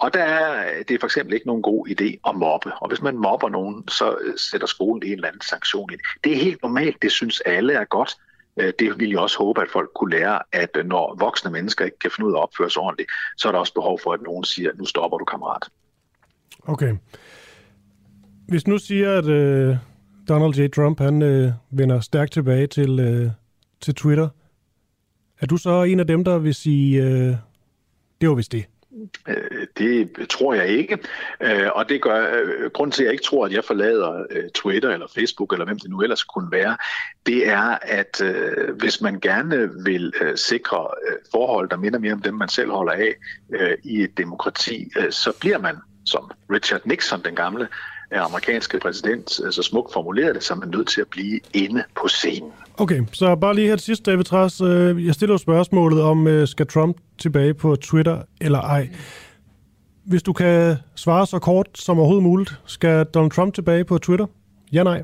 Og der er øh, det er for eksempel ikke nogen god idé at mobbe. Og hvis man mobber nogen, så øh, sætter skolen en eller anden sanktion ind. Det er helt normalt, det synes alle er godt. Øh, det vil jeg også håbe, at folk kunne lære, at når voksne mennesker ikke kan finde ud af at opføre sig ordentligt, så er der også behov for, at nogen siger, nu stopper du, kammerat. Okay. Hvis nu siger, at øh, Donald J. Trump han øh, vender stærkt tilbage til, øh, til Twitter, er du så en af dem, der vil sige, øh, det var vist det? Øh, det tror jeg ikke, øh, og det gør, øh, grunden til, at jeg ikke tror, at jeg forlader øh, Twitter eller Facebook, eller hvem det nu ellers kunne være, det er, at hvis man gerne vil sikre forhold, der minder mere om dem, man selv holder af i et demokrati, så bliver man, som Richard Nixon, den gamle amerikanske præsident, så altså smukt formulerede det, så man nødt til at blive inde på scenen. Okay, så bare lige her til sidst, David Træs. Øh, jeg stiller spørgsmålet om, øh, skal Trump tilbage på Twitter eller ej? Hvis du kan svare så kort som overhovedet muligt, skal Donald Trump tilbage på Twitter? Ja, nej?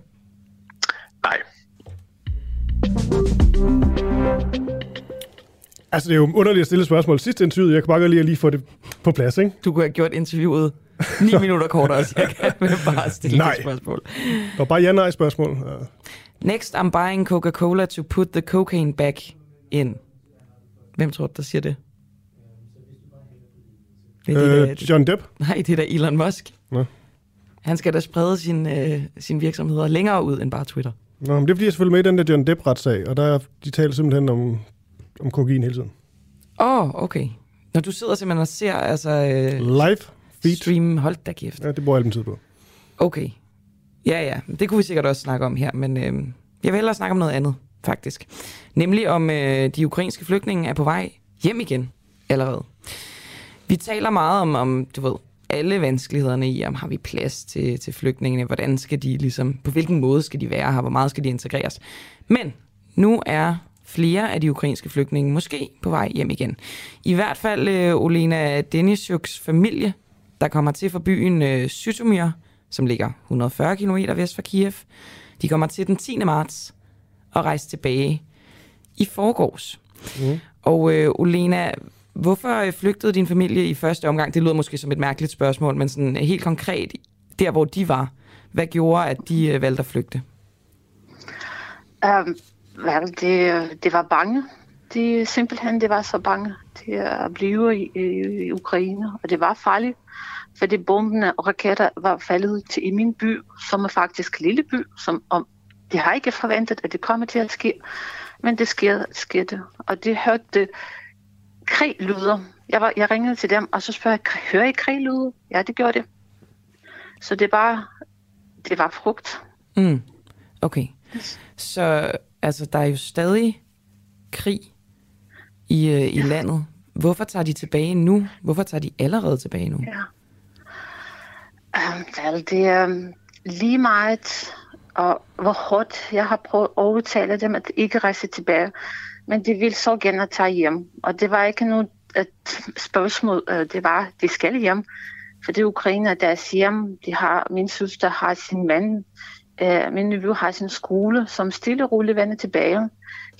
Nej. Altså, det er jo underligt at stille spørgsmål sidste interview. Jeg kan bare godt lige, lige få det på plads, ikke? Du kunne have gjort interviewet 9 minutter kortere, jeg kan bare stille nej. spørgsmål. Det var bare ja-nej spørgsmål. Ja. Next, I'm buying Coca-Cola to put the cocaine back in. Hvem tror du, der siger det? det, er øh, det der, John Depp? Nej, det er da Elon Musk. Nå. Han skal da sprede sin, øh, sin virksomheder længere ud end bare Twitter. Nå, men det er fordi, jeg selvfølgelig med i den der John Depp-retssag, og der de taler simpelthen om, om kokain hele tiden. Åh, oh, okay. Når du sidder simpelthen og ser altså... Øh, Live feed. Stream, hold da kæft. Ja, det bruger jeg den tid på. Okay. Ja, ja. Det kunne vi sikkert også snakke om her, men øh, jeg vil hellere snakke om noget andet, faktisk. Nemlig om øh, de ukrainske flygtninge er på vej hjem igen allerede. Vi taler meget om, om du ved, alle vanskelighederne i, om har vi plads til, til flygtningene, hvordan skal de ligesom, på hvilken måde skal de være her, hvor meget skal de integreres. Men nu er flere af de ukrainske flygtninge måske på vej hjem igen. I hvert fald øh, Olena Denisjuks familie, der kommer til fra byen øh, Sytomyr, som ligger 140 km vest for Kiev. De kommer til den 10. marts og rejser tilbage i forgårs. Mm. Og øh, Olena, hvorfor øh, flygtede din familie i første omgang? Det lyder måske som et mærkeligt spørgsmål, men sådan helt konkret, der hvor de var, hvad gjorde, at de øh, valgte at flygte? Um, vel, det, det var bange. De, simpelthen, det var så bange til at blive i, i, i Ukraine, og det var farligt fordi bombene og raketter var faldet til i min by, som er faktisk lille by, som om de har ikke forventet, at det kommer til at ske, men det sker, skete. Og de hørte krig lyder. Jeg, var, jeg ringede til dem, og så spørger jeg, hører I krig lyder? Ja, det gjorde det. Så det var, det var frugt. Mm. Okay. Så altså, der er jo stadig krig i, øh, i ja. landet. Hvorfor tager de tilbage nu? Hvorfor tager de allerede tilbage nu? Ja. Um, det er um, lige meget, og hvor hårdt jeg har prøvet at overtale dem at ikke rejse tilbage. Men de vil så gerne tage hjem. Og det var ikke noget et spørgsmål. Øh, det var, de skal hjem. For det er Ukraine, deres hjem. De har, min søster har sin mand. Uh, min nevø har sin skole, som stille og roligt vender tilbage.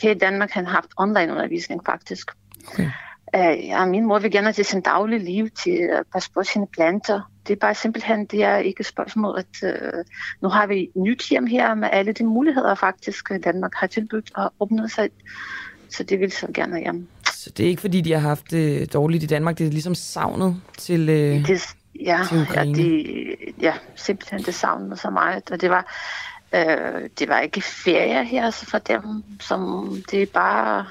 Her i Danmark han har haft online undervisning faktisk. Okay. Uh, ja, min mor vil gerne til sin daglige liv, til at passe på sine planter det er bare simpelthen, det er ikke et spørgsmål, at øh, nu har vi nyt hjem her med alle de muligheder faktisk, Danmark har tilbudt og åbnet sig. Så det vil så gerne hjem. Så det er ikke fordi, de har haft det dårligt i Danmark, det er ligesom savnet til, øh, det, ja, til Ukraine? Ja, det, ja, simpelthen det savnet så meget. Og det var, øh, det var ikke ferie her for dem, som det er bare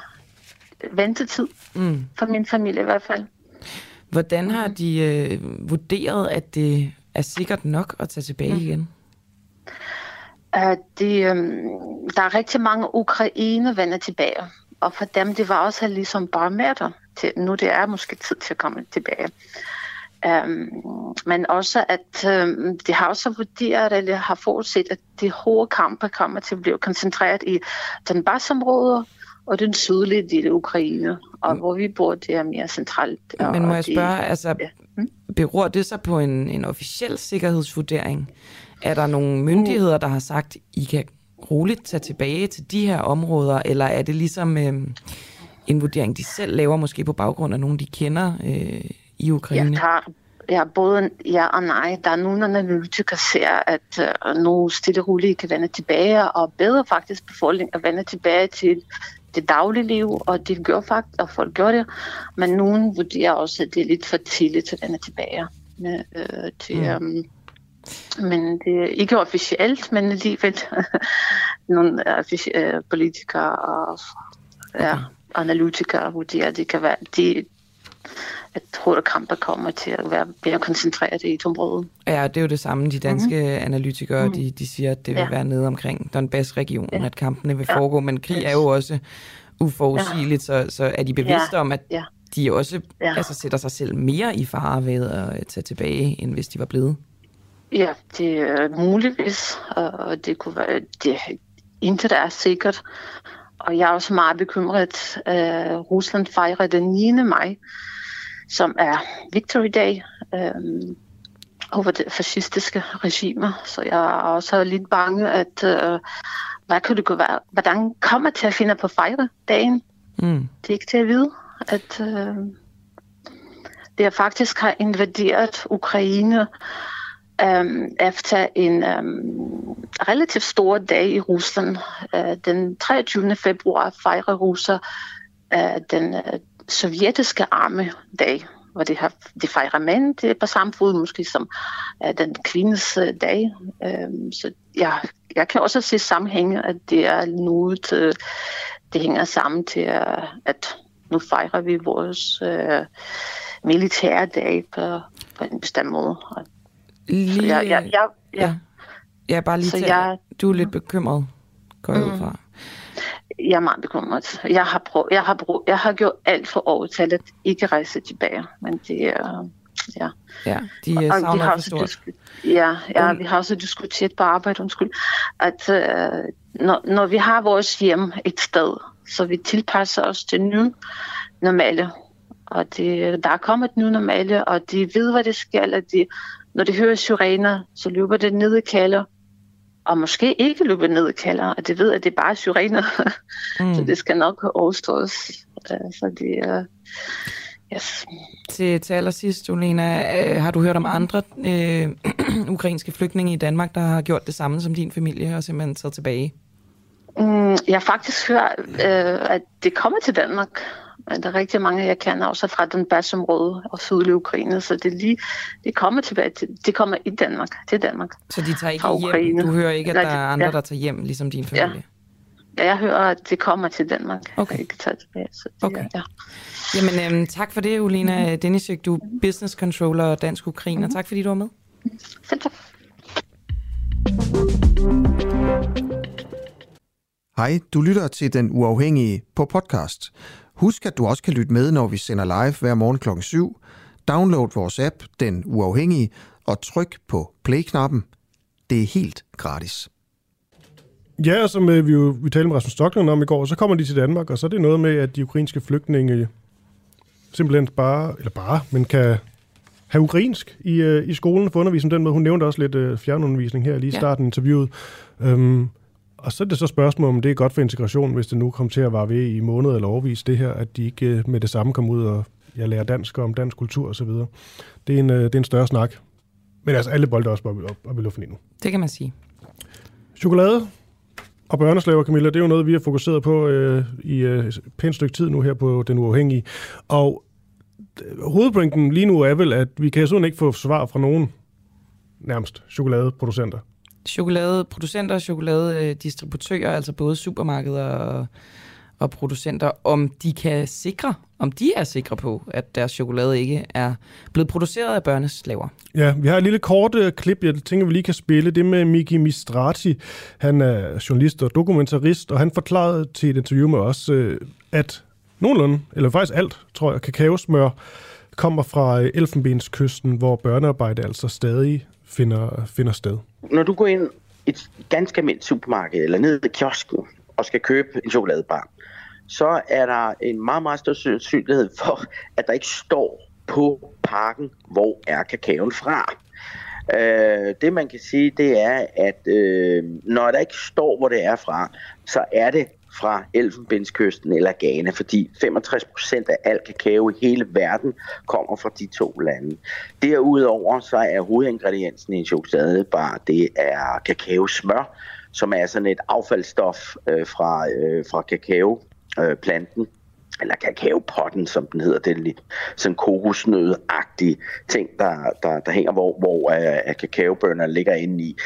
ventetid mm. for min familie i hvert fald. Hvordan har de øh, vurderet, at det er sikkert nok at tage tilbage mm. igen? Uh, de, øh, der er rigtig mange ukraine venner tilbage, og for dem det var også ligesom barometer til, nu det er måske tid til at komme tilbage. Um, men også at um, de har også vurderet, eller har forudset, at de hårde kampe kommer til at blive koncentreret i den basområde og den sydlige del af Ukraine, og mm. hvor vi bor, det er mere centralt. Men må jeg spørge, altså, ja. mm? beror det så på en, en officiel sikkerhedsvurdering? Er der nogle myndigheder, der har sagt, I kan roligt tage tilbage til de her områder, eller er det ligesom øh, en vurdering, de selv laver, måske på baggrund af nogen, de kender øh, i Ukraine? Jeg tager ja, både ja og nej. Der er nogle analytikere ser, at uh, nu stille roligt kan vende tilbage, og bedre faktisk befolkning at vende tilbage til det daglige liv, og det gør faktisk, og folk gør det. Men nogen vurderer også, at det er lidt for tidligt at vende tilbage. Med, øh, til, mm. um, men det er ikke officielt, men alligevel nogle uh, politikere og ja, analytikere vurderer, at det kan være, de, at kamper kommer til at være mere koncentreret i et område. Ja, det er jo det samme. De danske mm-hmm. analytikere, mm-hmm. de, de siger, at det vil ja. være nede omkring Donbass-regionen, ja. at kampene vil ja. foregå. Men krig er jo også uforudsigeligt, ja. så, så er de bevidste ja. om, at ja. de også ja. altså, sætter sig selv mere i fare ved at tage tilbage, end hvis de var blevet. Ja, det er muligvis, og det kunne være, det, intet er sikkert. Og jeg er også meget bekymret. Uh, Rusland fejrer den 9. maj, som er Victory Day um, over det fascistiske regimer. Så jeg er også lidt bange, at uh, hvad kunne det kunne være? Hvordan kommer til at finde på fejre dagen? Mm. Det er ikke til at vide, at uh, det faktisk har invaderet Ukraine um, efter en um, relativt stor dag i Rusland. Uh, den 23. februar fejrer russer uh, den uh, sovjetiske armedag, hvor de, har, de fejrer mænd det er på samme fod måske som uh, den kvindes uh, dag. Um, så ja, jeg kan også se sammenhænge, at det er noget, uh, det hænger sammen til, uh, at nu fejrer vi vores uh, militære dag på, på en bestemt måde. Og Lige, jeg, jeg, jeg, ja. ja, bare lige så til, jeg, du er lidt bekymret, går jeg mm. ud fra. Jeg er meget bekymret. Jeg har, prøv, jeg har, prøv, jeg har gjort alt for overtalt at ikke rejse tilbage, men det er... Ja, ja de og, savner vi har stort. Ja, ja um, vi har også diskuteret på arbejde, undskyld, at uh, når, når vi har vores hjem et sted, så vi tilpasser os til nu normale. Og det, der er kommet nu normale, og de ved, hvad det skal, og de når det hører syrener, så løber det ned i kalder. Og måske ikke løber ned i kalder, og det ved, at det er bare syrener. Mm. så det skal nok overstås. Så det er... Yes. Til, til allersidst, Olena, øh, har du hørt om andre øh, ukrainske flygtninge i Danmark, der har gjort det samme som din familie og simpelthen taget tilbage? Mm, jeg har faktisk hørt, øh, at det kommer til Danmark. Men der er rigtig mange, jeg kender også fra den basområde og sydlige Ukraine, så det, lige, det kommer tilbage til, det kommer i Danmark, til Danmark. Så de tager ikke hjem? Ukraine. Du hører ikke, at der er andre, ja. der tager hjem, ligesom din familie? Ja. ja, jeg hører, at det kommer til Danmark. Okay. Ikke tager tilbage, så det, okay. Ja. Jamen, øhm, tak for det, Ulina mm-hmm. Denisek. Du er business controller og dansk ukrainer. Mm-hmm. Tak fordi du var med. Selv tak. Hej, du lytter til Den Uafhængige på podcast. Husk, at du også kan lytte med, når vi sender live hver morgen kl. 7. Download vores app, Den Uafhængige, og tryk på play-knappen. Det er helt gratis. Ja, og som øh, vi jo vi talte med Rasmus Stockholm om i går, så kommer de til Danmark, og så er det noget med, at de ukrainske flygtninge simpelthen bare, eller bare, men kan have ukrainsk i, øh, i skolen for undervisning den måde. Hun nævnte også lidt øh, fjernundervisning her lige i starten af interviewet. Øhm, og så er det så spørgsmålet, om det er godt for integration, hvis det nu kommer til at vare ved i måneder eller overvis det her, at de ikke øh, med det samme kommer ud og jeg lærer dansk om dansk kultur osv. Det, er en, øh, det er en større snak. Men altså, alle bolde er også op, op, op i luften endnu. Det kan man sige. Chokolade og børneslaver, Camilla, det er jo noget, vi har fokuseret på øh, i øh, pænt stykke tid nu her på Den Uafhængige. Og øh, hovedpointen lige nu er vel, at vi kan sådan ikke få svar fra nogen nærmest chokoladeproducenter chokoladeproducenter, chokoladedistributører, altså både supermarkeder og, og producenter, om de kan sikre, om de er sikre på, at deres chokolade ikke er blevet produceret af børneslaver. Ja, vi har et lille kort uh, klip, jeg tænker, vi lige kan spille. Det med Miki Mistrati. Han er journalist og dokumentarist, og han forklarede til et interview med os, uh, at nogenlunde, eller faktisk alt, tror jeg, kakaosmør kommer fra øh, Elfenbenskysten, hvor børnearbejde altså stadig finder, finder sted. Når du går ind i et ganske almindeligt supermarked eller ned i kiosken og skal købe en chokoladebar, så er der en meget, meget stor sandsynlighed for, at der ikke står på pakken, hvor er kakaoen fra. Øh, det man kan sige, det er, at øh, når der ikke står, hvor det er fra, så er det fra Elfenbenskysten eller Ghana, fordi 65% af al kakao i hele verden kommer fra de to lande. Derudover så er hovedingrediensen i en chokoladebar, det er kakaosmør, som er sådan et affaldsstof øh, fra, øh, fra kakaoplanten eller kakaopotten, som den hedder, den lidt sådan kokosnødagtige ting, der, der, der hænger, hvor, hvor uh, kakaobønner ligger inde i.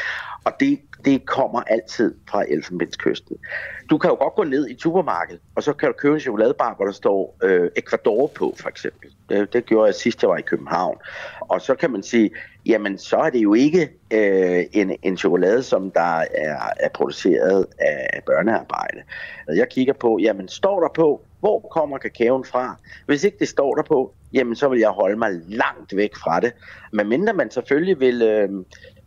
Og det, det kommer altid fra Elfenbenskysten. Du kan jo godt gå ned i supermarkedet, og så kan du købe en chokoladebar, hvor der står øh, Ecuador på, for eksempel. Det, det gjorde jeg sidst, jeg var i København. Og så kan man sige, jamen så er det jo ikke øh, en, en chokolade, som der er, er produceret af børnearbejde. Jeg kigger på, jamen står der på, hvor kommer kakaoen fra? Hvis ikke det står der på, jamen så vil jeg holde mig langt væk fra det. Men mindre man selvfølgelig vil, øh,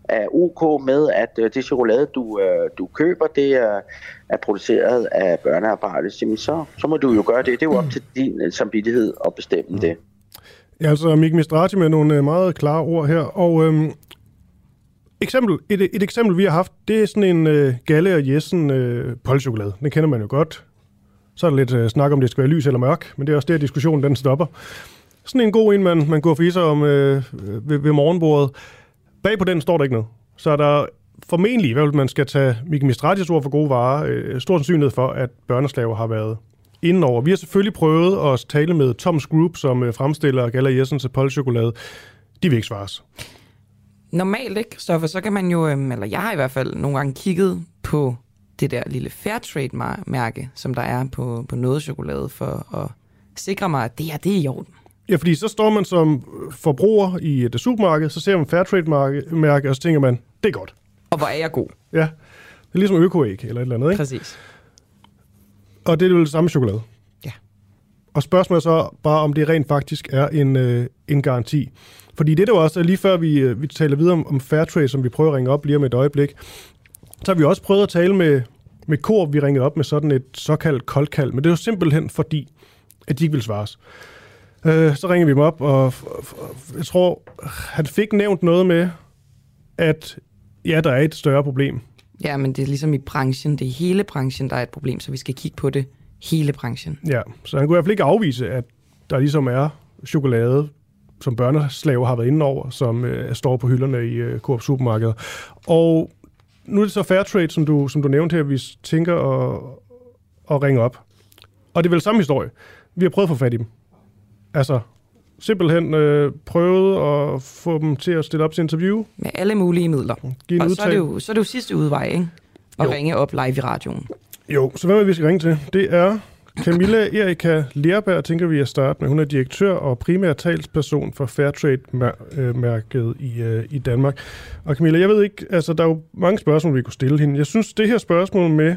er ok med, at øh, det chokolade, du, øh, du køber, det er, er produceret af børnearbejde, så, så må du jo gøre det. Det er jo op til din øh, samvittighed at bestemme mm. det. Ja, altså Mik Mistrati med nogle øh, meget klare ord her, og øhm, eksempel, et, et eksempel, vi har haft, det er sådan en øh, Galle og Jessen øh, polchokolade. Den kender man jo godt. Så er der lidt øh, snak om, det skal være lys eller mørk, men det er også der, diskussionen den stopper. Sådan en god en, man, man går for sig om øh, ved, ved morgenbordet. Bag på den står der ikke noget. Så er der formentlig, hvad man skal tage Mikkel Mistratis ord for gode varer, øh, stor sandsynlighed for, at børneslaver har været indenover. Vi har selvfølgelig prøvet at tale med Toms Group, som øh, fremstiller Gala Jessens Apollo-chokolade. De vil ikke svares. Normalt ikke, Stoffer, så kan man jo, øh, eller jeg har i hvert fald nogle gange kigget på det der lille Fairtrade-mærke, som der er på, på noget chokolade, for at sikre mig, at det her, det er i orden. Ja, fordi så står man som forbruger i et supermarked, så ser man Fairtrade-mærke, og så tænker man, det er godt. Og hvor er jeg god. Ja, det er ligesom økoæg eller et eller andet, ikke? Præcis. Og det er jo det samme chokolade. Ja. Og spørgsmålet er så bare, om det rent faktisk er en, øh, en garanti. Fordi det der også, lige før vi, øh, vi taler videre om, om Fairtrade, som vi prøver at ringe op lige om et øjeblik, så har vi også prøvet at tale med, med Coop, vi ringede op med sådan et såkaldt koldkald, men det jo simpelthen fordi, at de ikke vil svares. Øh, så ringer vi dem op, og jeg tror, han fik nævnt noget med, at ja, der er et større problem. Ja, men det er ligesom i branchen, det er hele branchen, der er et problem, så vi skal kigge på det hele branchen. Ja, så han kunne i hvert fald ikke afvise, at der ligesom er chokolade, som børneslave har været inde over, som øh, står på hylderne i øh, Coop Supermarked. Og nu er det så Fairtrade, som du, som du nævnte her, vi tænker at, at ringe op. Og det er vel samme historie. Vi har prøvet at få fat i dem. Altså, simpelthen øh, prøvet at få dem til at stille op til interview. Med alle mulige midler. Giv og så er, det jo, så er det jo sidste udvej, ikke? At jo. ringe op live i radioen. Jo, så hvad er vi skal ringe til? Det er Camilla Erika Lerberg, tænker vi at starte med. Hun er direktør og primær talsperson for Fairtrade-mærket i, uh, i Danmark. Og Camilla, jeg ved ikke, altså der er jo mange spørgsmål, vi kunne stille hende. Jeg synes, det her spørgsmål med,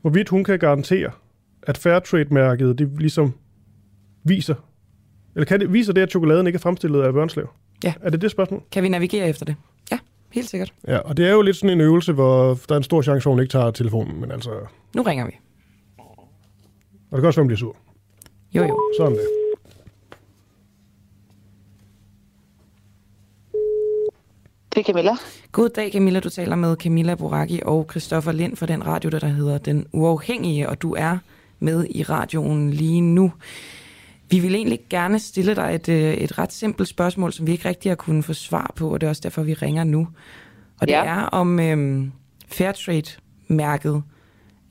hvorvidt hun kan garantere, at Fairtrade-mærket det ligesom viser, eller kan det, viser det, at chokoladen ikke er fremstillet af børnslev? Ja. Er det det spørgsmål? Kan vi navigere efter det? Ja, helt sikkert. Ja, og det er jo lidt sådan en øvelse, hvor der er en stor chance for, hun ikke tager telefonen, men altså... Nu ringer vi. Og det kan også være, hun bliver sur. Jo, jo. Sådan det. Det er Camilla. God dag, Camilla. Du taler med Camilla Boraki og Christoffer Lind for den radio, der hedder Den Uafhængige, og du er med i radioen lige nu. Vi vil egentlig gerne stille dig et, øh, et ret simpelt spørgsmål, som vi ikke rigtig har kunnet få svar på, og det er også derfor, vi ringer nu. Og det ja. er om øhm, Fairtrade-mærket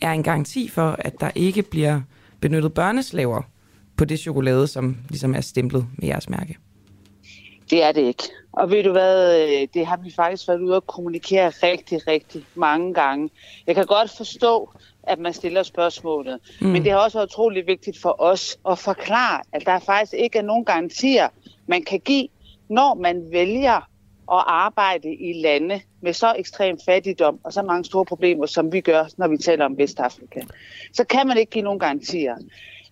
er en garanti for, at der ikke bliver benyttet børneslaver på det chokolade, som ligesom er stemplet med jeres mærke. Det er det ikke. Og ved du hvad, øh, det har vi faktisk været ude at kommunikere rigtig, rigtig mange gange. Jeg kan godt forstå, at man stiller spørgsmålet. Mm. Men det har også været utrolig vigtigt for os at forklare, at der faktisk ikke er nogen garantier, man kan give, når man vælger at arbejde i lande med så ekstrem fattigdom og så mange store problemer, som vi gør, når vi taler om Vestafrika. Så kan man ikke give nogen garantier.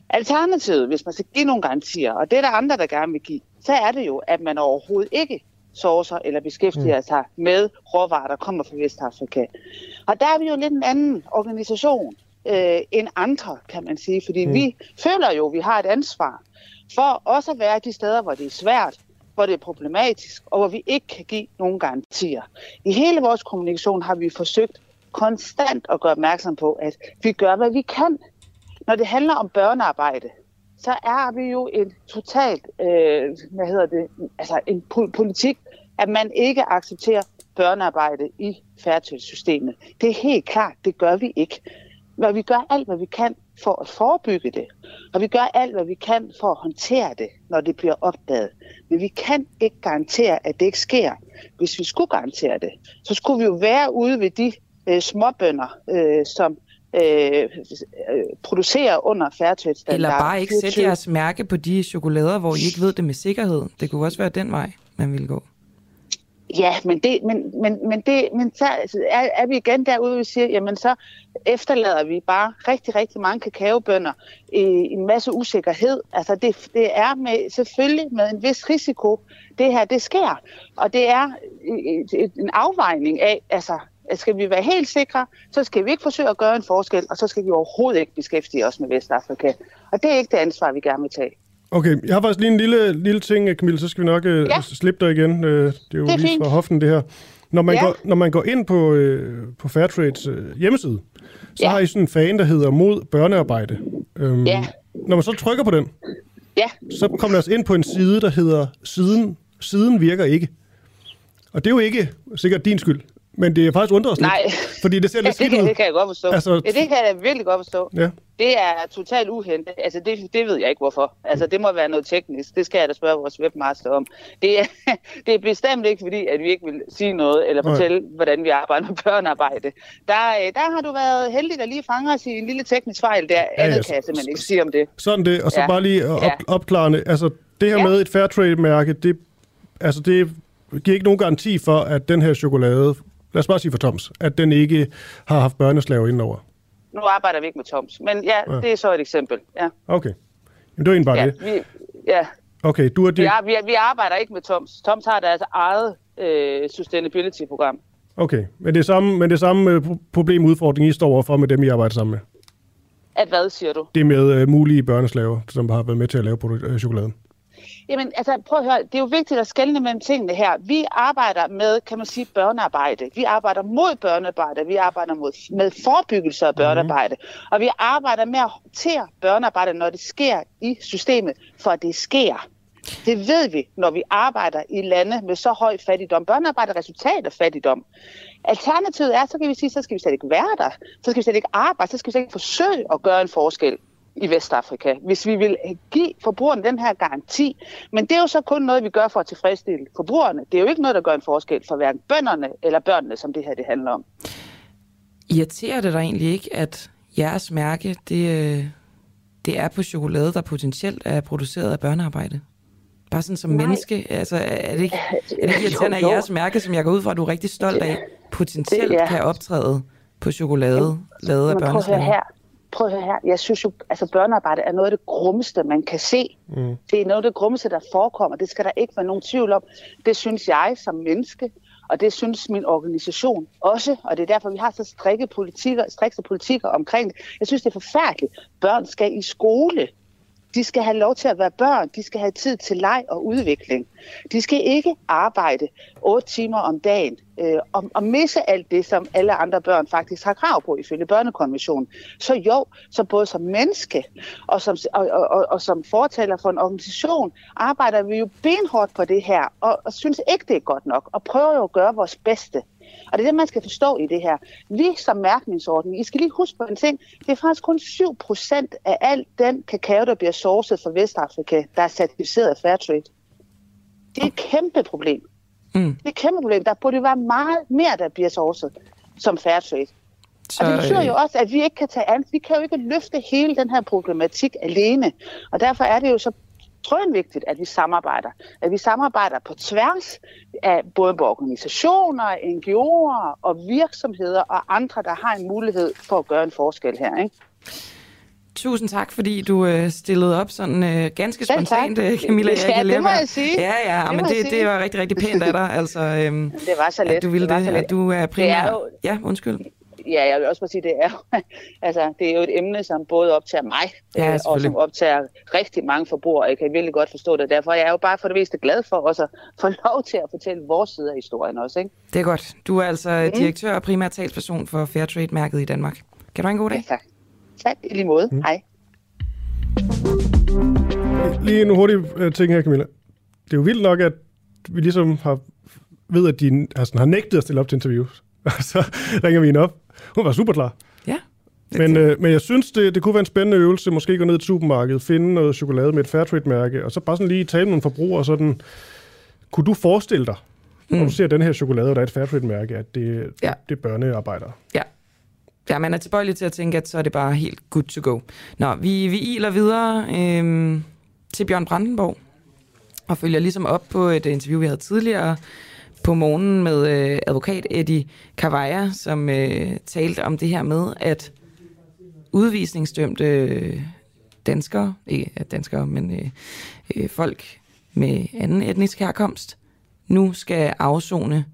Alternativet, hvis man skal give nogle garantier, og det er der andre, der gerne vil give, så er det jo, at man overhovedet ikke sourcer eller beskæftiger mm. sig med råvarer, der kommer fra Vestafrika. Og der er vi jo lidt en anden organisation øh, end andre, kan man sige, fordi mm. vi føler jo, at vi har et ansvar for også at være de steder, hvor det er svært, hvor det er problematisk, og hvor vi ikke kan give nogen garantier. I hele vores kommunikation har vi forsøgt konstant at gøre opmærksom på, at vi gør, hvad vi kan. Når det handler om børnearbejde, så er vi jo en totalt, øh, hvad hedder det, altså en politik, at man ikke accepterer børnearbejde i færdighedssystemet. Det er helt klart, det gør vi ikke. Hvad vi gør alt, hvad vi kan for at forebygge det. Og vi gør alt, hvad vi kan for at håndtere det, når det bliver opdaget. Men vi kan ikke garantere, at det ikke sker. Hvis vi skulle garantere det, så skulle vi jo være ude ved de øh, småbønder, øh, som øh, producerer under fairtrade standard. Eller bare ikke sætte jeres mærke på de chokolader, hvor I ikke ved det med sikkerhed. Det kunne også være den vej, man ville gå. Ja, men, det, men, men, men, det, men så er, er vi igen derude, vi siger, jamen så efterlader vi bare rigtig, rigtig mange kakaobønder i en masse usikkerhed. Altså det, det er med, selvfølgelig med en vis risiko, det her det sker. Og det er en afvejning af, altså skal vi være helt sikre, så skal vi ikke forsøge at gøre en forskel, og så skal vi overhovedet ikke beskæftige os med Vestafrika. Og det er ikke det ansvar, vi gerne vil tage. Okay, jeg har faktisk lige en lille, lille ting, Camille, så skal vi nok uh, ja. slippe dig igen. Uh, det er jo det er lige fint. fra hoften, det her. Når man, ja. går, når man går ind på, uh, på Fairtrades uh, hjemmeside, så ja. har I sådan en fan, der hedder mod børnearbejde. Um, ja. Når man så trykker på den, ja. så kommer man altså ind på en side, der hedder siden, siden virker ikke. Og det er jo ikke sikkert din skyld. Men det er faktisk undret os Nej. lidt, fordi det ser lidt ja, det, kan, det kan jeg godt forstå. Altså, ja, det kan jeg virkelig godt forstå. Ja. Det er totalt uhentet. Altså, det, det ved jeg ikke, hvorfor. Altså, det må være noget teknisk. Det skal jeg da spørge vores webmaster om. Det er, det er bestemt ikke fordi, at vi ikke vil sige noget, eller fortælle, Nej. hvordan vi arbejder med børnearbejde. Der, øh, der har du været heldig, der lige fanger os i en lille teknisk fejl. Der ja, andet ja, kan jeg simpelthen ikke sige om det. Sådan det. Og så ja. bare lige op, ja. opklarende. Altså, det her ja. med et Fairtrade-mærke, det, altså, det giver ikke nogen garanti for, at den her chokolade lad os bare sige for Toms, at den ikke har haft børneslaver indover. Nu arbejder vi ikke med Toms, men ja, ja. det er så et eksempel. Ja. Okay. Men det var egentlig bare ja, det. Vi, ja. Okay, du er det... Vi, er, vi, vi arbejder ikke med Toms. Toms har deres eget øh, sustainability-program. Okay, men det er samme, men det samme øh, problem udfordring, I står overfor med dem, I arbejder sammen med? At hvad, siger du? Det med uh, mulige børneslaver, som har været med til at lave uh, chokoladen. Jamen, altså, prøv at høre, det er jo vigtigt at skelne mellem tingene her. Vi arbejder med, kan man sige, børnearbejde. Vi arbejder mod børnearbejde. Vi arbejder mod, med forebyggelse af børnearbejde. Mm. Og vi arbejder med at håndtere børnearbejde, når det sker i systemet, for at det sker. Det ved vi, når vi arbejder i lande med så høj fattigdom. Børnearbejde er resultat af fattigdom. Alternativet er, så kan vi sige, så skal vi slet ikke være der. Så skal vi slet ikke arbejde. Så skal vi slet ikke forsøge at gøre en forskel i Vestafrika, hvis vi vil give forbrugerne den her garanti. Men det er jo så kun noget, vi gør for at tilfredsstille forbrugerne. Det er jo ikke noget, der gør en forskel for hverken bønderne eller børnene, som det her det handler om. Irriterer det dig egentlig ikke, at jeres mærke, det, øh, det er på chokolade, der potentielt er produceret af børnearbejde? Bare sådan som Nej. menneske? Altså, er det ikke, er det ikke irriterende, at jeres mærke, som jeg går ud fra, at du er rigtig stolt af, potentielt det, ja. kan optræde på chokolade, lavet af børnearbejde? her prøv at høre her, jeg synes jo, altså børnearbejde er noget af det grummeste, man kan se. Mm. Det er noget af det grummeste, der forekommer. Det skal der ikke være nogen tvivl om. Det synes jeg som menneske, og det synes min organisation også, og det er derfor, vi har så strikke politikker, strikse politikker omkring det. Jeg synes, det er forfærdeligt. Børn skal i skole. De skal have lov til at være børn. De skal have tid til leg og udvikling. De skal ikke arbejde otte timer om dagen øh, og, og misse alt det, som alle andre børn faktisk har krav på ifølge børnekonventionen. Så jo, så både som menneske og som, og, og, og, og som fortaler for en organisation, arbejder vi jo benhårdt på det her, og, og synes ikke, det er godt nok, og prøver jo at gøre vores bedste. Og det er det, man skal forstå i det her. Vi som mærkningsordning, I skal lige huske på en ting, det er faktisk kun 7% af al den kakao, der bliver sourcet fra Vestafrika, der er certificeret af Fairtrade. Det er et kæmpe problem. Mm. Det er et kæmpe problem. Der burde være meget mere, der bliver sourcet som Fairtrade. Så, og det betyder jo også, at vi ikke kan tage an. Vi kan jo ikke løfte hele den her problematik alene. Og derfor er det jo så vigtigt, at vi samarbejder. At vi samarbejder på tværs af både organisationer, NGO'er og virksomheder og andre, der har en mulighed for at gøre en forskel her. Ikke? Tusind tak, fordi du øh, stillede op sådan øh, ganske spontant, øh, Camilla. Ja, jeg det må jeg sige. Ja, ja, det men det, det var rigtig, rigtig pænt af dig. Altså, øhm, det var så let. At du ville det, det, at du er primær... Er jo... Ja, undskyld ja, jeg vil også bare sige, det er, altså, det er jo et emne, som både optager mig, ja, øh, og som optager rigtig mange forbrugere. Jeg kan virkelig godt forstå det. Derfor er jeg jo bare for det meste glad for også at få lov til at fortælle vores side af historien også. Ikke? Det er godt. Du er altså mm. direktør og primær talsperson for Fairtrade-mærket i Danmark. Kan du have en god dag? Ja, tak. Tak, i lige måde. Mm. Hej. Lige en hurtig uh, ting her, Camilla. Det er jo vildt nok, at vi ligesom har ved, at de altså, har nægtet at stille op til interviews. Og så ringer vi hende op. Hun var super klar. Ja. Men, øh, men jeg synes, det, det kunne være en spændende øvelse. Måske gå ned i supermarkedet, finde noget chokolade med et Fairtrade-mærke, og så bare sådan lige tale med nogle forbrugere. Sådan, kunne du forestille dig, mm. når du ser den her chokolade, og der er et Fairtrade-mærke, at det, ja. det er børnearbejdere? Ja. Ja, man er tilbøjelig til at tænke, at så er det bare helt good to go. Nå, vi, vi iler videre øh, til Bjørn Brandenborg, og følger ligesom op på et interview, vi havde tidligere på morgenen med øh, advokat Eddie Kavaja, som øh, talte om det her med, at udvisningsdømte danskere, ikke danskere, men øh, øh, folk med anden etnisk herkomst, nu skal afzone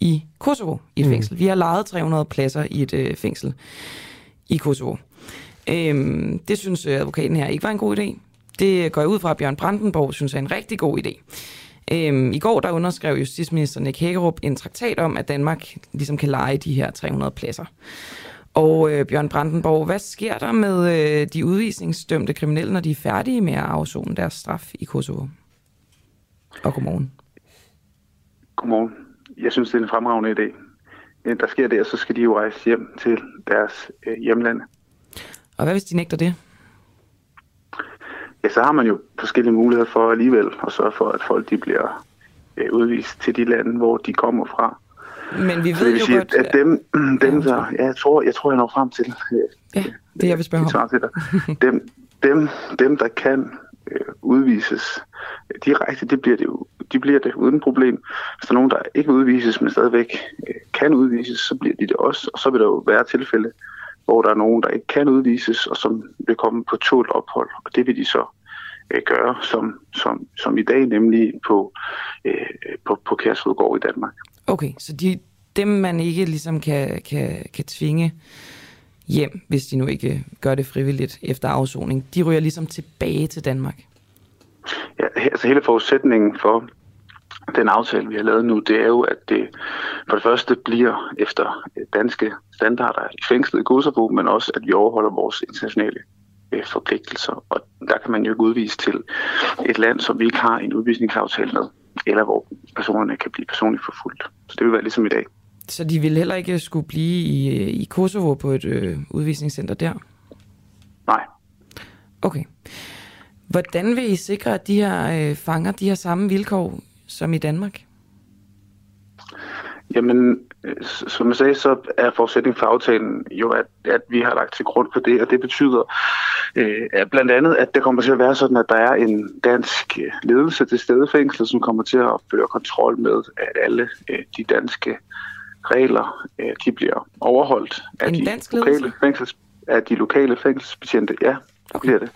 i Kosovo i et mm. fængsel. Vi har lejet 300 pladser i et øh, fængsel i Kosovo. Øhm, det synes øh, advokaten her ikke var en god idé. Det går jeg ud fra, at Bjørn Brandenborg synes er en rigtig god idé. Øhm, I går der underskrev justitsminister Nick Hækkerup en traktat om, at Danmark ligesom kan lege de her 300 pladser. Og øh, Bjørn Brandenborg, hvad sker der med øh, de udvisningsdømte kriminelle, når de er færdige med at afzone deres straf i Kosovo? Og godmorgen. Godmorgen. Jeg synes, det er en fremragende idé. Der sker det, og så skal de jo rejse hjem til deres øh, hjemland. Og hvad hvis de nægter det? Ja, så har man jo forskellige muligheder for alligevel at sørge for, at folk de bliver øh, udvist til de lande, hvor de kommer fra. Men vi ved jo sige, godt... At dem, dem der, ja, jeg, tror, jeg tror, jeg når frem til... Øh, ja, det jeg vil spørge om. Til dig. Dem, dem, dem, der kan øh, udvises direkte, det bliver det jo, de bliver det uden problem. Hvis der er nogen, der ikke udvises, men stadigvæk øh, kan udvises, så bliver de det også. Og så vil der jo være tilfælde, hvor der er nogen, der ikke kan udvises, og som vil komme på tålt ophold. Og det vil de så øh, gøre, som, som, som i dag, nemlig på, øh, på, på Kærsvedgård i Danmark. Okay, så de, dem man ikke ligesom kan, kan, kan tvinge hjem, hvis de nu ikke gør det frivilligt efter afsoning, de ryger ligesom tilbage til Danmark? Ja, altså hele forudsætningen for den aftale, vi har lavet nu, det er jo, at det for det første bliver efter danske standarder i fængslet i Kosovo, men også, at vi overholder vores internationale øh, forpligtelser. Og der kan man jo ikke udvise til et land, som vi ikke har en udvisningsaftale med, eller hvor personerne kan blive personligt forfulgt. Så det vil være ligesom i dag. Så de vil heller ikke skulle blive i, i Kosovo på et øh, udvisningscenter der? Nej. Okay. Hvordan vil I sikre, at de her øh, fanger de har samme vilkår som i Danmark? Jamen, øh, som jeg sagde, så er forudsætningen for aftalen jo, at, at vi har lagt til grund for det, og det betyder øh, at blandt andet, at det kommer til at være sådan, at der er en dansk øh, ledelse til stede fængslet, som kommer til at føre kontrol med, at alle øh, de danske regler, øh, de bliver overholdt af en de, lokale fængsels, af de lokale fængselsbetjente. Ja, okay. bliver det.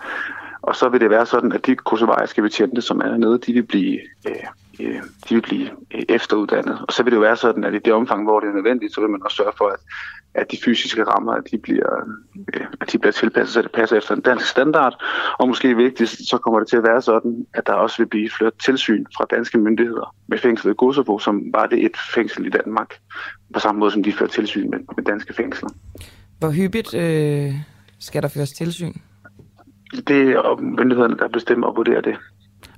Og så vil det være sådan, at de kosovariske betjente, som er nede, de vil blive, øh, øh, de vil blive øh, efteruddannet. Og så vil det jo være sådan, at i det omfang, hvor det er nødvendigt, så vil man også sørge for, at, at de fysiske rammer, at de bliver, øh, at de bliver tilpasset, så det passer efter en dansk standard. Og måske vigtigst, så kommer det til at være sådan, at der også vil blive ført tilsyn fra danske myndigheder med fængslet i Kosovo, som var det et fængsel i Danmark, på samme måde som de fører tilsyn med, med danske fængsler. Hvor hyppigt øh, skal der føres tilsyn? Det er myndighederne, der bestemmer og vurderer det.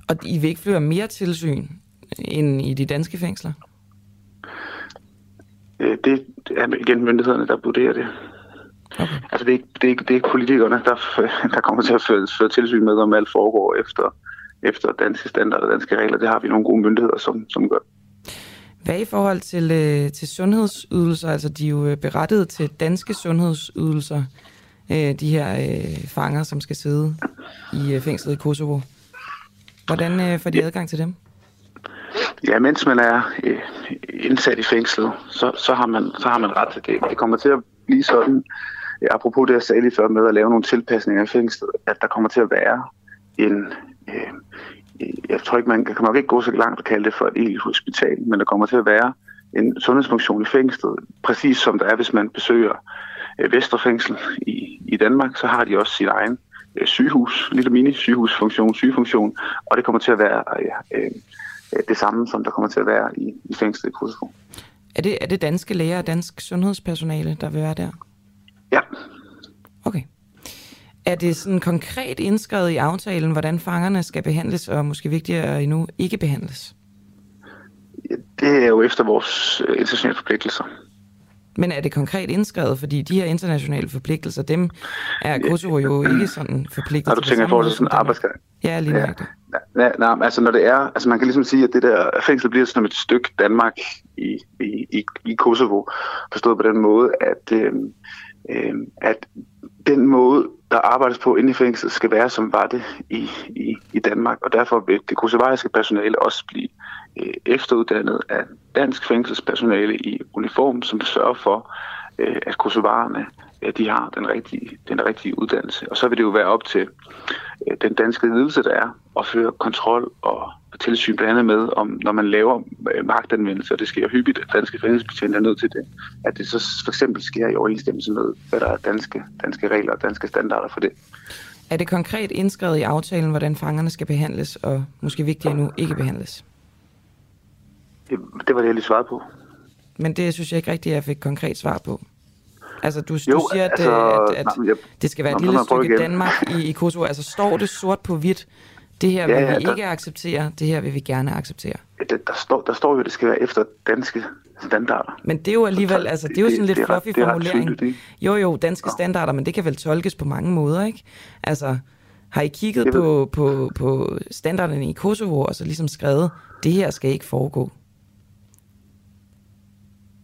Og I vil ikke føre mere tilsyn end i de danske fængsler? Øh, det er igen myndighederne, der vurderer det. Okay. Altså det er, ikke, det, er ikke, det er ikke politikerne, der, der kommer til at føre, føre tilsyn med, om alt foregår efter, efter danske standarder og danske regler. Det har vi nogle gode myndigheder, som, som gør. Hvad i forhold til, øh, til sundhedsydelser? Altså de er jo øh, berettet til danske sundhedsydelser øh, de her øh, fanger, som skal sidde i øh, fængslet i Kosovo. Hvordan øh, får de adgang til dem? Ja, mens man er øh, indsat i fængslet, så, så, har man, så har man ret til det. Det kommer til at blive sådan, øh, apropos det, jeg sagde lige før med at lave nogle tilpasninger i fængslet, at der kommer til at være en... Øh, øh jeg tror ikke, man kan nok ikke gå så langt og kalde det for et egentligt hospital, men der kommer til at være en sundhedsfunktion i fængslet, præcis som der er, hvis man besøger øh, Vesterfængsel i, i Danmark, så har de også sin egen øh, sygehus, lille mini-sygehusfunktion, sygefunktion, og det kommer til at være øh, øh, det samme, som der kommer til at være i, i fængslet i Kosovo. Er det, er det danske læger og dansk sundhedspersonale, der vil være der? Ja. Okay. Er det sådan konkret indskrevet i aftalen, hvordan fangerne skal behandles, og måske vigtigere endnu, ikke behandles? Det er jo efter vores internationale forpligtelser. Men er det konkret indskrevet? Fordi de her internationale forpligtelser, dem er Kosovo jo ikke sådan forpligtet Har du tænkt i forhold til sådan en arbejdsgang? Ja, lige ja. Ja, nej, altså når det er, altså man kan ligesom sige, at det der fængsel bliver som et stykke Danmark i, i, i, i Kosovo, forstået på den måde, at, øh, øh, at den måde, der arbejdes på inde i fængslet, skal være, som var det i, i, i Danmark, og derfor vil det kosovariske personale også blive øh, efteruddannet af dansk fængselspersonale i uniform, som sørger for, øh, at kosovarerne at de har den rigtige, den rigtige uddannelse. Og så vil det jo være op til øh, den danske ledelse, der er, at føre kontrol og tilsyn blandt andet med, om når man laver øh, magtanvendelse, og det sker hyppigt, at danske fængselsbetjente er nødt til det, at det så for eksempel sker i overensstemmelse med, hvad der er danske, danske regler og danske standarder for det. Er det konkret indskrevet i aftalen, hvordan fangerne skal behandles, og måske vigtigere nu, ikke behandles? Det, det var det, jeg lige svarede på. Men det synes jeg ikke rigtigt, at jeg fik konkret svar på. Altså, du, Jo, du siger, at, altså, at, at nej, jeg- det skal være et Nå, lille stykke igen. Danmark i, i Kosovo. Altså, står det sort på hvidt? Det her vil Ja, ja, vi der- ikke acceptere, det her vil vi gerne acceptere. Der, der, står, der står jo, at det skal være efter danske standarder. Men det er jo alligevel, altså, det er jo sådan lidt det ret- fluffy det er formulering. tydeligt, ikke? Jo, jo, danske standarder, men det kan vel tolkes på mange måder, ikke? Altså, har I kigget på, på, på standarderne i Kosovo, og så ligesom skrevet, det her skal ikke foregå?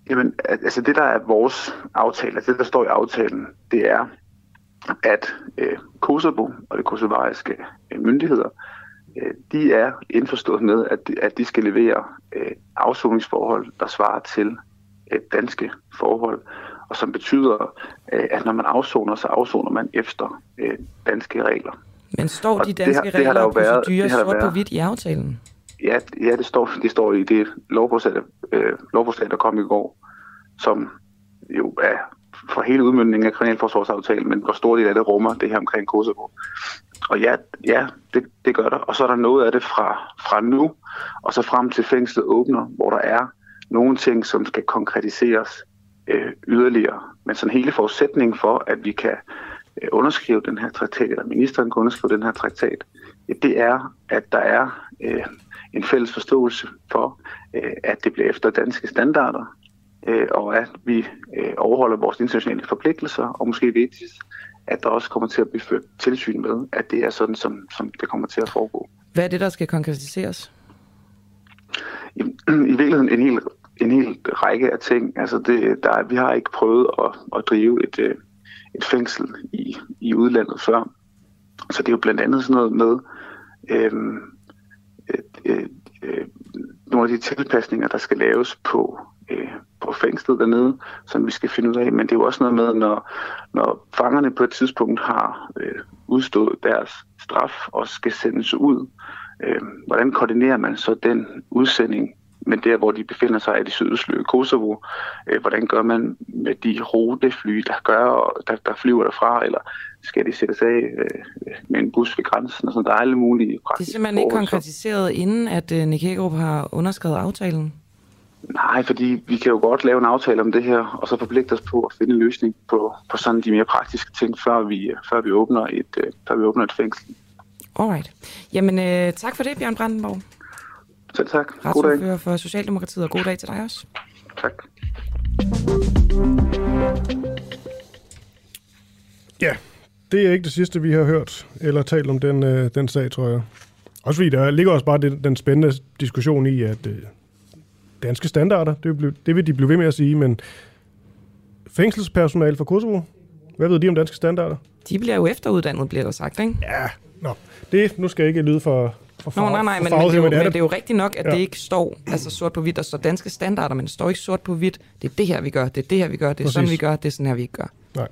Jamen, al- altså det, der er vores aftale, altså det, der står i aftalen, det er, at øh, Kosovo og det kosovariske øh, myndigheder, øh, de er indforstået med, at de, at de skal levere øh, afsoningsforhold, der svarer til øh, danske forhold, og som betyder, øh, at når man afsoner, så afsoner man efter øh, danske regler. Men står Og de danske har- det har regler der og procedurer det har der sort på hvidt i aftalen? Ja, ja det, står, det står i det lovforslag, øh, lovforslag, der kom i går, som jo er for hele udmyndningen af kriminalforsvarsaftalen, men hvor stor del af det rummer det her omkring Kosovo. Og ja, ja det, det gør der. Og så er der noget af det fra, fra nu, og så frem til fængslet åbner, hvor der er nogle ting, som skal konkretiseres øh, yderligere. Men sådan hele forudsætningen for, at vi kan øh, underskrive den her traktat, eller ministeren kan underskrive den her traktat, det er, at der er øh, en fælles forståelse for, øh, at det bliver efter danske standarder, øh, og at vi øh, overholder vores internationale forpligtelser, og måske vigtigst, at der også kommer til at blive ført tilsyn med, at det er sådan, som, som det kommer til at foregå. Hvad er det, der skal konkretiseres? I, i virkeligheden en hel, en hel række af ting. Altså det, der, er- vi har ikke prøvet at, at drive et, øh, et fængsel i, i udlandet før. Så det er jo blandt andet sådan noget med øhm, Øh, øh, øh, nogle af de tilpasninger, der skal laves på, øh, på fængslet dernede, som vi skal finde ud af. Men det er jo også noget med, når, når fangerne på et tidspunkt har øh, udstået deres straf og skal sendes ud, øh, hvordan koordinerer man så den udsending men der, hvor de befinder sig i det sydøstlige Kosovo, øh, hvordan gør man med de rutefly, der gør, der, der flyver derfra, eller skal de sættes af øh, med en bus ved grænsen, og sådan, der er alle mulige Det er praktiske simpelthen ikke konkretiseret, inden at uh, Nick Hagerup har underskrevet aftalen. Nej, fordi vi kan jo godt lave en aftale om det her, og så forpligte os på at finde en løsning på, på sådan de mere praktiske ting, før vi, før vi, åbner, et, øh, før vi åbner et fængsel. Alright. Jamen, øh, tak for det, Bjørn Brandenborg. Selv tak. God dag. For Socialdemokratiet, og god dag til dig også. Tak. Ja, det er ikke det sidste, vi har hørt eller talt om den, øh, den sag, tror jeg. Også fordi der ligger også bare den, den spændende diskussion i, at øh, danske standarder, det vil, blive, det vil de blive ved med at sige, men fængselspersonale fra Kosovo, hvad ved de om danske standarder? De bliver jo efteruddannet, bliver der sagt, ikke? Ja, nå. Det, nu skal jeg ikke lyde for, for Nå, nej, nej, men, men, det, er jo, men det er jo rigtigt nok, at Ja. det ikke står altså sort på hvidt. Der står danske standarder, men det står ikke sort på hvidt. Det er det her, vi gør. Det er det her, vi gør. Det er sådan, Præcis. vi gør. Det er sådan her, vi ikke gør. Nej.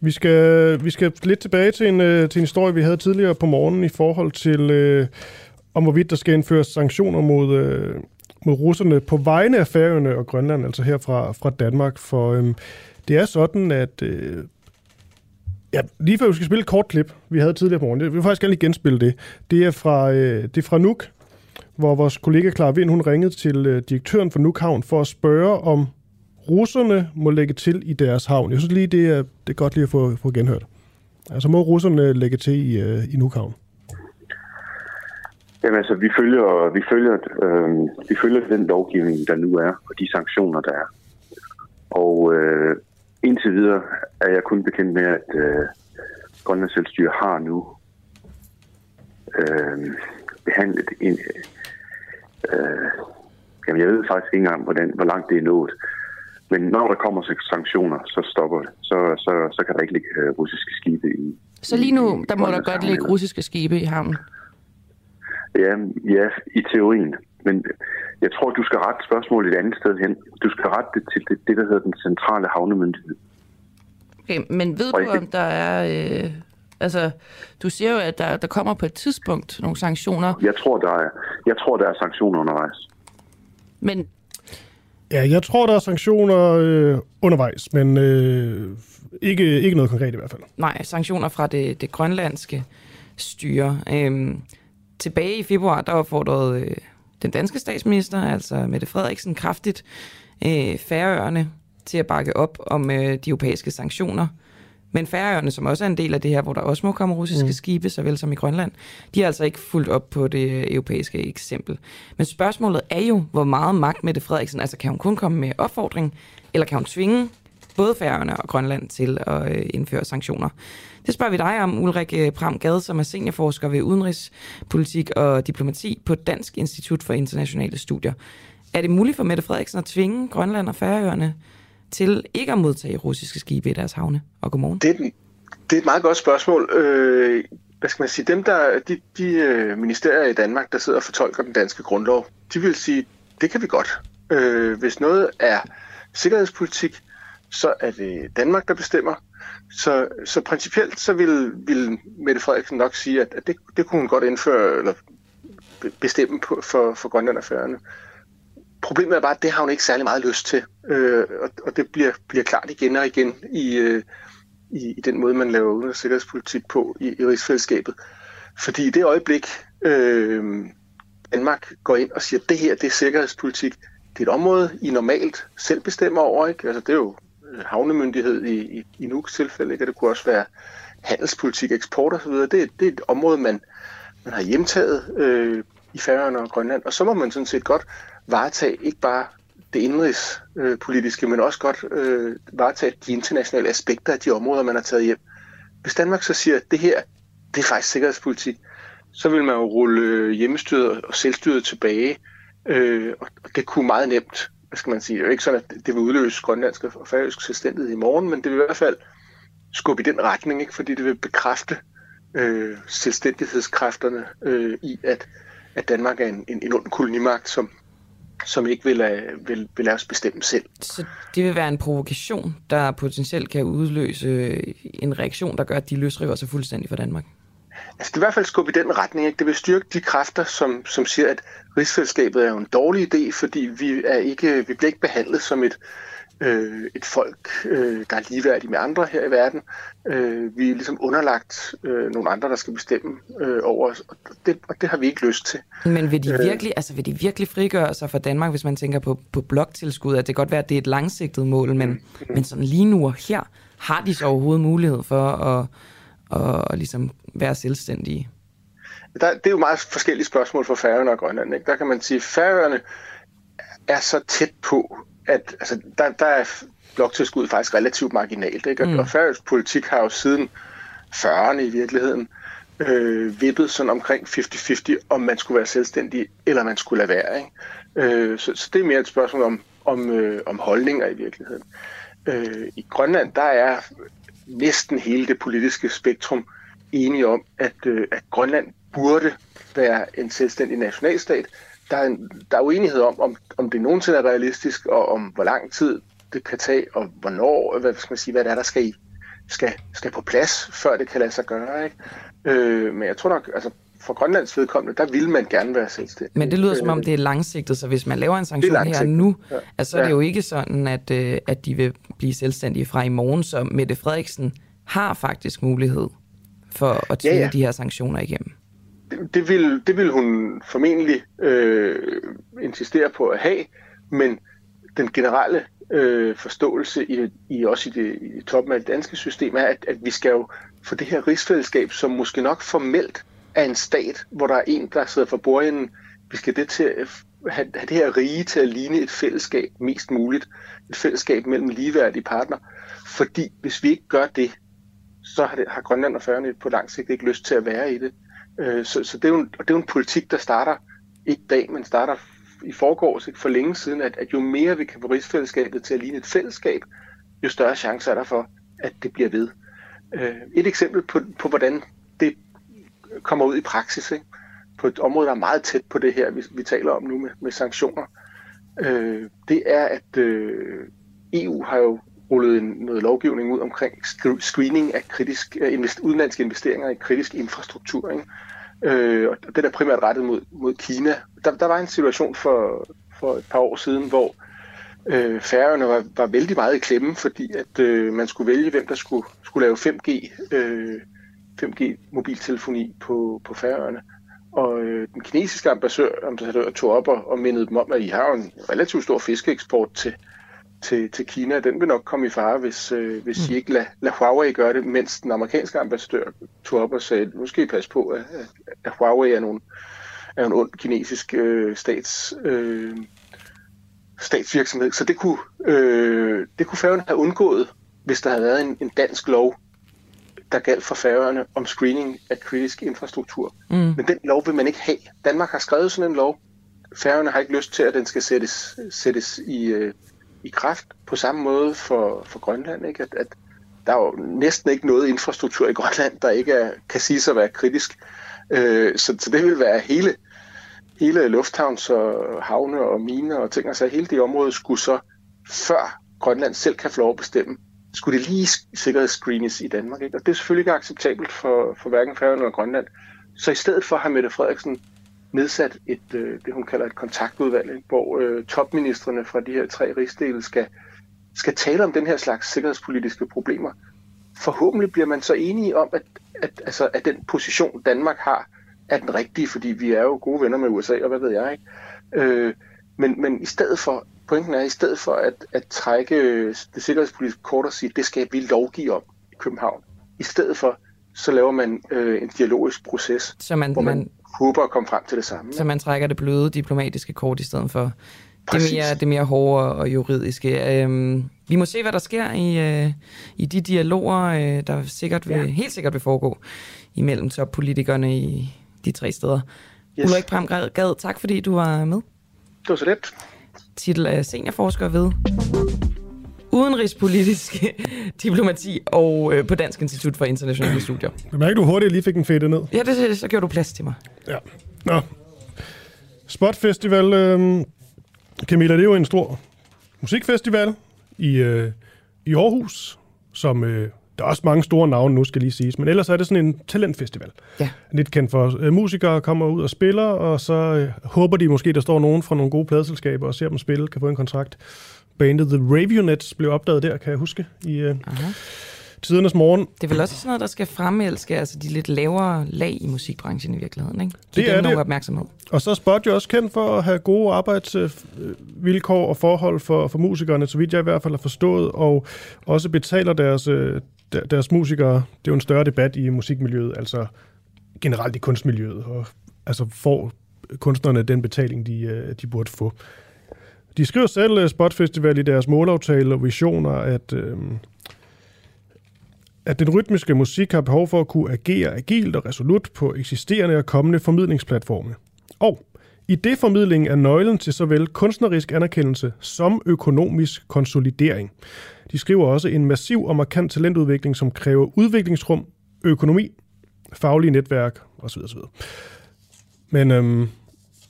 Vi skal, vi skal lidt tilbage til en, øh, til en historie, vi havde tidligere på morgenen i forhold til, øh, om hvorvidt der skal indføres sanktioner mod, øh, mod russerne på vegne af Færøerne og Grønland, altså her fra, fra Danmark. For øh, det er sådan, at... Øh, ja, lige før vi skal spille et kort klip, vi havde tidligere på morgenen, vi vil faktisk gerne lige genspille det. Det er fra, øh, det er fra Nuuk, hvor vores kollega Clara Vind, hun ringede til øh, direktøren for Nuuk Havn for at spørge, om russerne må lægge til i deres havn. Jeg synes lige, det er, det er godt lige at få, få genhørt. Altså må russerne lægge til i, øh, i Nuuk Havn? Jamen altså, vi følger, vi følger, øh, vi følger den lovgivning, der nu er, og de sanktioner, der er. Og øh, indtil videre er jeg kun bekendt med, at øh, Grønlands Selvstyre har nu øh, behandlet en... Øh, jamen, jeg ved faktisk ikke engang, hvordan, hvor langt det er nået. Men når der kommer sanktioner, så stopper det. Så, så, så kan der ikke ligge øh, russiske skibe i. Så lige nu, der må der godt ligge russiske skibe i havnen? Ja, ja, i teorien. Men jeg tror, du skal rette spørgsmålet et andet sted hen. Du skal rette det til det, det der hedder den centrale havnemyndighed. Okay, men ved du, om der er... Øh, altså, du siger jo, at der, der kommer på et tidspunkt nogle sanktioner. Jeg tror, der er, jeg tror, der er sanktioner undervejs. Men... Ja, jeg tror, der er sanktioner øh, undervejs, men øh, ikke, ikke noget konkret i hvert fald. Nej, sanktioner fra det, det grønlandske styre. Øhm, tilbage i februar, der opfordrede øh, den danske statsminister, altså Mette Frederiksen, kraftigt øh, færøerne til at bakke op om øh, de europæiske sanktioner. Men færøerne, som også er en del af det her, hvor der også må komme russiske mm. skibe, såvel som i Grønland, de har altså ikke fulgt op på det europæiske eksempel. Men spørgsmålet er jo, hvor meget magt Mette Frederiksen, altså kan hun kun komme med opfordring, eller kan hun tvinge både Færøerne og Grønland til at øh, indføre sanktioner. Det spørger vi dig om, Ulrik øh, Pram Gade, som er seniorforsker ved udenrigspolitik og diplomati på Dansk Institut for Internationale Studier. Er det muligt for Mette Frederiksen at tvinge Grønland og Færøerne til ikke at modtage russiske skibe i deres havne? Og godmorgen. Det, det er et meget godt spørgsmål. Øh, hvad skal man sige? Dem, der, de, de øh, ministerier i Danmark, der sidder og fortolker den danske grundlov, de vil sige, det kan vi godt. Øh, hvis noget er sikkerhedspolitik, så er det Danmark, der bestemmer. Så, så principielt så vil, vil Mette Frederiksen nok sige, at, at det, det kunne hun godt indføre eller bestemme på, for, for Grønland og Færøerne. Problemet er bare, at det har hun ikke særlig meget lyst til, øh, og, og det bliver, bliver klart igen og igen i, øh, i, i den måde, man laver udenrigs- og sikkerhedspolitik på i, i rigsfællesskabet. Fordi i det øjeblik, øh, Danmark går ind og siger, at det her det er sikkerhedspolitik, det er et område, I normalt selv bestemmer over. Ikke? Altså, det er jo Øh, havnemyndighed i, i, i Nuks tilfælde, ikke? det kunne også være handelspolitik, eksport osv. Det, det er et område, man, man har hjemtaget øh, i Færøerne og Grønland, og så må man sådan set godt varetage ikke bare det indrigspolitiske, øh, men også godt øh, varetage de internationale aspekter af de områder, man har taget hjem. Hvis Danmark så siger, at det her, det er faktisk sikkerhedspolitik, så vil man jo rulle øh, hjemmestyret og selvstyret tilbage, øh, og det kunne meget nemt hvad skal man sige, det er jo ikke sådan, at det vil udløse grønlandsk og færøsk selvstændighed i morgen, men det vil i hvert fald skubbe i den retning, ikke? fordi det vil bekræfte øh, selvstændighedskræfterne øh, i, at, at Danmark er en, en, en ond kolonimagt, som, som ikke vil, øh, vil, vil lade os bestemme selv. Så det vil være en provokation, der potentielt kan udløse øh, en reaktion, der gør, at de løsriver sig fuldstændig fra Danmark? Altså det er i hvert fald skubbe i den retning. Ikke? Det vil styrke de kræfter, som, som siger, at rigsfællesskabet er jo en dårlig idé, fordi vi, er ikke, vi bliver ikke behandlet som et, øh, et folk, øh, der er ligeværdige med andre her i verden. Øh, vi er ligesom underlagt øh, nogle andre, der skal bestemme øh, over os, og det, og det har vi ikke lyst til. Men vil de øh. virkelig, øh, altså vil de virkelig frigøre sig fra Danmark, hvis man tænker på, på bloktilskud? At det kan godt være, at det er et langsigtet mål, men, mm. men sådan lige nu og her, har de så overhovedet mulighed for at og, og ligesom være selvstændige? Der, det er jo meget forskellige spørgsmål for Færøerne og Grønland. Ikke? Der kan man sige, at Færøerne er så tæt på, at altså, der, der er bloktilskud faktisk relativt marginalt. Ikke? Mm. Og færøsk politik har jo siden 40'erne i virkeligheden øh, vippet sådan omkring 50-50, om man skulle være selvstændig, eller man skulle lade være. Ikke? Øh, så, så det er mere et spørgsmål om, om, øh, om holdninger i virkeligheden. Øh, I Grønland, der er næsten hele det politiske spektrum enige om, at, øh, at Grønland burde være en selvstændig nationalstat. Der er, en, der er uenighed om, om, om det nogensinde er realistisk, og om hvor lang tid det kan tage, og hvornår, hvad skal man sige, hvad det er, der skal, i, skal, skal på plads, før det kan lade sig gøre. Ikke? Øh, men jeg tror nok, altså for Grønlands vedkommende, der vil man gerne være selvstændig. Men det lyder som om, det er langsigtet, så hvis man laver en sanktion her nu, ja. altså, så er det jo ikke sådan, at, øh, at de vil blive selvstændige fra i morgen, så Mette Frederiksen har faktisk mulighed for at tvinge ja, ja. de her sanktioner igennem. Det, det, vil, det vil hun formentlig øh, insistere på at have, men den generelle øh, forståelse i, i også i, det, i toppen af det danske system er, at, at vi skal jo for det her rigsfællesskab, som måske nok formelt af en stat, hvor der er en, der sidder for bordenden. Vi skal det til at have, have det her rige til at ligne et fællesskab mest muligt. Et fællesskab mellem ligeværdige partner. Fordi hvis vi ikke gør det, så har, det, har Grønland og Færøerne på lang sigt ikke lyst til at være i det. Øh, så, så det, er jo en, det er jo en politik, der starter ikke dag, men starter i forgårs for længe siden, at, at jo mere vi kan få rigsfællesskabet til at ligne et fællesskab, jo større chance er der for, at det bliver ved. Øh, et eksempel på, på, hvordan kommer ud i praksis, ikke? på et område, der er meget tæt på det her, vi, vi taler om nu med, med sanktioner, øh, det er, at øh, EU har jo rullet en, noget lovgivning ud omkring screening af kritisk, invest, udenlandske investeringer i kritisk infrastruktur. Ikke? Øh, og det er primært rettet mod, mod Kina. Der, der var en situation for, for et par år siden, hvor øh, færgerne var, var vældig meget i klemme, fordi at øh, man skulle vælge, hvem der skulle, skulle lave 5G, øh, 5G mobiltelefoni på, på færøerne. Og øh, den kinesiske ambassadør, ambassadør tog op og, og mindede dem om, at I har en relativt stor fiskeeksport til, til, til Kina. Den vil nok komme i fare, hvis, øh, hvis mm. I ikke lader lad Huawei gøre det, mens den amerikanske ambassadør tog op og sagde, nu skal I passe på, at, at Huawei er, nogle, er en ond kinesisk øh, stats, øh, statsvirksomhed. Så det kunne, øh, det kunne Færøerne have undgået, hvis der havde været en, en dansk lov, der galt for Færøerne om screening af kritisk infrastruktur. Mm. Men den lov vil man ikke have. Danmark har skrevet sådan en lov. Færøerne har ikke lyst til, at den skal sættes, sættes i, øh, i kraft på samme måde for, for Grønland. Ikke? At, at der er jo næsten ikke noget infrastruktur i Grønland, der ikke er, kan sige at være kritisk. Øh, så, så det vil være hele, hele lufthavns og havne og miner og ting. Altså hele det område skulle så, før Grønland selv kan få lov at bestemme, skulle det lige sikkerhedsscreenes i Danmark. Ikke? Og det er selvfølgelig ikke acceptabelt for, for hverken Færøerne eller Grønland. Så i stedet for har Mette Frederiksen nedsat et, øh, det, hun kalder et kontaktudvalg, ikke? hvor øh, topministerne fra de her tre rigsdele skal, skal tale om den her slags sikkerhedspolitiske problemer. Forhåbentlig bliver man så enige om, at, at, altså, at den position, Danmark har, er den rigtige, fordi vi er jo gode venner med USA, og hvad ved jeg. ikke. Øh, men, men i stedet for, pointen er, i stedet for at, at trække det sikkerhedspolitiske kort og sige, det skal vi lovgive om i København, i stedet for, så laver man øh, en dialogisk proces, så man, hvor man, man håber at komme frem til det samme. Så man trækker det bløde diplomatiske kort i stedet for det mere, det mere hårde og juridiske. Øhm, vi må se, hvad der sker i, øh, i de dialoger, øh, der sikkert vil, ja. helt sikkert vil foregå imellem toppolitikerne i de tre steder. Yes. Ulrik Pram Gad, tak fordi du var med. Det var så let. Titel er seniorforsker ved udenrigspolitisk diplomati og øh, på Dansk Institut for Internationale Studier. Jeg mærker, du hurtigt lige fik en fedte ned. Ja, det, så gjorde du plads til mig. Ja. Nå. Spot Festival, øh, Camilla, det er jo en stor musikfestival i, øh, i Aarhus, som... Øh, der er også mange store navne nu, skal lige siges, men ellers er det sådan en talentfestival. Ja. Lidt kendt for øh, musikere kommer ud og spiller, og så øh, håber de måske, der står nogen fra nogle gode pladselskaber og ser dem spille, kan få en kontrakt bandet The Ravionets blev opdaget der, kan jeg huske, i uh, tidernes morgen. Det er vel også sådan noget, der skal fremelske altså de lidt lavere lag i musikbranchen i virkeligheden, ikke? Give det er det. opmærksomhed. Og så er Spot jo også kendt for at have gode arbejdsvilkår og forhold for, for musikerne, så vidt jeg i hvert fald har forstået, og også betaler deres, øh, deres musikere. Det er jo en større debat i musikmiljøet, altså generelt i kunstmiljøet, og altså får kunstnerne den betaling, de, øh, de burde få. De skriver selv, øh, Spot Festival, i deres målaftale og visioner, at, øh, at den rytmiske musik har behov for at kunne agere agilt og resolut på eksisterende og kommende formidlingsplatforme. Og i det formidling er nøglen til såvel kunstnerisk anerkendelse som økonomisk konsolidering. De skriver også en massiv og markant talentudvikling, som kræver udviklingsrum, økonomi, faglige netværk osv. osv. Men øhm,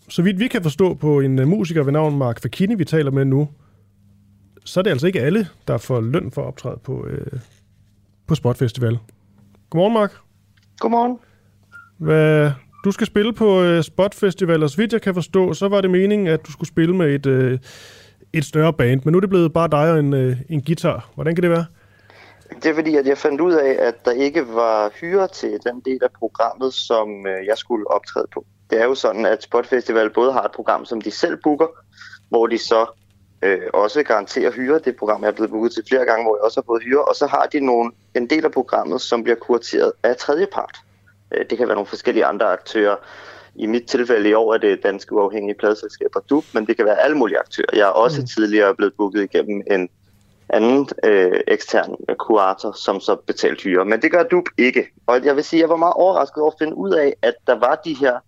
så vidt vi kan forstå på en uh, musiker ved navn Mark Fakini, vi taler med nu, så er det altså ikke alle, der får løn for at optræde på, uh, på Spot Festival. Godmorgen, Mark. Godmorgen. Hvad, du skal spille på øh, Spot Festival, og så vidt jeg kan forstå, så var det meningen, at du skulle spille med et, øh, et større band, men nu er det blevet bare dig og en, øh, en guitar. Hvordan kan det være? Det er fordi, at jeg fandt ud af, at der ikke var hyre til den del af programmet, som øh, jeg skulle optræde på det er jo sådan, at Spot Festival både har et program, som de selv booker, hvor de så øh, også garanterer hyre. Det program, jeg er blevet booket til flere gange, hvor jeg også har fået hyre. Og så har de nogle, en del af programmet, som bliver kurateret af tredjepart. Øh, det kan være nogle forskellige andre aktører. I mit tilfælde i år er det danske uafhængige pladselskaber DUB, men det kan være alle mulige aktører. Jeg er også mm. tidligere blevet booket igennem en anden øh, ekstern kurator, som så betalte hyre. Men det gør DUB ikke. Og jeg vil sige, at jeg var meget overrasket over at finde ud af, at der var de her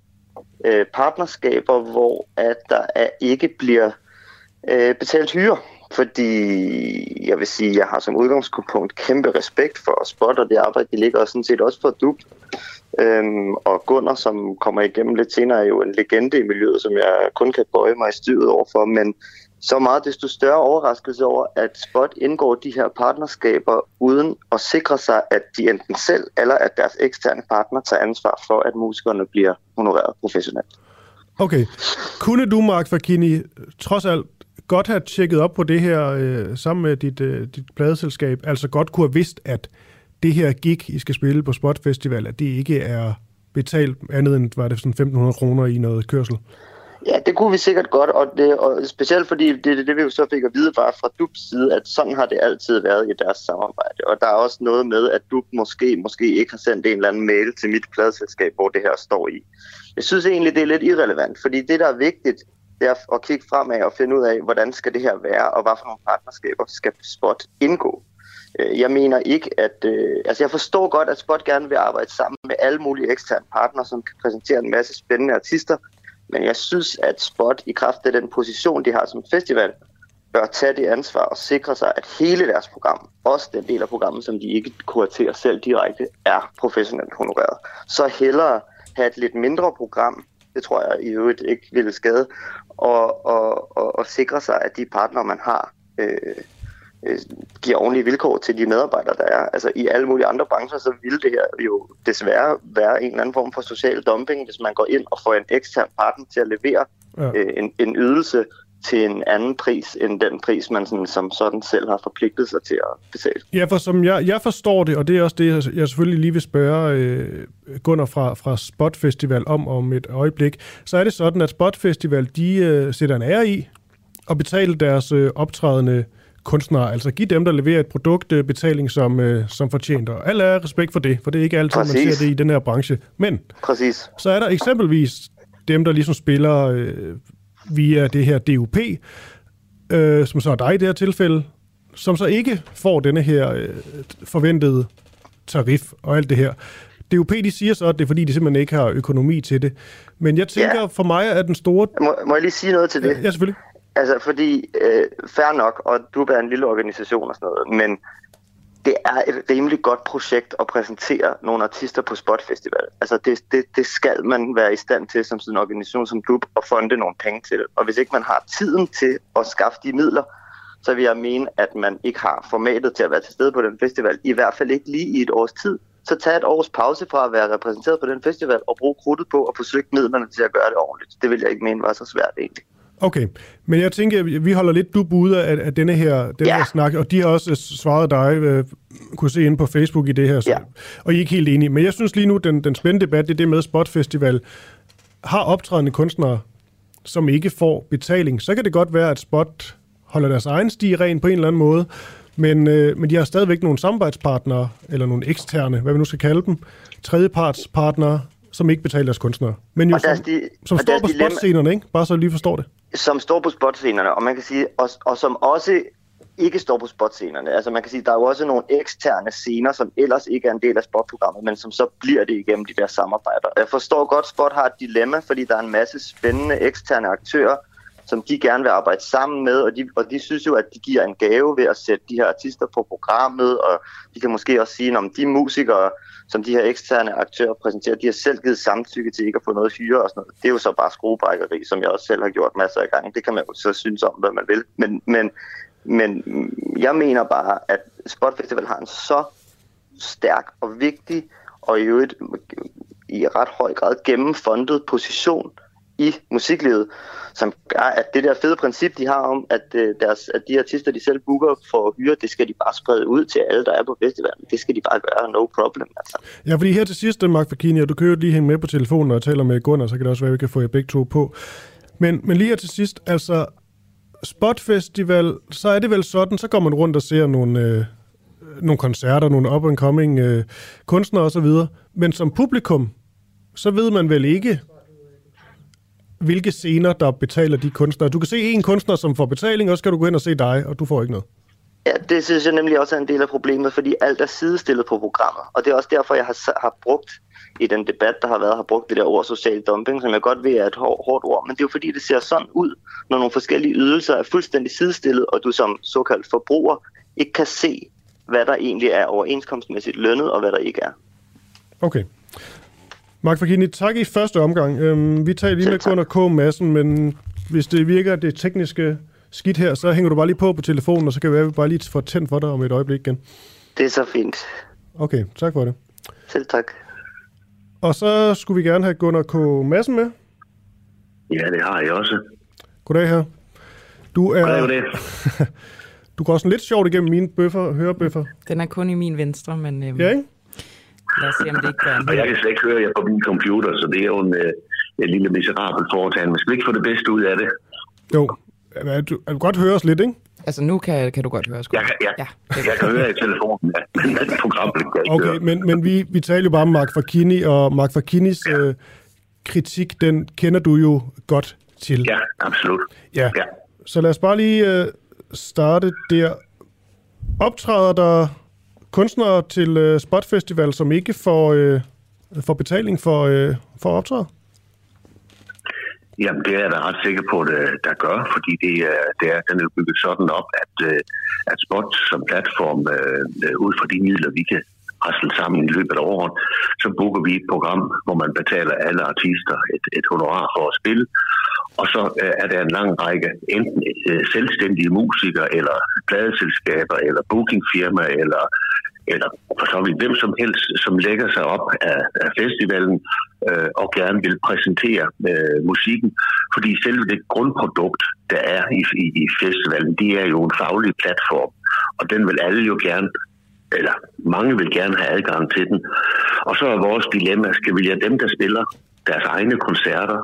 øh, partnerskaber, hvor at der er, ikke bliver øh, betalt hyre. Fordi jeg vil sige, jeg har som udgangspunkt kæmpe respekt for Spot og det arbejde, de ligger og sådan set også for DUB. Øhm, og Gunnar, som kommer igennem lidt senere, er jo en legende i miljøet, som jeg kun kan bøje mig i styret overfor. Men så meget desto større overraskelse over, at Spot indgår de her partnerskaber uden at sikre sig, at de enten selv eller at deres eksterne partner tager ansvar for, at musikerne bliver honoreret professionelt. Okay. Kunne du, Mark Fakini, trods alt godt have tjekket op på det her øh, sammen med dit, øh, dit pladeselskab, altså godt kunne have vidst, at det her gig, I skal spille på Spot Festival, at det ikke er betalt andet end, var det sådan 1.500 kroner i noget kørsel? Ja, det kunne vi sikkert godt, og, det, og specielt fordi det er det, det, vi jo så fik at vide bare fra DUBs side, at sådan har det altid været i deres samarbejde. Og der er også noget med, at DUB måske, måske ikke har sendt en eller anden mail til mit pladselskab, hvor det her står i. Jeg synes egentlig, det er lidt irrelevant, fordi det, der er vigtigt, det er at kigge fremad og finde ud af, hvordan skal det her være, og hvad for nogle partnerskaber skal Spot indgå. Øh, jeg mener ikke, at... Øh, altså, jeg forstår godt, at Spot gerne vil arbejde sammen med alle mulige eksterne partnere, som kan præsentere en masse spændende artister, men jeg synes, at Spot i kraft af den position, de har som festival, bør tage det ansvar og sikre sig, at hele deres program, også den del af programmet, som de ikke kuraterer selv direkte, er professionelt honoreret. Så hellere have et lidt mindre program, det tror jeg i øvrigt ikke ville skade, og, og, og, og sikre sig, at de partnere, man har, øh, øh, giver ordentlige vilkår til de medarbejdere, der er. Altså i alle mulige andre brancher, så ville det her jo desværre være en eller anden form for social dumping, hvis man går ind og får en ekstern partner til at levere ja. øh, en, en ydelse til en anden pris, end den pris, man sådan, som sådan selv har forpligtet sig til at betale. Ja, for som jeg, jeg forstår det, og det er også det, jeg selvfølgelig lige vil spørge øh, Gunnar fra, fra Spot Festival om om et øjeblik, så er det sådan, at Spot Festival, de øh, sætter en ære i og betaler deres øh, optrædende kunstnere, altså give dem, der leverer et produkt, øh, betaling som, øh, som fortjent. Og alle er respekt for det, for det er ikke altid, Præcis. man ser det i den her branche. Men Præcis. så er der eksempelvis dem, der ligesom spiller øh, via det her DUP, øh, som så er dig i det her tilfælde, som så ikke får denne her øh, forventede tarif og alt det her. DUP, de siger så, at det er fordi, de simpelthen ikke har økonomi til det. Men jeg tænker, ja. for mig er den store... Må, må jeg lige sige noget til det? Ja, selvfølgelig. Altså, fordi, øh, fair nok, og du er en lille organisation og sådan noget, men det er et rimelig godt projekt at præsentere nogle artister på Spot Festival. Altså, det, det, det skal man være i stand til som sådan en organisation som klub at fonde nogle penge til. Og hvis ikke man har tiden til at skaffe de midler, så vil jeg mene, at man ikke har formatet til at være til stede på den festival. I hvert fald ikke lige i et års tid. Så tag et års pause fra at være repræsenteret på den festival og brug krudtet på at forsøge midlerne til at gøre det ordentligt. Det vil jeg ikke mene var så svært egentlig. Okay, men jeg tænker, vi holder lidt du ude af, af denne her, denne ja. her snak, og de har også svaret dig, øh, kunne se inde på Facebook i det her, så, ja. og I er ikke helt enige. Men jeg synes lige nu, den, den spændende debat, det er det med Spot Festival. Har optrædende kunstnere, som ikke får betaling, så kan det godt være, at Spot holder deres egen sti ren på en eller anden måde, men, øh, men de har stadigvæk nogle samarbejdspartnere, eller nogle eksterne, hvad vi nu skal kalde dem, tredjepartspartnere, som ikke betaler deres kunstnere. Men jo, som, de, som står på spotscenerne, ikke? Bare så lige forstår det. Som står på spotscenerne, og man kan sige, og, og som også ikke står på spotscenerne. Altså man kan sige, der er jo også nogle eksterne scener, som ellers ikke er en del af spotprogrammet, men som så bliver det igennem de der samarbejder. Jeg forstår godt, Spot har et dilemma, fordi der er en masse spændende eksterne aktører, som de gerne vil arbejde sammen med, og de, og de synes jo, at de giver en gave ved at sætte de her artister på programmet, og de kan måske også sige, om de musikere, som de her eksterne aktører præsenterer, de har selv givet samtykke til ikke at få noget hyre og sådan noget. Det er jo så bare skruebrækkeri, som jeg også selv har gjort masser af gange. Det kan man jo så synes om, hvad man vil. Men, men, men jeg mener bare, at Spot Festival har en så stærk og vigtig, og i øvrigt i ret høj grad gennemfundet position i musiklivet, som gør, at det der fede princip, de har om, at, øh, deres, at de artister, de selv booker for at hyre, det skal de bare sprede ud til alle, der er på festivalen. Det skal de bare gøre, no problem. Altså. Ja, fordi her til sidst, Mark Fakini, og du kan jo lige hænge med på telefonen og taler med Gunnar, så kan det også være, at vi kan få jer begge to på. Men, men lige her til sidst, altså Spot Festival, så er det vel sådan, så går man rundt og ser nogle, øh, nogle koncerter, nogle up-and-coming øh, kunstnere osv., men som publikum, så ved man vel ikke, hvilke scener, der betaler de kunstnere. Du kan se en kunstner, som får betaling, og så skal du gå ind og se dig, og du får ikke noget. Ja, det synes jeg nemlig også er en del af problemet, fordi alt er sidestillet på programmet. Og det er også derfor, jeg har, har brugt i den debat, der har været, har brugt det der ord social dumping, som jeg godt ved er et hår, hårdt ord. Men det er jo fordi, det ser sådan ud, når nogle forskellige ydelser er fuldstændig sidestillet, og du som såkaldt forbruger ikke kan se, hvad der egentlig er overenskomstmæssigt lønnet, og hvad der ikke er. Okay. Mark Fakini, tak i første omgang. Øhm, vi tager lige med Gunnar K. Madsen, men hvis det virker det tekniske skidt her, så hænger du bare lige på på telefonen, og så kan vi bare lige få tændt for dig om et øjeblik igen. Det er så fint. Okay, tak for det. Selv tak. Og så skulle vi gerne have Gunnar K. Madsen med. Ja, det har jeg også. Goddag her. Du er... Goddag, goddag. du går sådan lidt sjovt igennem mine bøffer, hørebøffer. Den er kun i min venstre, men... Øhm, ja, ikke? Lad os se, om det ikke gør Og jeg kan slet ikke høre jer på min computer, så det er jo en, øh, en lille miserabel foretagende. Men skal ikke få det bedste ud af det? Jo. Er du, er du godt høre os lidt, ikke? Altså, nu kan, kan du godt høre os. Jeg, kan- jeg, ja, jeg kan høre i telefonen, ja. men det program kan jeg Okay, høre. men, men vi, vi taler jo bare om Mark Fakini, og Mark Fakinis øh, kritik, den kender du jo godt til. Ja, absolut. Ja. ja. Så lad os bare lige øh, starte der. Optræder der kunstnere til øh, Spot Festival, som ikke får, øh, får betaling for, øh, for optræde? Jamen, det er jeg da ret sikker på, at øh, der gør, fordi det er, det er, den er bygget sådan op, at, øh, at Spot som platform, øh, øh, ud fra de midler, vi kan rasle sammen i løbet af året, så booker vi et program, hvor man betaler alle artister et, et honorar for at spille. Og så øh, er der en lang række enten øh, selvstændige musikere, eller pladeselskaber, eller bookingfirmaer, eller eller for så vidt hvem som helst, som lægger sig op af, af festivalen øh, og gerne vil præsentere øh, musikken. Fordi selve det grundprodukt, der er i, i, i festivalen, det er jo en faglig platform, og den vil alle jo gerne eller mange vil gerne have adgang til den. Og så er vores dilemma, skal vi lade dem, der spiller deres egne koncerter,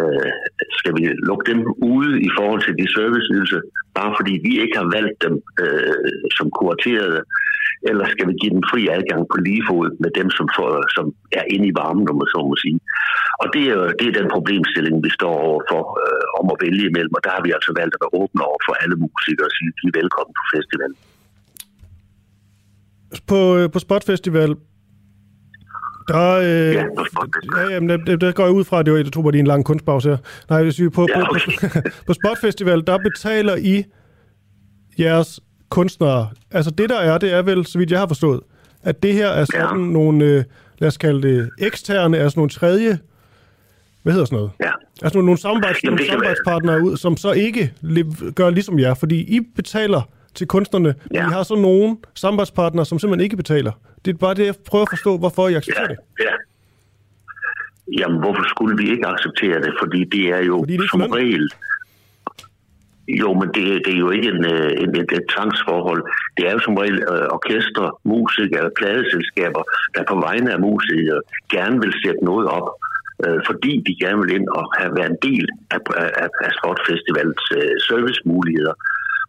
øh, skal vi lukke dem ude i forhold til de serviceydelser, bare fordi vi ikke har valgt dem øh, som kuraterede, eller skal vi give dem fri adgang på lige fod med dem, som, får, som er inde i varmen, om man så må sige. Og det er, det er den problemstilling, vi står overfor øh, om at vælge imellem, og der har vi altså valgt at være åbne over for alle musikere og sige, de er velkommen på festivalen. På, øh, på Spot Festival, der, øh, ja, ja, jamen, der, der går jeg ud fra, at det var, jeg tror det er en lang kunstpause her. Nej, vil sige, på, ja, okay. på, på, på Spot Festival, der betaler I jeres kunstnere. Altså det der er, det er vel, så vidt jeg har forstået, at det her er sådan ja. nogle, øh, lad os kalde det eksterne, altså nogle tredje, hvad hedder sådan noget? Ja. Altså nogle, nogle, samarbejds, Jamen, nogle samarbejdspartnere ud, som så ikke gør ligesom jer, fordi I betaler til kunstnerne, men I har så nogle samarbejdspartnere, som simpelthen ikke betaler. Det er bare det, jeg prøver at forstå, hvorfor I accepterer det. Ja. Jamen, hvorfor skulle vi ikke acceptere det? Fordi det er jo Fordi det er som regel... Jo, men det, det er jo ikke en, øh, en, et, et tvangsforhold. Det er jo som regel øh, orkestre, musikere, pladeselskaber, der på vegne af musikere gerne vil sætte noget op, øh, fordi de gerne vil ind og have været en del af, af, af Sportfestivalets øh, servicemuligheder.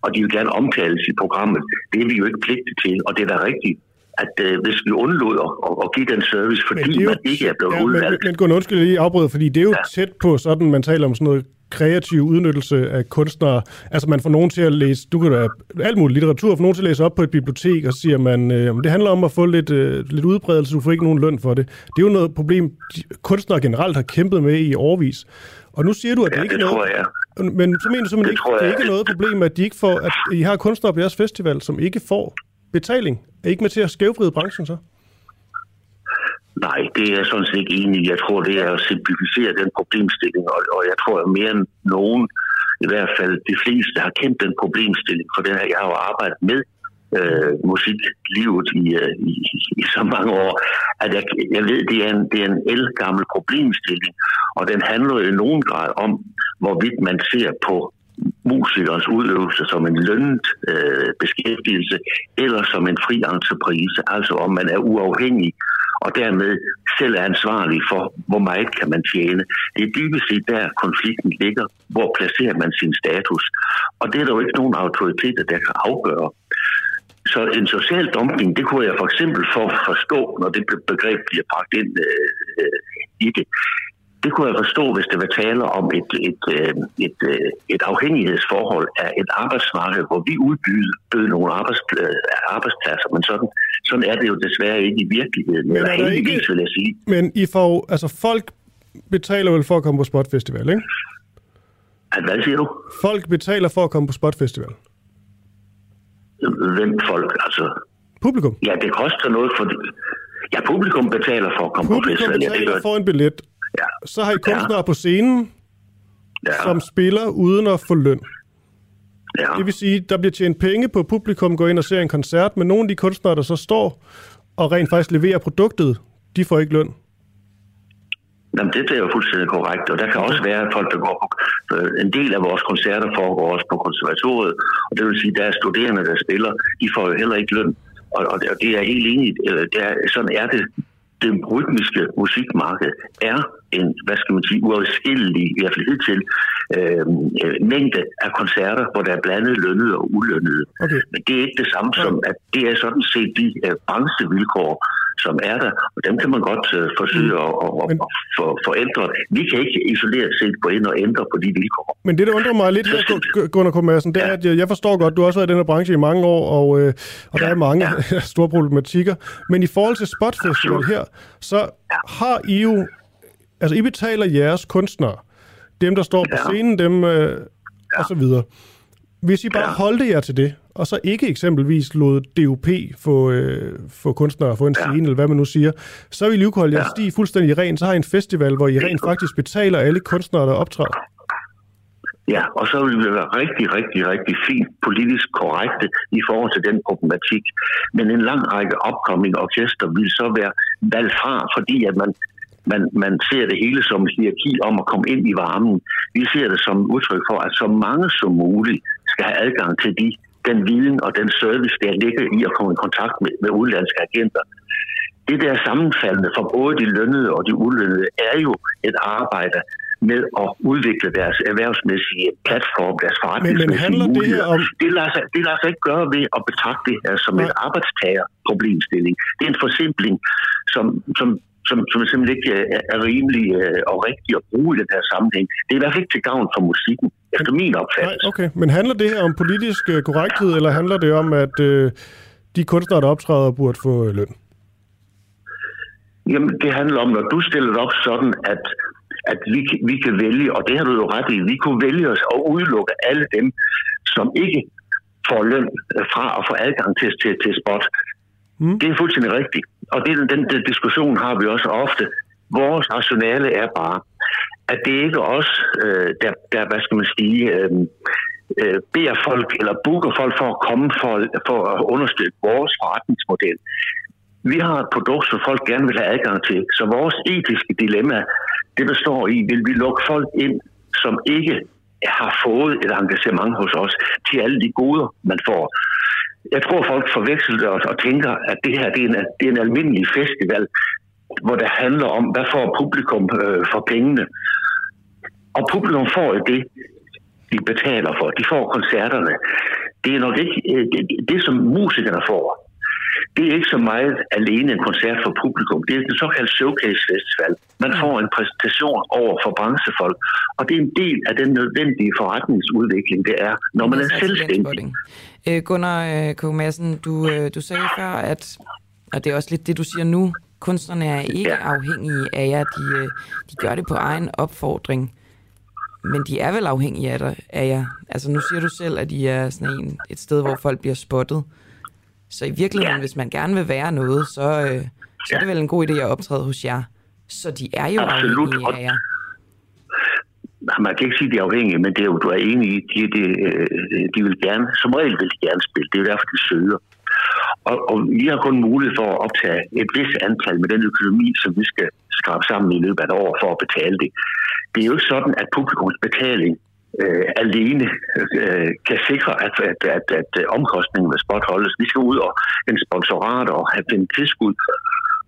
Og de vil gerne omtales i programmet. Det er vi jo ikke pligtige til, og det er da rigtigt, at øh, hvis vi undlod at, at, at give den service, fordi jo- man ikke er blevet Ja, men, udvalgt, men Gunnar, undskyld, jeg lige afbryder, fordi det er jo ja. tæt på sådan, man taler om sådan noget kreativ udnyttelse af kunstnere. Altså man får nogen til at læse, du kan da alt muligt litteratur, får nogen til at læse op på et bibliotek, og siger man, øh, det handler om at få lidt, øh, lidt udbredelse, du får ikke nogen løn for det. Det er jo noget problem, de, kunstnere generelt har kæmpet med i årvis. Og nu siger du, at det Ja, ikke det er noget... jeg. Men så mener du simpelthen Det ikke, det er ikke noget problem, at, de ikke får, at I har kunstnere på jeres festival, som ikke får betaling. Er I ikke med til at skævvride branchen så? Nej, det er jeg sådan set ikke enig i. Jeg tror, det er at simplificere den problemstilling, og, og jeg tror, at mere end nogen, i hvert fald de fleste, har kendt den problemstilling, for det her, jeg har jo arbejdet med øh, musiklivet i, øh, i, i så mange år, at jeg, jeg ved, det er en, det er en elgammel problemstilling, og den handler i nogen grad om, hvorvidt man ser på musikernes udøvelse som en lønnet øh, beskæftigelse, eller som en fri entreprise, altså om man er uafhængig og dermed selv er ansvarlig for, hvor meget kan man tjene. Det er dybest set der konflikten ligger. Hvor placerer man sin status? Og det er der jo ikke nogen autoriteter, der kan afgøre. Så en social dumping, det kunne jeg for eksempel for forstå, når det begreb bliver bragt ind øh, øh, i det det kunne jeg forstå, hvis det var tale om et, et, et, et, et afhængighedsforhold af et arbejdsmarked, hvor vi udbyder nogle arbejdspladser, men sådan, sådan er det jo desværre ikke i virkeligheden. Men, er der ikke, vil jeg sige. men I får, altså folk betaler vel for at komme på Spotfestival, ikke? At, hvad siger du? Folk betaler for at komme på Spotfestival. Hvem folk? Altså... Publikum? Ja, det koster noget for... Ja, publikum betaler for at komme publikum på festival. Publikum betaler ja, for en billet. Ja. Så har I kunstnere ja. på scenen, ja. som spiller uden at få løn. Ja. Det vil sige, der bliver tjent penge på, publikum går ind og ser en koncert, men nogle af de kunstnere, der så står og rent faktisk leverer produktet, de får ikke løn. Jamen, det er jo fuldstændig korrekt, og der kan også være folk, der går på... En del af vores koncerter foregår også på konservatoriet, og det vil sige, at der er studerende, der spiller, de får jo heller ikke løn. Og, og det er helt enig, det er, sådan er det. Det rytmiske musikmarked er en, hvad skal man sige, uafskillelig, i hvert fald hidtil, øh, mængde af koncerter, hvor der er blandet lønnede og ulønnede. Okay. Men det er ikke det samme som, at det er sådan set de øh, branchevilkår, som er der, og dem kan man godt øh, forsøge at, at, at, at for, forændre. Vi kan ikke isoleret set gå ind og ændre på de vilkår. Men det, der undrer mig lidt her, Gunnar K. Madsen, det er, at jeg forstår godt, du har også været i den her branche i mange år, og, øh, og der er mange ja. store problematikker. Men i forhold til Spot Festival her, så har I jo, altså I betaler jeres kunstnere, dem der står på scenen, dem øh, og så videre. Hvis I bare holdte jer til det, og så ikke eksempelvis lod DUP få, øh, få kunstnere få en scene, ja. eller hvad man nu siger, så vil I holde jeres ja. sti fuldstændig ren. Så har I en festival, hvor I rent faktisk betaler alle kunstnere, der optræder. Ja, og så vil vi være rigtig, rigtig, rigtig fint politisk korrekte i forhold til den problematik. Men en lang række opkommende orkester vil så være valgt fra, fordi at man man, man ser det hele som hierarki om at komme ind i varmen. Vi ser det som udtryk for, at så mange som muligt skal have adgang til de, den viden og den service, der ligger i at komme i kontakt med, med udlandske agenter. Det der sammenfaldende for både de lønnede og de ulønnede er jo et arbejde med at udvikle deres erhvervsmæssige platform, deres forretningsmæssige men, men muligheder. Det, om... det, lader sig, det lader sig ikke gøre ved at betragte det her som Nej. en arbejdstagerproblemstilling. Det er en forsimpling, som, som som, som simpelthen ikke er, er rimelig øh, og rigtig at bruge i den her sammenhæng. Det er i hvert fald ikke til gavn for musikken, efter min opfattelse. Nej, okay. Men handler det her om politisk øh, korrekthed, eller handler det om, at øh, de kunstnere, der optræder, burde få øh, løn? Jamen, det handler om, når du stiller det op sådan, at, at vi, vi kan vælge, og det har du jo ret i, vi kunne vælge os at udelukke alle dem, som ikke får løn fra at få adgang til, til, til spot. Mm. Det er fuldstændig rigtigt. Og det, den, den diskussion har vi også ofte. Vores rationale er bare, at det ikke os, øh, der, der, hvad skal man sige, øh, øh, beder folk eller booker folk for at komme for, for at understøtte vores forretningsmodel. Vi har et produkt, som folk gerne vil have adgang til. Så vores etiske dilemma, det består i, vil vi lukke folk ind, som ikke har fået et engagement hos os, til alle de goder, man får jeg tror, folk forveksler det og, tænker, at det her det er, en, det er en almindelig festival, hvor det handler om, hvad får publikum øh, for pengene. Og publikum får det, de betaler for. De får koncerterne. Det er nok ikke øh, det, det, som musikerne får. Det er ikke så meget alene en koncert for publikum. Det er en såkaldt showcase festival. Man får en præsentation over for branchefolk, og det er en del af den nødvendige forretningsudvikling, det er, når man er selvstændig. Øh, Gunnar øh, K. Madsen, du, øh, du sagde før, at, og det er også lidt det, du siger nu, kunstnerne er ikke ja. afhængige af jer, de, øh, de gør det på egen opfordring. Men de er vel afhængige af, dig, af jer. Altså nu siger du selv, at I er sådan en, et sted, hvor folk bliver spottet. Så i virkeligheden, ja. hvis man gerne vil være noget, så, øh, så ja. er det vel en god idé at optræde hos jer. Så de er jo Absolut. afhængige af jer man kan ikke sige, at de er afhængige, men det er jo, du er enig i, de, de, øh, de vil gerne, som regel vil de gerne spille. Det er jo derfor, de søger. Og, og vi har kun mulighed for at optage et vis antal med den økonomi, som vi skal skrabe sammen i løbet af et år for at betale det. Det er jo ikke sådan, at publikums betaling øh, alene øh, kan sikre, at, at, at, at øh, omkostningen ved spot holdes. Vi skal ud og en sponsorat og have en tilskud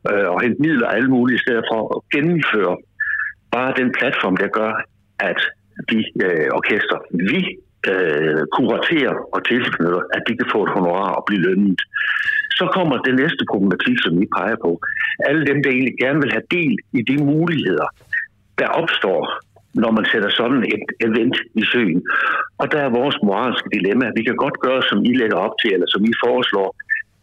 øh, og hente midler alle mulige steder for at gennemføre bare den platform, der gør, at de øh, orkester, vi øh, kuraterer og tilknytter, at de kan få et honorar og blive lønnet. Så kommer det næste problematik, som vi peger på. Alle dem, der egentlig gerne vil have del i de muligheder, der opstår, når man sætter sådan et event i søen. Og der er vores moralske dilemma. Vi kan godt gøre, som I lægger op til, eller som I foreslår,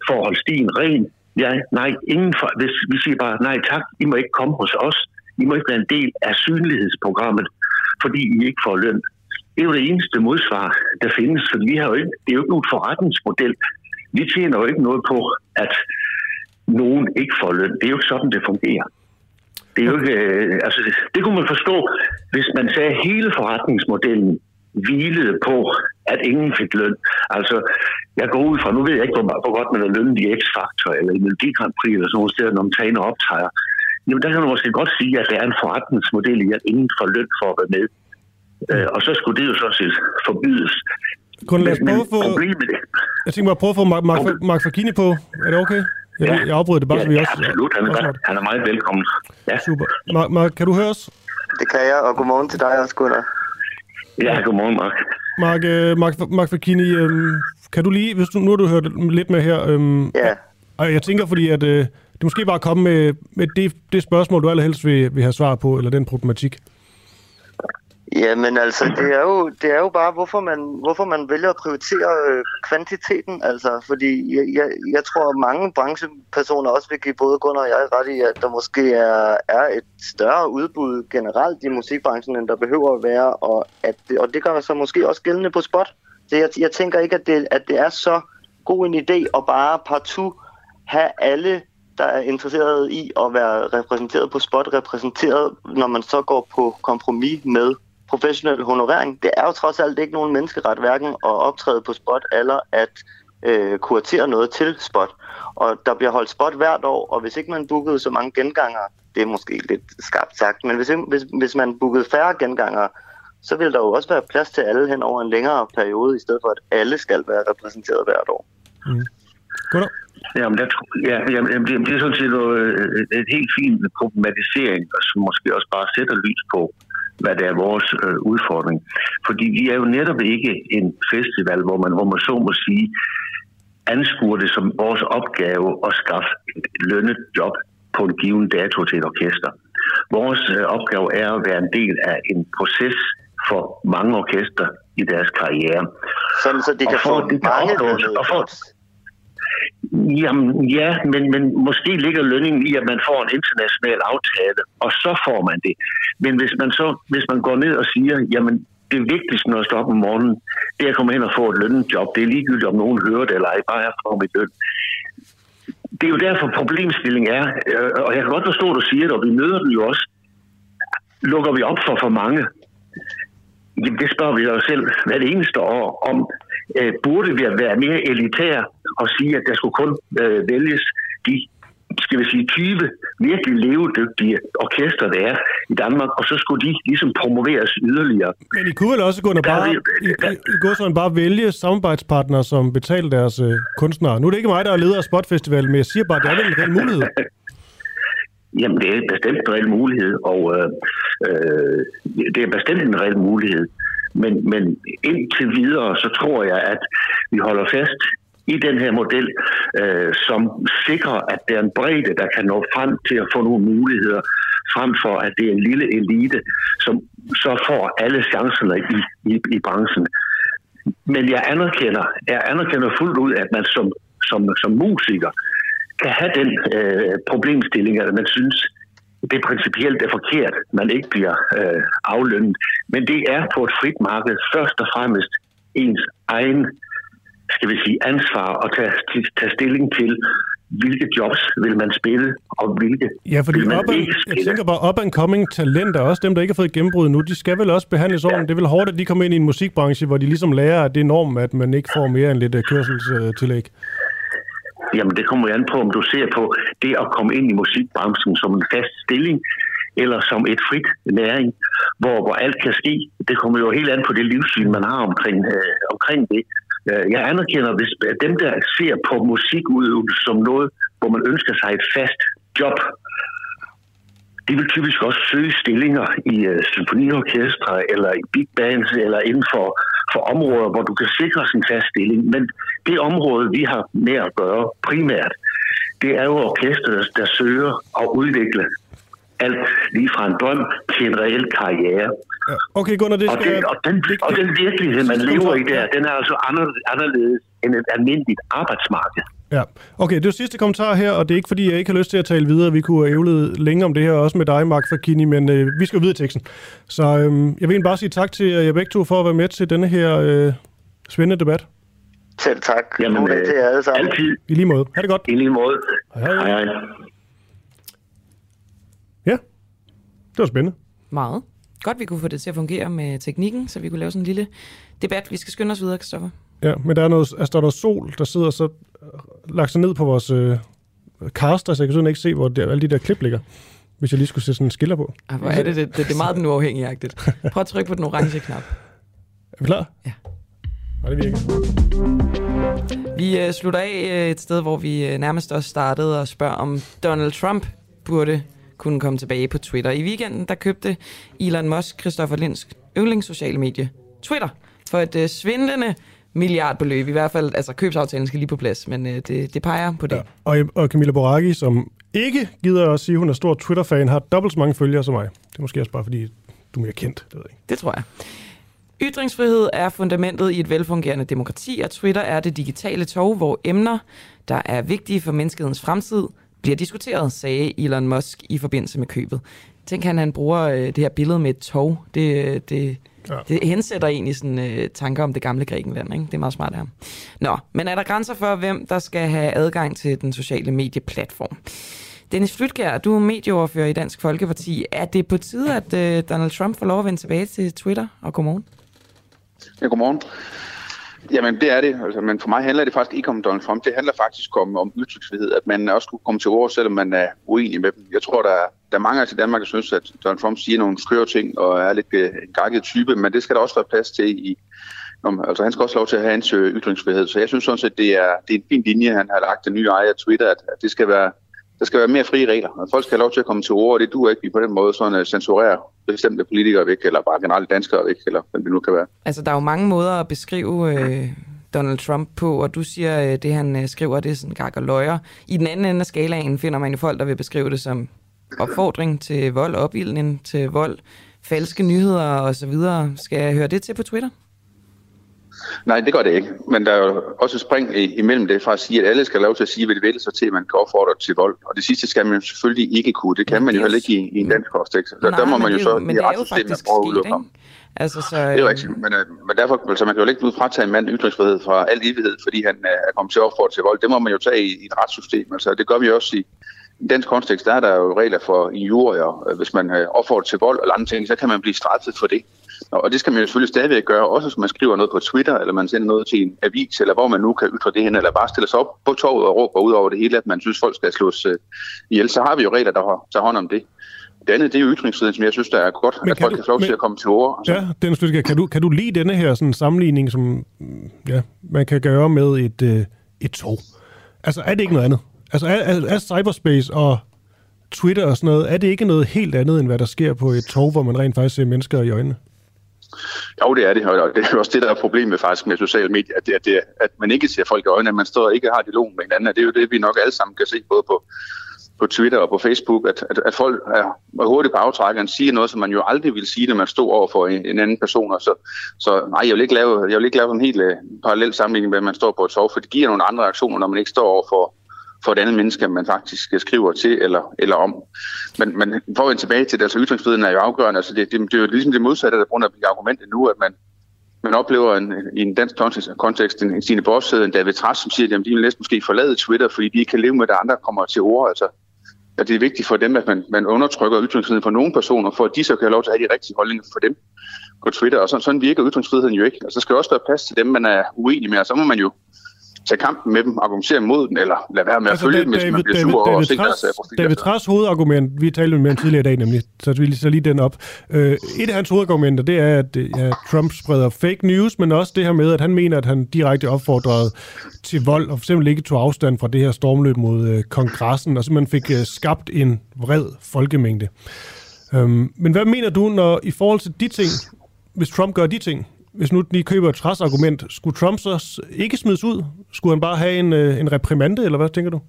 for at holde stien ren. Ja, nej, ingen for, hvis vi siger bare, nej tak, I må ikke komme hos os. I må ikke være en del af synlighedsprogrammet, fordi I ikke får løn. Det er jo det eneste modsvar, der findes, for vi har jo ikke, det er jo ikke nogen forretningsmodel. Vi tjener jo ikke noget på, at nogen ikke får løn. Det er jo ikke sådan, det fungerer. Det, er jo ikke, øh, altså, det kunne man forstå, hvis man sagde, at hele forretningsmodellen hvilede på, at ingen fik løn. Altså, jeg går ud fra, nu ved jeg ikke, hvor, hvor godt man er lønnet i X-Factor eller i Melodi Grand Prix eller sådan nogle steder, når man tager ind og optager. Jamen, der kan man måske godt sige, at det er en forretningsmodel i, at ingen får løn for at være med. Øh, og så skulle det jo så set forbydes. Kun lad os prøve at få... Problemet. Jeg tænker mig at prøve at få Mark, Mark, Mark Fakini på. Er det okay? Jeg, ja. jeg afbryder det bare, ja, så vi ja, også... absolut. Han er, også godt. han er meget velkommen. Ja. Super. Mark, Mark, kan du høre os? Det kan jeg, og godmorgen til dig også, Gunnar. Ja, godmorgen, Mark. Mark, øh, Mark, Mark Fakini, øhm, kan du lige, hvis du, nu har du hørt lidt med her, øhm, ja. og jeg tænker, fordi at, øh, du måske bare komme med, med det, det spørgsmål, du allerhelst vil, vil have svar på, eller den problematik. Jamen altså, det er jo, det er jo bare, hvorfor man, hvorfor man vælger at prioritere øh, kvantiteten. Altså, fordi jeg, jeg, jeg tror, at mange branchepersoner også vil give både Gunnar og jeg ret i, at der måske er, er et større udbud generelt i musikbranchen, end der behøver at være. Og, at det, og det gør så måske også gældende på spot. Så jeg, jeg tænker ikke, at det, at det er så god en idé at bare partout have alle der er interesseret i at være repræsenteret på spot, repræsenteret, når man så går på kompromis med professionel honorering. Det er jo trods alt ikke nogen menneskeret hverken at optræde på spot eller at øh, kuratere noget til spot. Og der bliver holdt spot hvert år, og hvis ikke man bookede så mange genganger, det er måske lidt skarpt sagt, men hvis, hvis, hvis man bookede færre genganger, så vil der jo også være plads til alle hen over en længere periode, i stedet for at alle skal være repræsenteret hvert år. Mm. Goddag. Jamen, der, ja, jamen, det, det er sådan set noget, et helt fint problematisering, som måske også bare sætter lys på, hvad det er vores øh, udfordring. Fordi vi er jo netop ikke en festival, hvor man, hvor man så må sige, anskuer det som vores opgave at skaffe et lønnet job på en given dato til et orkester. Vores øh, opgave er at være en del af en proces for mange orkester i deres karriere. Sådan, så de kan få det kan mange opnås, og for, Jamen ja, men, men måske ligger lønningen i, at man får en international aftale, og så får man det. Men hvis man så hvis man går ned og siger, jamen det vigtigste, når jeg står op om morgenen, det er at komme hen og få et lønjob. Det er ligegyldigt, om nogen hører det, eller ej, bare jeg får mit løn. Det er jo derfor problemstillingen er, øh, og jeg kan godt forstå, at du siger det, og vi møder den jo også. Lukker vi op for for mange? Jamen, det spørger vi os selv hvert eneste år om. Øh, burde vi være mere elitære og sige, at der skulle kun øh, vælges de skal vi sige, 20 virkelig levedygtige orkester, der er i Danmark, og så skulle de ligesom promoveres yderligere. Men I kunne vel også gå og bare, I, I, I kunne sådan bare vælge samarbejdspartnere, som betaler deres øh, kunstnere. Nu er det ikke mig, der er leder af Spotfestival, men jeg siger bare, at det er vel en mulighed. Jamen, det er bestemt en reel mulighed, og øh, øh, det er bestemt en reel mulighed. Men, men indtil videre, så tror jeg, at vi holder fast i den her model, øh, som sikrer, at der er en bredde, der kan nå frem til at få nogle muligheder, frem for at det er en lille elite, som så får alle chancerne i, i, i branchen. Men jeg anerkender, jeg anerkender fuldt ud, at man som, som, som musiker kan have den øh, problemstilling, at man synes, det principielt er forkert, man ikke bliver øh, aflønnet. Men det er på et frit marked først og fremmest ens egen skal vi sige, ansvar at tage, tage stilling til, hvilke jobs vil man spille, og hvilke Ja, fordi vil man up and, ikke spille. jeg tænker bare, up and coming talenter, også dem, der ikke har fået gennembrud nu, de skal vel også behandles ordentligt. Det er vel hårdt, at de kommer ind i en musikbranche, hvor de ligesom lærer, at det er normen, at man ikke får mere end lidt øh, kørselstillæg. Jamen, det kommer jo an på, om du ser på det at komme ind i musikbranchen som en fast stilling, eller som et frit næring, hvor, hvor alt kan ske. Det kommer jo helt an på det livssyn, man har omkring, øh, omkring det. Øh, jeg anerkender, hvis dem, der ser på musikudøvelse som noget, hvor man ønsker sig et fast job, de vil typisk også søge stillinger i øh, symfoniorkestre eller i big bands eller inden for, for områder, hvor du kan sikre sin fast stilling. Men det område, vi har med at gøre primært, det er jo orkester, der, søger at udvikle alt lige fra en drøm til en reel karriere. Okay, Gunnar, det og, den, og, den, og den virkelighed, man lever i der, den er altså anderledes end et almindeligt arbejdsmarked. Ja. Okay, det er sidste kommentar her, og det er ikke fordi, jeg ikke har lyst til at tale videre. Vi kunne have ævlet længe om det her, også med dig, Mark Fakini, men øh, vi skal jo videre i teksten. Så øh, jeg vil bare sige tak til jer begge to for at være med til denne her øh, spændende debat. Selv tak. Jamen, øh, til jer alle sammen. Altid. I lige måde. Ha' det godt. I lige måde. Hej, hej. hej. hej. Ja, det var spændende. Meget. Godt, vi kunne få det til at fungere med teknikken, så vi kunne lave sådan en lille debat. Vi skal skynde os videre, Kristoffer. Ja, men der er noget, altså, der er noget sol, der sidder så øh, lagt sig ned på vores øh, caster, så jeg kan sådan ikke se, hvor der, alle de der klip ligger. Hvis jeg lige skulle sætte sådan en skiller på. Ah, hvor er det, det, det, det er meget den uafhængige-agtigt. Prøv at trykke på den orange knap. Er vi klar? Ja. Nej, det virker. Vi øh, slutter af øh, et sted, hvor vi øh, nærmest også startede og spørger, om Donald Trump burde kunne komme tilbage på Twitter. I weekenden, der købte Elon Musk Christopher Linds yndlingssociale medie Twitter for et øh, svindlende milliardbeløb. I hvert fald, altså købsaftalen skal lige på plads, men øh, det, det peger på det. Ja. Og, og Camilla Boraghi, som ikke gider at sige, at hun er stor Twitter-fan, har dobbelt så mange følgere som mig. Det er måske også bare, fordi du er mere kendt. Det, ved jeg ikke. det tror jeg. Ytringsfrihed er fundamentet i et velfungerende demokrati, og Twitter er det digitale tog, hvor emner, der er vigtige for menneskehedens fremtid, bliver diskuteret, sagde Elon Musk i forbindelse med købet. Tænk, han, han bruger øh, det her billede med et tog. Det, det, ja. det hensætter egentlig sådan, øh, tanker om det gamle Grækenland. Ikke? Det er meget smart ham. Nå, men er der grænser for, hvem der skal have adgang til den sociale medieplatform? Dennis Flytgær, du er medieoverfører i Dansk Folkeparti. Er det på tide, at øh, Donald Trump får lov at vende tilbage til Twitter? Og godmorgen. Ja, godmorgen. Jamen, det er det. Altså, men for mig handler det faktisk ikke om Donald Trump. Det handler faktisk om, om ytringsfrihed, at man også kunne komme til ord, selvom man er uenig med dem. Jeg tror, der er, der er mange af os i Danmark, der synes, at Donald Trump siger nogle skøre ting og er lidt øh, en gakket type, men det skal der også være plads til i... Om, altså, han skal også lov til at have hans øh, ytringsfrihed. Så jeg synes sådan set, det er, det er en fin linje, han har lagt den nye ejer af Twitter, at, at det skal være der skal være mere frie regler, og folk skal have lov til at komme til ord, og det duer ikke, vi på den måde sådan uh, censurerer bestemte politikere væk, eller bare generelt danskere væk, eller hvad det nu kan være. Altså, der er jo mange måder at beskrive øh, Donald Trump på, og du siger, øh, det han øh, skriver, det er sådan gak og løjer. I den anden ende af skalaen finder man jo folk, der vil beskrive det som opfordring til vold, opildning til vold, falske nyheder osv. Skal jeg høre det til på Twitter? Nej, det gør det ikke. Men der er jo også et spring imellem det fra at sige, at alle skal have lov til at sige, hvad de vil, så til at man kan opfordre til vold. Og det sidste skal man selvfølgelig ikke kunne. Det kan man jo heller ikke i, i en dansk kontekst. Så der må man jo så i retssystemet prøve at udelukke ham. Altså, så, det er rigtigt, men, øh, men derfor så man kan jo ikke ud fratage en mand ytringsfrihed fra al evighed, fordi han øh, er kommet til at opfordre til vold. Det må man jo tage i, i et retssystem. Altså, det gør vi også i, i dansk kontekst. Der er der jo regler for injurier. Hvis man øh, opfordrer til vold eller andre ting, så kan man blive straffet for det. Og det skal man jo selvfølgelig stadigvæk gøre, også hvis man skriver noget på Twitter, eller man sender noget til en avis, eller hvor man nu kan ytre det hen, eller bare stille sig op på toget og råbe ud over det hele, at man synes, folk skal slås uh, ihjel. Så har vi jo regler, der tager hånd om det. Det andet, det er jo ytringsfriheden, som jeg synes, der er godt, men at folk du, kan få lov til at komme til ord. Altså. Ja, Dennis Lytke, kan du, kan du lide denne her sådan, sammenligning, som ja, man kan gøre med et, et tog? Altså, er det ikke noget andet? Altså, er, er, er cyberspace og Twitter og sådan noget, er det ikke noget helt andet, end hvad der sker på et tog, hvor man rent faktisk ser mennesker i øjnene? Jo, det er det, og det er også det, der er problemet faktisk med sociale medier, at, det, at, det, at man ikke ser folk i øjnene, at man står og ikke har dialog med hinanden, det er jo det, vi nok alle sammen kan se, både på, på Twitter og på Facebook, at, at, at folk er, hurtigt på aftrækkeren, siger noget, som man jo aldrig ville sige, når man stod over for en, en anden person. Så, så nej, jeg vil ikke lave, jeg vil ikke lave en helt uh, parallel sammenligning med, at man står på et tog, for det giver nogle andre reaktioner, når man ikke står over for, for et andet menneske, man faktisk skriver til eller, eller om. Men, men for at vende tilbage til det, altså ytringsfriheden er jo afgørende. Altså det, det, det er jo ligesom det modsatte, der bruger at argumentet nu, at man, man oplever en, i en dansk kontekst en, en Stine Boss, en David Træs, som siger, at de vil næsten måske forlade Twitter, fordi de ikke kan leve med, at andre kommer til ord. Altså, at det er vigtigt for dem, at man, man undertrykker ytringsfriheden for nogle personer, for at de så kan have lov til at have de rigtige holdninger for dem på Twitter. Og sådan, sådan virker ytringsfriheden jo ikke. Altså, der skal også være plads til dem, man er uenig med, og så må man jo tage kampen med dem, argumentere mod den, eller lade være med altså, at følge dem, hvis man bliver sur over at se deres profiler. David Træs hovedargument, vi talte med ham tidligere i dag nemlig, så vi så lige den op. Uh, et af hans hovedargumenter, det er, at ja, Trump spreder fake news, men også det her med, at han mener, at han direkte opfordrede til vold, og eksempel ikke tog afstand fra det her stormløb mod uh, kongressen, og simpelthen fik uh, skabt en vred folkemængde. Um, men hvad mener du, når i forhold til de ting, hvis Trump gør de ting, hvis nu lige køber et træsargument, skulle Trump så ikke smides ud? Skulle han bare have en, øh, en reprimande, eller hvad tænker du?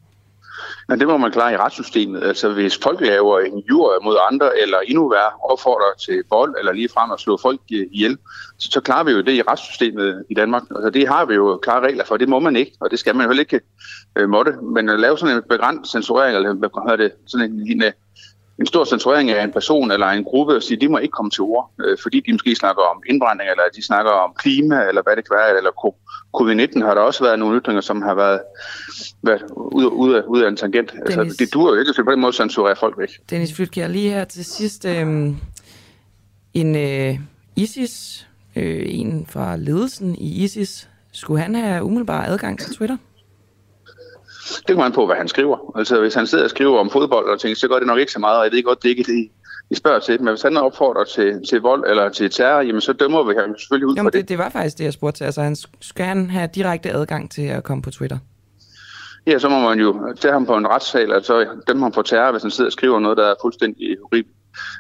Ja, det må man klare i retssystemet. Altså hvis folk laver en jur mod andre, eller endnu værre opfordrer til vold, eller lige frem at slå folk ihjel, så, så klarer vi jo det i retssystemet i Danmark. Altså det har vi jo klare regler for. Det må man ikke, og det skal man jo heller ikke øh, måtte. Men at lave sådan en begrænset censurering, eller hvad hedder det, sådan en, en, en stor censurering af en person eller en gruppe og sige, de må ikke komme til ord, øh, fordi de måske snakker om indbrænding, eller de snakker om klima, eller hvad det kan være, eller covid-19 har der også været nogle ytringer, som har været, været ud, ud, af, ud af en tangent. Altså, Dennis, altså, det duer jo ikke, at på den måde censurere folk væk. Dennis Flytkjær, lige her til sidst. Øh, en øh, ISIS, øh, en fra ledelsen i ISIS, skulle han have umiddelbar adgang til Twitter? Det kommer an på, hvad han skriver. Altså, hvis han sidder og skriver om fodbold og ting, så gør det nok ikke så meget, og jeg ved godt, det ikke det, I spørger til. Men hvis han opfordrer til, til vold eller til terror, jamen, så dømmer vi ham selvfølgelig ud jamen, for det. det. Det var faktisk det, jeg spurgte til. Altså, han, skal han have direkte adgang til at komme på Twitter? Ja, så må man jo tage ham på en retssal, og så dømme ham for terror, hvis han sidder og skriver noget, der er fuldstændig horribelt.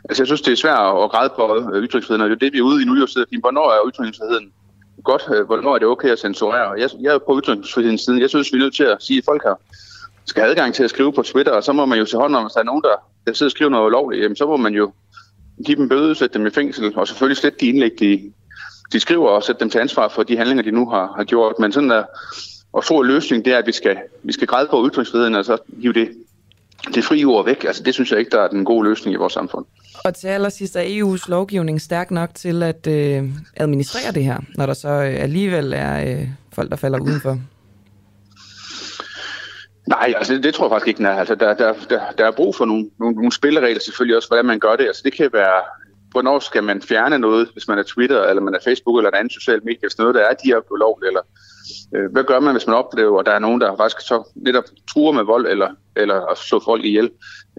Altså, jeg synes, det er svært at græde på ytringsfriheden, og det er det, vi er ude i nu, jo sidder hvornår er ytringsfriheden godt, øh, hvornår er det okay at censurere? Jeg, jeg er på ytringsfrihedens side. Jeg synes, vi er nødt til at sige, at folk har skal have adgang til at skrive på Twitter, og så må man jo se hånd om, hvis der er nogen, der, der sidder og skriver noget ulovligt, jamen så må man jo give dem bøde, sætte dem i fængsel, og selvfølgelig slet de indlæg, de, de skriver, og sætte dem til ansvar for de handlinger, de nu har, har gjort. Men sådan der, og så løsning, det er, at vi skal, vi skal græde på ytringsfriheden, og så hive det, det frie ord væk. Altså, det synes jeg ikke, der er den gode løsning i vores samfund. Og til allersidst er EU's lovgivning stærk nok til at øh, administrere det her, når der så øh, alligevel er øh, folk, der falder udenfor? Nej, altså det tror jeg faktisk ikke, den er. Altså, der, der, der, der er brug for nogle, nogle, nogle spilleregler selvfølgelig også, hvordan man gør det. Altså det kan være, hvornår skal man fjerne noget, hvis man er Twitter, eller man er Facebook, eller et andet socialt medie, hvis noget der er direkte ulovligt, eller Øh, hvad gør man, hvis man oplever, at der er nogen, der faktisk så netop truer med vold, eller, eller at slå folk ihjel.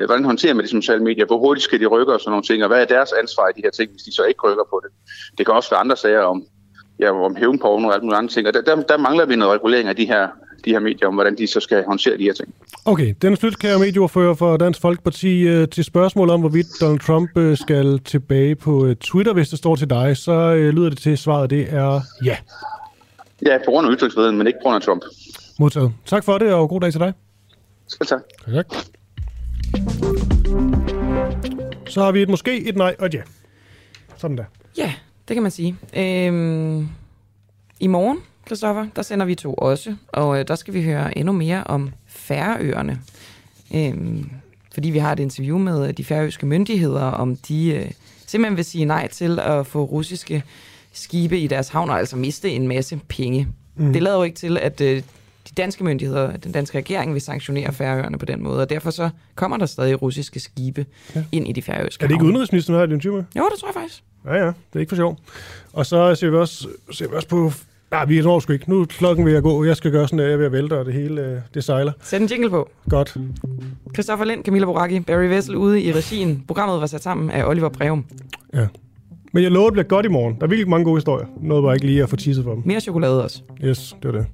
Øh, hvordan håndterer man de sociale medier? Hvor hurtigt skal de rykke og sådan nogle ting, og hvad er deres ansvar i de her ting, hvis de så ikke rykker på det? Det kan også være andre sager om, ja, om hævnporno og alt mulige andre ting, og der, der, der mangler vi noget regulering af de her de her medier, om hvordan de så skal håndtere de her ting. Okay, Dennis Flytkær, medieordfører for Dansk Folkeparti, øh, til spørgsmål om, hvorvidt Donald Trump skal tilbage på Twitter, hvis det står til dig, så lyder det til, at svaret det er ja. Ja, på grund af ytringsfriheden, men ikke på grund af Trump. Modtaget. Tak for det, og god dag til dig. Selv tak. Tak. Så har vi et måske, et nej og et ja. Sådan der. Ja, det kan man sige. Øhm, I morgen Christoffer, der sender vi to også, og øh, der skal vi høre endnu mere om Færøerne. Øhm, fordi vi har et interview med øh, de færøske myndigheder, om de øh, simpelthen vil sige nej til at få russiske skibe i deres havn, og altså miste en masse penge. Mm. Det lader jo ikke til, at øh, de danske myndigheder, den danske regering, vil sanktionere Færøerne på den måde, og derfor så kommer der stadig russiske skibe ja. ind i de færøske Er det ikke udenrigsministeren, der har med? Jo, det tror jeg faktisk. Ja, ja, det er ikke for sjov. Og så ser vi også, ser vi også på Nej, vi når sgu ikke. Nu er klokken ved at gå. Jeg skal gøre sådan, at jeg er ved at vælte, og det hele øh, det sejler. Sæt en jingle på. Godt. Christoffer Lind, Camilla Boracchi, Barry Vessel ude i regien. Programmet var sat sammen af Oliver Breum. Ja. Men jeg lover, det bliver godt i morgen. Der er virkelig mange gode historier. Noget var ikke lige at få tisset for dem. Mere chokolade også. Yes, det var det.